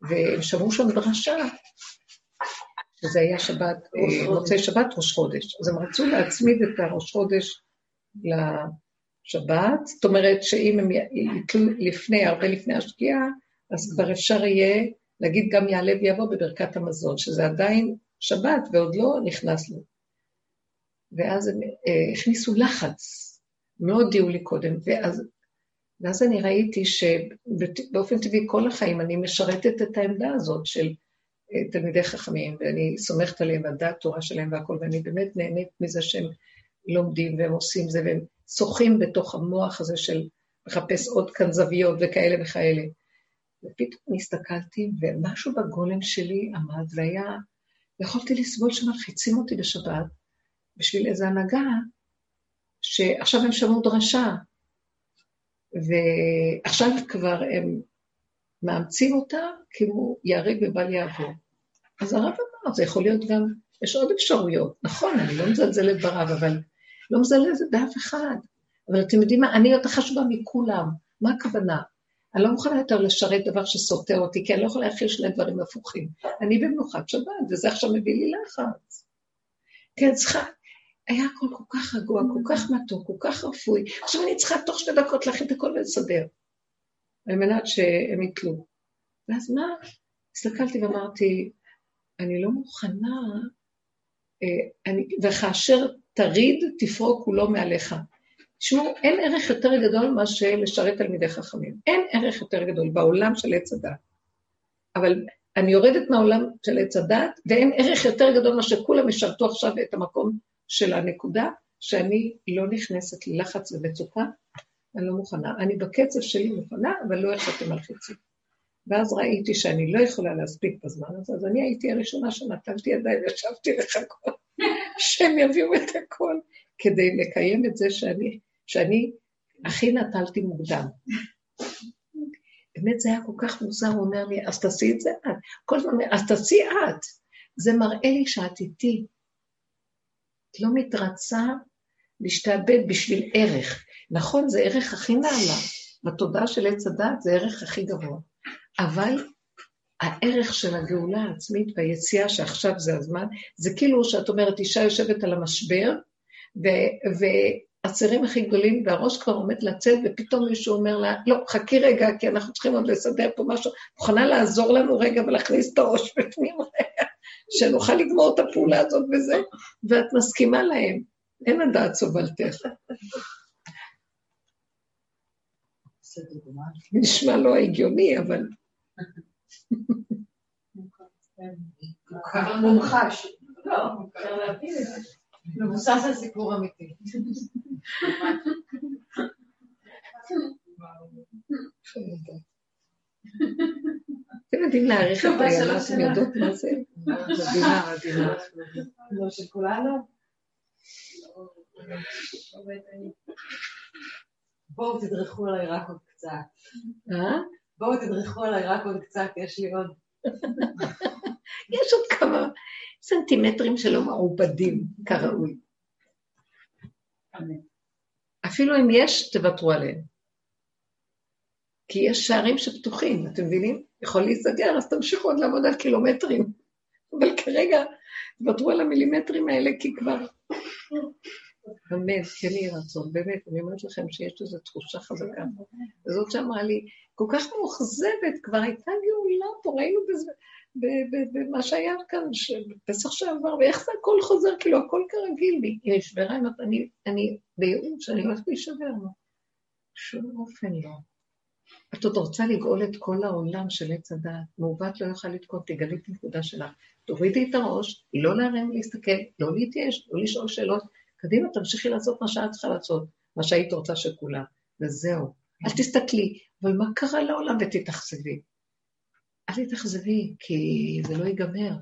B: והם שמעו שם דרשה, שזה היה שבת, אה, מוצאי שבת ראש חודש. אז הם רצו להצמיד את הראש חודש לשבת, זאת אומרת שאם הם יתלו לפני, הרבה לפני השקיעה, אז כבר אפשר יהיה להגיד גם יעלה ויבוא בברכת המזון, שזה עדיין שבת ועוד לא נכנס לו. ואז הם אה, הכניסו לחץ, הם לא הודיעו לי קודם, ואז, ואז אני ראיתי שבאופן טבעי כל החיים אני משרתת את העמדה הזאת של אה, תלמידי חכמים, ואני סומכת עליהם, על דעת תורה שלהם והכל, ואני באמת נהנית מזה שהם לומדים והם עושים זה, והם שוחים בתוך המוח הזה של לחפש עוד כאן זוויות וכאלה וכאלה. ופתאום הסתכלתי, ומשהו בגולם שלי עמד, והיה, יכולתי לסבול שמלחיצים אותי בשבת בשביל איזו הנהגה, שעכשיו הם שמעו דרשה, ועכשיו כבר הם מאמצים אותה כמו ייהרג ובל יעבור. אז הרב אמר, זה יכול להיות גם, יש עוד אפשרויות. נכון, אני לא מזלזלת ברב, אבל לא מזלזלת באף אחד. אבל אתם יודעים מה, אני יותר חשובה מכולם. מה הכוונה? אני לא מוכנה יותר לשרת דבר שסותר אותי, כי אני לא יכולה להכיל שני דברים הפוכים. אני במנוחת שבת, וזה עכשיו מביא לי לחץ. כן, צריכה, היה הכל כל כך רגוע, כל כך מתוק, כל כך רפוי. עכשיו אני צריכה תוך שתי דקות להכין את הכל ולסדר, על מנת שהם יתלו. ואז מה? הסתכלתי ואמרתי, אני לא מוכנה, אה, אני, וכאשר תריד, תפרוק כולו מעליך. תשמעו, אין ערך יותר גדול מאשר לשרת תלמידי חכמים. אין ערך יותר גדול בעולם של עץ הדת. אבל אני יורדת מהעולם של עץ הדת, ואין ערך יותר גדול מאשר כולם ישרתו עכשיו את המקום של הנקודה שאני לא נכנסת ללחץ ומצוקה, אני לא מוכנה. אני בקצב שלי מוכנה, אבל לא איך שאתם מלחיצים. ואז ראיתי שאני לא יכולה להספיק בזמן הזה, אז אני הייתי הראשונה שנתנתי ידיים וישבתי לחכות שהם יביאו את הכל, כדי לקיים את זה שאני, שאני הכי נטלתי מוקדם. באמת זה היה כל כך מוזר, הוא אומר לי, אז תעשי את זה את. כל הזמן אומר, אז תעשי את. זה מראה לי שאת איתי, את לא מתרצה להשתעבד בשביל ערך. נכון, זה ערך הכי נעלה. בתודעה של עץ הדת זה ערך הכי גבוה. אבל הערך של הגאולה העצמית והיציאה שעכשיו זה הזמן, זה כאילו שאת אומרת, אישה יושבת על המשבר, והצירים הכי גדולים, והראש כבר עומד לצאת, ופתאום מישהו אומר לה, לא, חכי רגע, כי אנחנו צריכים עוד לסדר פה משהו, מוכנה לעזור לנו רגע ולהכניס את הראש בפנים רגע. שנוכל לגמור את הפעולה הזאת וזה, ואת מסכימה להם. אין הדעת סובלתך. נשמע לא הגיוני, אבל...
G: מומחש. לא, אפשר להבין את זה. מבוסס על סיפור אמיתי.
B: אתם יודעים להעריך את הילדה, אתם יודעות מה זה?
G: מדינה, מדינה. לא של כולנו? בואו תדרכו עליי רק עוד קצת.
B: אה?
G: בואו תדרכו עליי רק עוד קצת, יש לי עוד.
B: יש עוד כמה סנטימטרים שלא מעובדים כראוי. אפילו אם יש, תוותרו עליהם. כי יש שערים שפתוחים, אתם מבינים? יכול להיסגר, אז תמשיכו עוד לעבוד על קילומטרים. אבל כרגע, תוותרו על המילימטרים האלה, כי כבר... אמן, כן יהי רצון, באמת, אני אומרת לכם שיש איזו תחושה חזקה. וזאת שאמרה לי, כל כך מאוכזבת, כבר הייתה גאולה פה, ראינו בזה, במה שהיה כאן, פסח שעבר, ואיך זה הכל חוזר, כאילו הכל כרגיל, היא נשברה, אני אני הולכת להישבר, שום אופן לא. את עוד רוצה לגאול את כל העולם של עץ הדעת, מעוות לא יוכל לתקון, תגלי את הנקודה שלך. תורידי את הראש, לא להרים להסתכל, לא להתייאש, לא לשאול שאלות. קדימה, תמשיכי לעשות מה שאת צריכה לעשות, מה שהיית רוצה שכולם. וזהו, אל תסתכלי, אבל מה קרה לעולם ותתאכזבי? אל תתאכזבי, כי זה לא ייגמר.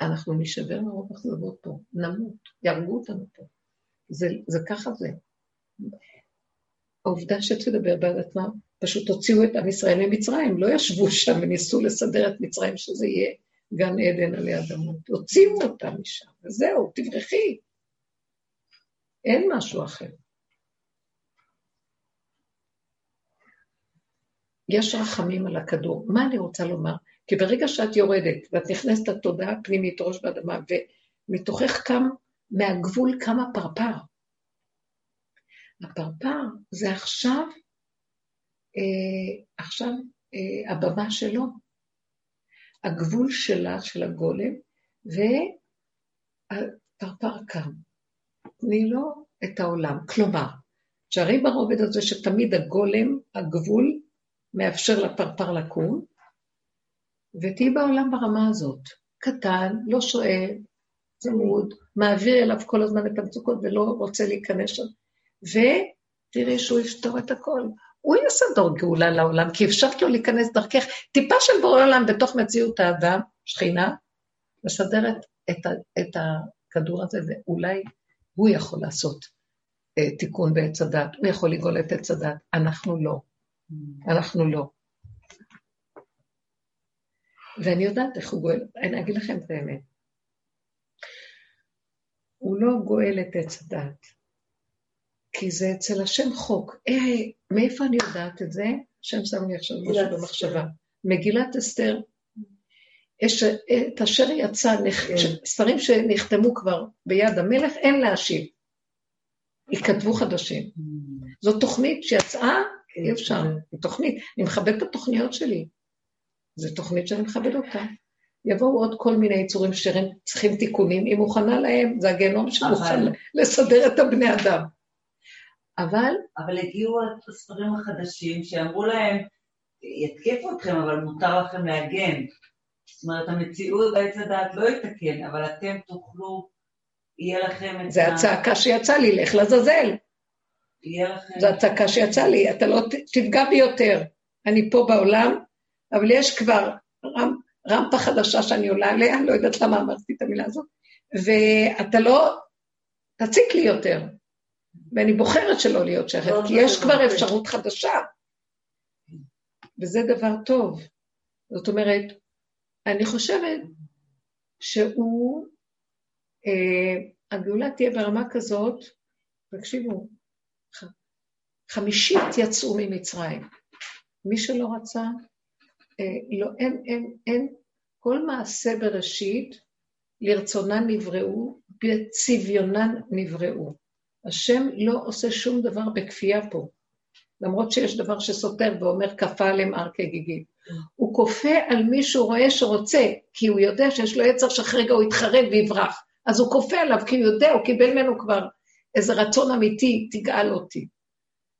B: אנחנו נשבר מרוב אכזבות פה, נמות, יהרגו אותנו פה. זה, זה ככה זה. העובדה שתדבר בעד עצמה, פשוט הוציאו את עם ישראל ממצרים, לא ישבו שם וניסו לסדר את מצרים שזה יהיה גן עדן עלי אדמות. הוציאו אותם משם, וזהו, תברכי. אין משהו אחר. יש רחמים על הכדור. מה אני רוצה לומר? כי ברגע שאת יורדת ואת נכנסת לתודעה הפנימית, ראש באדמה, ומתוכך קם, מהגבול קם הפרפר. הפרפר זה עכשיו, אה, עכשיו אה, הבמה שלו, הגבול שלה, של הגולם, והפרפר קם. תני לו את העולם. כלומר, תשארי ברובד הזה שתמיד הגולם, הגבול, מאפשר לפרפר לקום, ותהיי בעולם ברמה הזאת. קטן, לא שואל, צמוד, מעביר אליו כל הזמן את המצוקות ולא רוצה להיכנס שם. ותראי שהוא יפתור את הכל. הוא יסדר גאולה לעולם, כי אפשר כאילו להיכנס דרכך. טיפה של בורא עולם בתוך מציאות האדם, שכינה, מסדרת את, ה, את הכדור הזה, ואולי הוא יכול לעשות אה, תיקון בעץ הדת, הוא יכול לגאול את עץ הדת, אנחנו לא. אנחנו לא. ואני יודעת איך הוא גואל, אני אגיד לכם את האמת. הוא לא גואל את עץ הדת, כי זה אצל השם חוק. אה, מאיפה אני יודעת את זה? השם שם לי עכשיו משהו במחשבה. מגילת אסתר, יש, את אשר יצא, כן. ספרים שנחתמו כבר ביד המלך, אין להשיב. ייכתבו חדשים. Mm. זו תוכנית שיצאה, אי אפשר, זו. תוכנית. אני מכבדת את התוכניות שלי. זו תוכנית שאני מכבד אותה. יבואו עוד כל מיני יצורים שרים צריכים תיקונים, היא מוכנה להם, זה הגיהנום שמוכן לסדר את הבני אדם. אבל...
D: אבל הגיעו הספרים החדשים שאמרו להם, יתקפו אתכם, אבל מותר לכם להגן. זאת אומרת, המציאות בעץ הדעת לא יתקן, אבל אתם תוכלו, יהיה לכם את ה...
B: זה הצעקה שיצאה לי, לך לעזאזל. זו הצעקה שיצאה לי, אתה לא תפגע בי יותר. אני פה בעולם, אבל יש כבר רמ, רמפה חדשה שאני עולה עליה, לא יודעת למה אמרתי את המילה הזאת, ואתה לא תציק לי יותר. ואני בוחרת שלא להיות שייכת, לא, כי יש כבר אפשרות חדשה. וזה דבר טוב. זאת אומרת, אני חושבת שהוא, אה, הגאולה תהיה ברמה כזאת, תקשיבו, חמישית יצאו ממצרים. מי שלא רצה, אה, לא, אין, אין, אין, כל מעשה בראשית, לרצונן נבראו, בצביונן נבראו. השם לא עושה שום דבר בכפייה פה, למרות שיש דבר שסותר ואומר כפה עליהם הר כגיגית. הוא כופה על מי שהוא רואה שרוצה, כי הוא יודע שיש לו יצר שאחרי רגע הוא יתחרב ויברח. אז הוא כופה עליו, כי הוא יודע, הוא קיבל ממנו כבר איזה רצון אמיתי, תגאל אותי.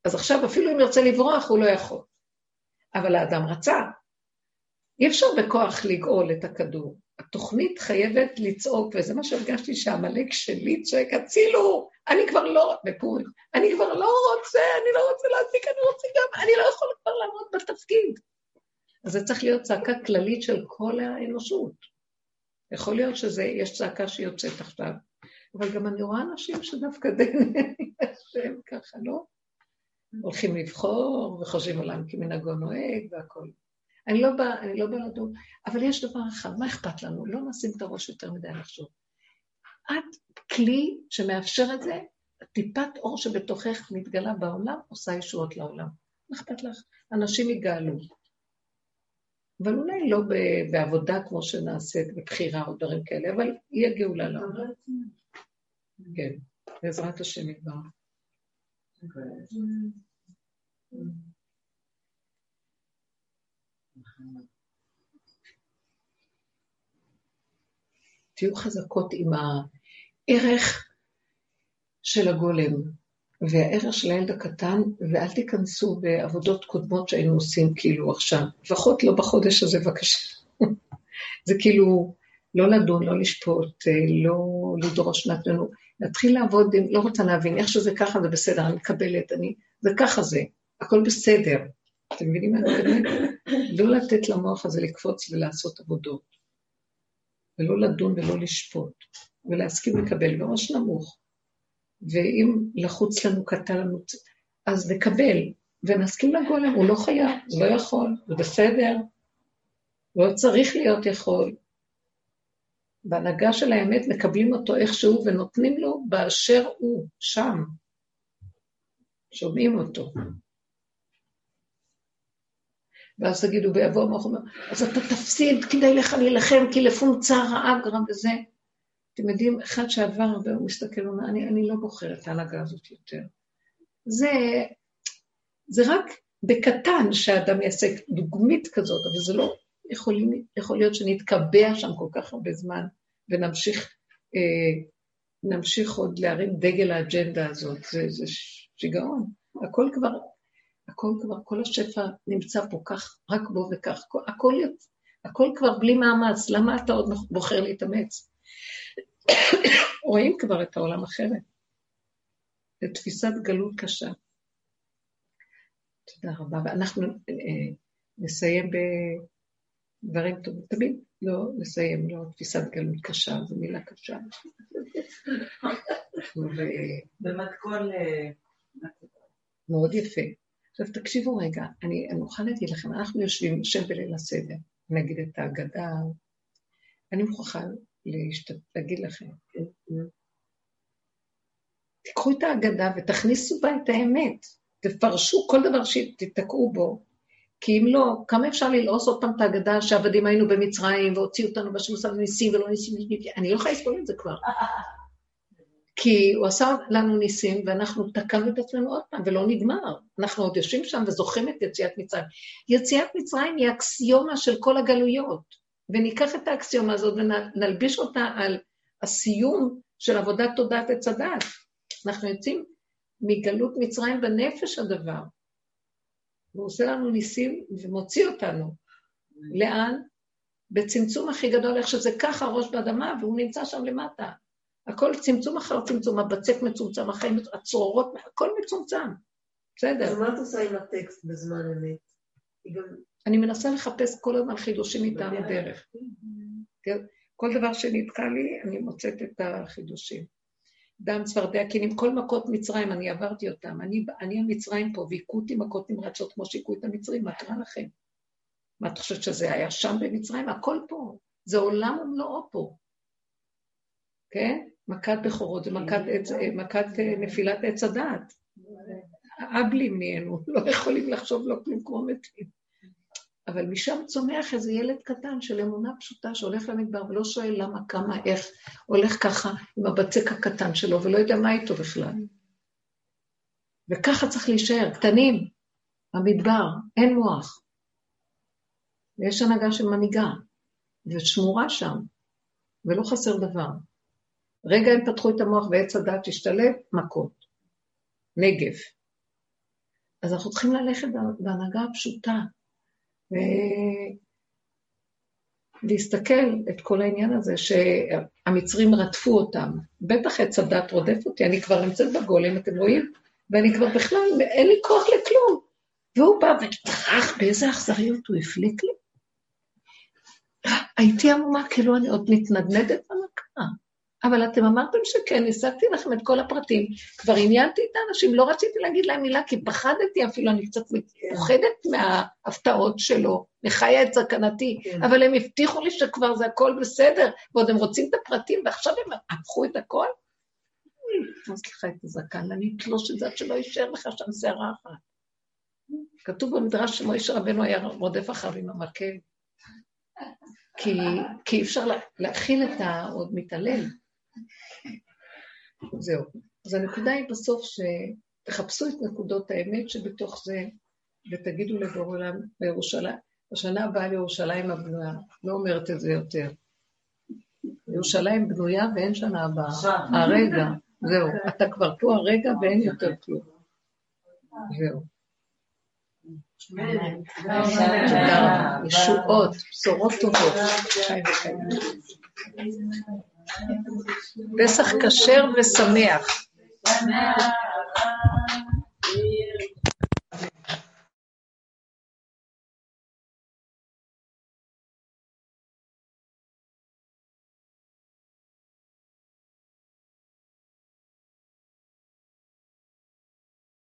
B: אז עכשיו אפילו אם ירצה לברוח, הוא לא יכול. אבל האדם רצה. אי אפשר בכוח לגאול את הכדור. התוכנית חייבת לצעוק, וזה מה שהרגשתי שעמלק שלי צועק, הצילו, אני כבר לא, בפורים, אני כבר לא רוצה, אני לא רוצה להזיק, אני רוצה גם, אני לא יכול כבר לעמוד בתפקיד. אז זה צריך להיות צעקה כללית של כל האנושות. יכול להיות שיש צעקה שיוצאת עכשיו, אבל גם אני רואה אנשים שדווקא די נהנים השם ככה, לא? הולכים לבחור וחושבים עולם כמנהגו נוהג והכול. אני לא באה, אני לא באה לדון, אבל יש דבר אחד, מה אכפת לנו? לא נשים את הראש יותר מדי לחשוב. את כלי שמאפשר את זה, טיפת אור שבתוכך מתגלה בעולם, עושה ישועות לעולם. מה אכפת לך? אנשים יגאלו. אבל אולי לא בעבודה כמו שנעשית, בבחירה או דברים כאלה, אבל יהיה גאולה לעולם. כן, בעזרת השם יתברך. תהיו חזקות עם הערך של הגולם והערך של הילד הקטן, ואל תיכנסו בעבודות קודמות שהיינו עושים כאילו עכשיו. לפחות לא בחודש הזה, בבקשה. זה כאילו לא לדון, לא לשפוט, לא לדרוש מעצמנו. להתחיל לעבוד, לא רוצה להבין, איך שזה ככה זה בסדר, אני מקבלת, אני, זה ככה זה. הכל בסדר. אתם מבינים מה אני מתכוונת? לא לתת למוח הזה לקפוץ ולעשות עבודות, ולא לדון ולא לשפוט, ולהסכים לקבל בראש נמוך. ואם לחוץ לנו, קטן לנו, אז נקבל, ונסכים לגולם, הוא לא חייב, הוא לא יכול, זה בסדר, לא צריך להיות יכול. בהנהגה של האמת מקבלים אותו איכשהו ונותנים לו באשר הוא, שם. שומעים אותו. ואז תגידו, ויבוא המוח אומר, אז אתה תפסיד, כדאי לך להילחם, כי לפונצה רעה גרם וזה. אתם יודעים, אחד שעבר הרבה, הוא מסתכל, הוא אומר, אני, אני לא בוחר את ההנהגה הזאת יותר. זה, זה רק בקטן שהאדם יעשה דוגמית כזאת, אבל זה לא יכול, יכול להיות שנתקבע שם כל כך הרבה זמן, ונמשיך אה, נמשיך עוד להרים דגל האג'נדה הזאת, זה, זה שיגעון. הכל כבר, הכל כבר, כל השפע נמצא פה כך, רק בו וכך, הכל, הכל, כבר בלי מאמץ, למה אתה עוד בוחר להתאמץ? רואים כבר את העולם אחרת. זו תפיסת גלות קשה. תודה רבה. ואנחנו אה, נסיים בדברים טובים. תמיד לא נסיים, לא תפיסת גלות קשה, זו מילה קשה.
D: במתכון... אה,
B: מאוד יפה. עכשיו תקשיבו רגע, אני, מוכרחה להגיד לכם, אנחנו יושבים, נשב בליל הסדר, נגיד את ההגדה, אני מוכרחה להשת... להגיד לכם, תיקחו את ההגדה ותכניסו בה את האמת, תפרשו כל דבר שתתקעו בו, כי אם לא, כמה אפשר ללעוס עוד פעם את ההגדה שעבדים היינו במצרים והוציאו אותנו בשם עשה ניסים ולא ניסים, אני לא יכולה לסבול את זה כבר. כי הוא עשה לנו ניסים ואנחנו תקענו את עצמנו עוד פעם ולא נגמר. אנחנו עוד יושבים שם וזוכרים את יציאת מצרים. יציאת מצרים היא אקסיומה של כל הגלויות, וניקח את האקסיומה הזאת ונלביש אותה על הסיום של עבודת תודעת עץ הדת. אנחנו יוצאים מגלות מצרים בנפש הדבר. הוא עושה לנו ניסים ומוציא אותנו. לאן? בצמצום הכי גדול, איך שזה ככה ראש באדמה, והוא נמצא שם למטה. הכל צמצום אחר צמצום, הבצק מצומצם, החיים, הצרורות, הכל מצומצם. בסדר.
C: אז מה את עושה עם הטקסט בזמן אמת?
B: אני מנסה לחפש כל הזמן חידושים מטעם הדרך. כן? כל דבר שנתקע לי, אני מוצאת את החידושים. דם צפרדע קינים, כל מכות מצרים, אני עברתי אותם. אני, אני המצרים פה, והיכו אותי מכות נמרצות כמו שהיכו את המצרים, מה קרה לכם? מה את חושבת שזה היה שם במצרים? הכל פה. זה עולם ומלואו פה. כן? מכת בכורות, מכת, עץ, מכת אה, נפילת עץ הדעת. אבלים נהיינו, לא יכולים לחשוב לא כלום כמו מתים. אבל משם צומח איזה ילד קטן של אמונה פשוטה שהולך למדבר ולא שואל למה, כמה, איך, הולך ככה עם הבצק הקטן שלו ולא יודע מה איתו בכלל. וככה צריך להישאר, קטנים, במדבר, אין מוח. ויש הנהגה של מנהיגה, ושמורה שם, ולא חסר דבר. רגע הם פתחו את המוח ועץ הדת השתלב, מכות. נגב. אז אנחנו צריכים ללכת בהנהגה הפשוטה, ולהסתכל את כל העניין הזה שהמצרים רדפו אותם. בטח עץ הדת רודף אותי, אני כבר נמצאת בגולם, אתם רואים? ואני כבר בכלל, אין לי כוח לכלום. והוא בא וטרח, באיזה אכזריות הוא הפליק לי. הייתי עמומה, כאילו אני עוד מתנדנדת במכה. אבל אתם אמרתם שכן, השגתי לכם את כל הפרטים, כבר עניינתי את האנשים, לא רציתי להגיד להם מילה, כי פחדתי אפילו, אני קצת מפוחדת מההפתעות שלו, מחיה את זקנתי, כן. אבל הם הבטיחו לי שכבר זה הכל בסדר, ועוד הם רוצים את הפרטים, ועכשיו הם הפכו את הכל? אני לך את הזקן, אני אתלוש את זה עד שלא יישאר לך שם שערה אחת. כתוב במדרש שמוישה רבנו היה רודף אחריו עם המקל. כי, כי אי אפשר להכיל את העוד מתעלל. זהו. אז הנקודה היא בסוף שתחפשו את נקודות האמת שבתוך זה, ותגידו לבור עולם בירושלים, בשנה הבאה לירושלים הבנויה, לא אומרת את זה יותר. ירושלים בנויה ואין שנה הבאה. הרגע, זהו. אתה כבר פה הרגע ואין יותר כלום. זהו. תודה רבה. ישועות, בשורות טובות. פסח כשר ושמח.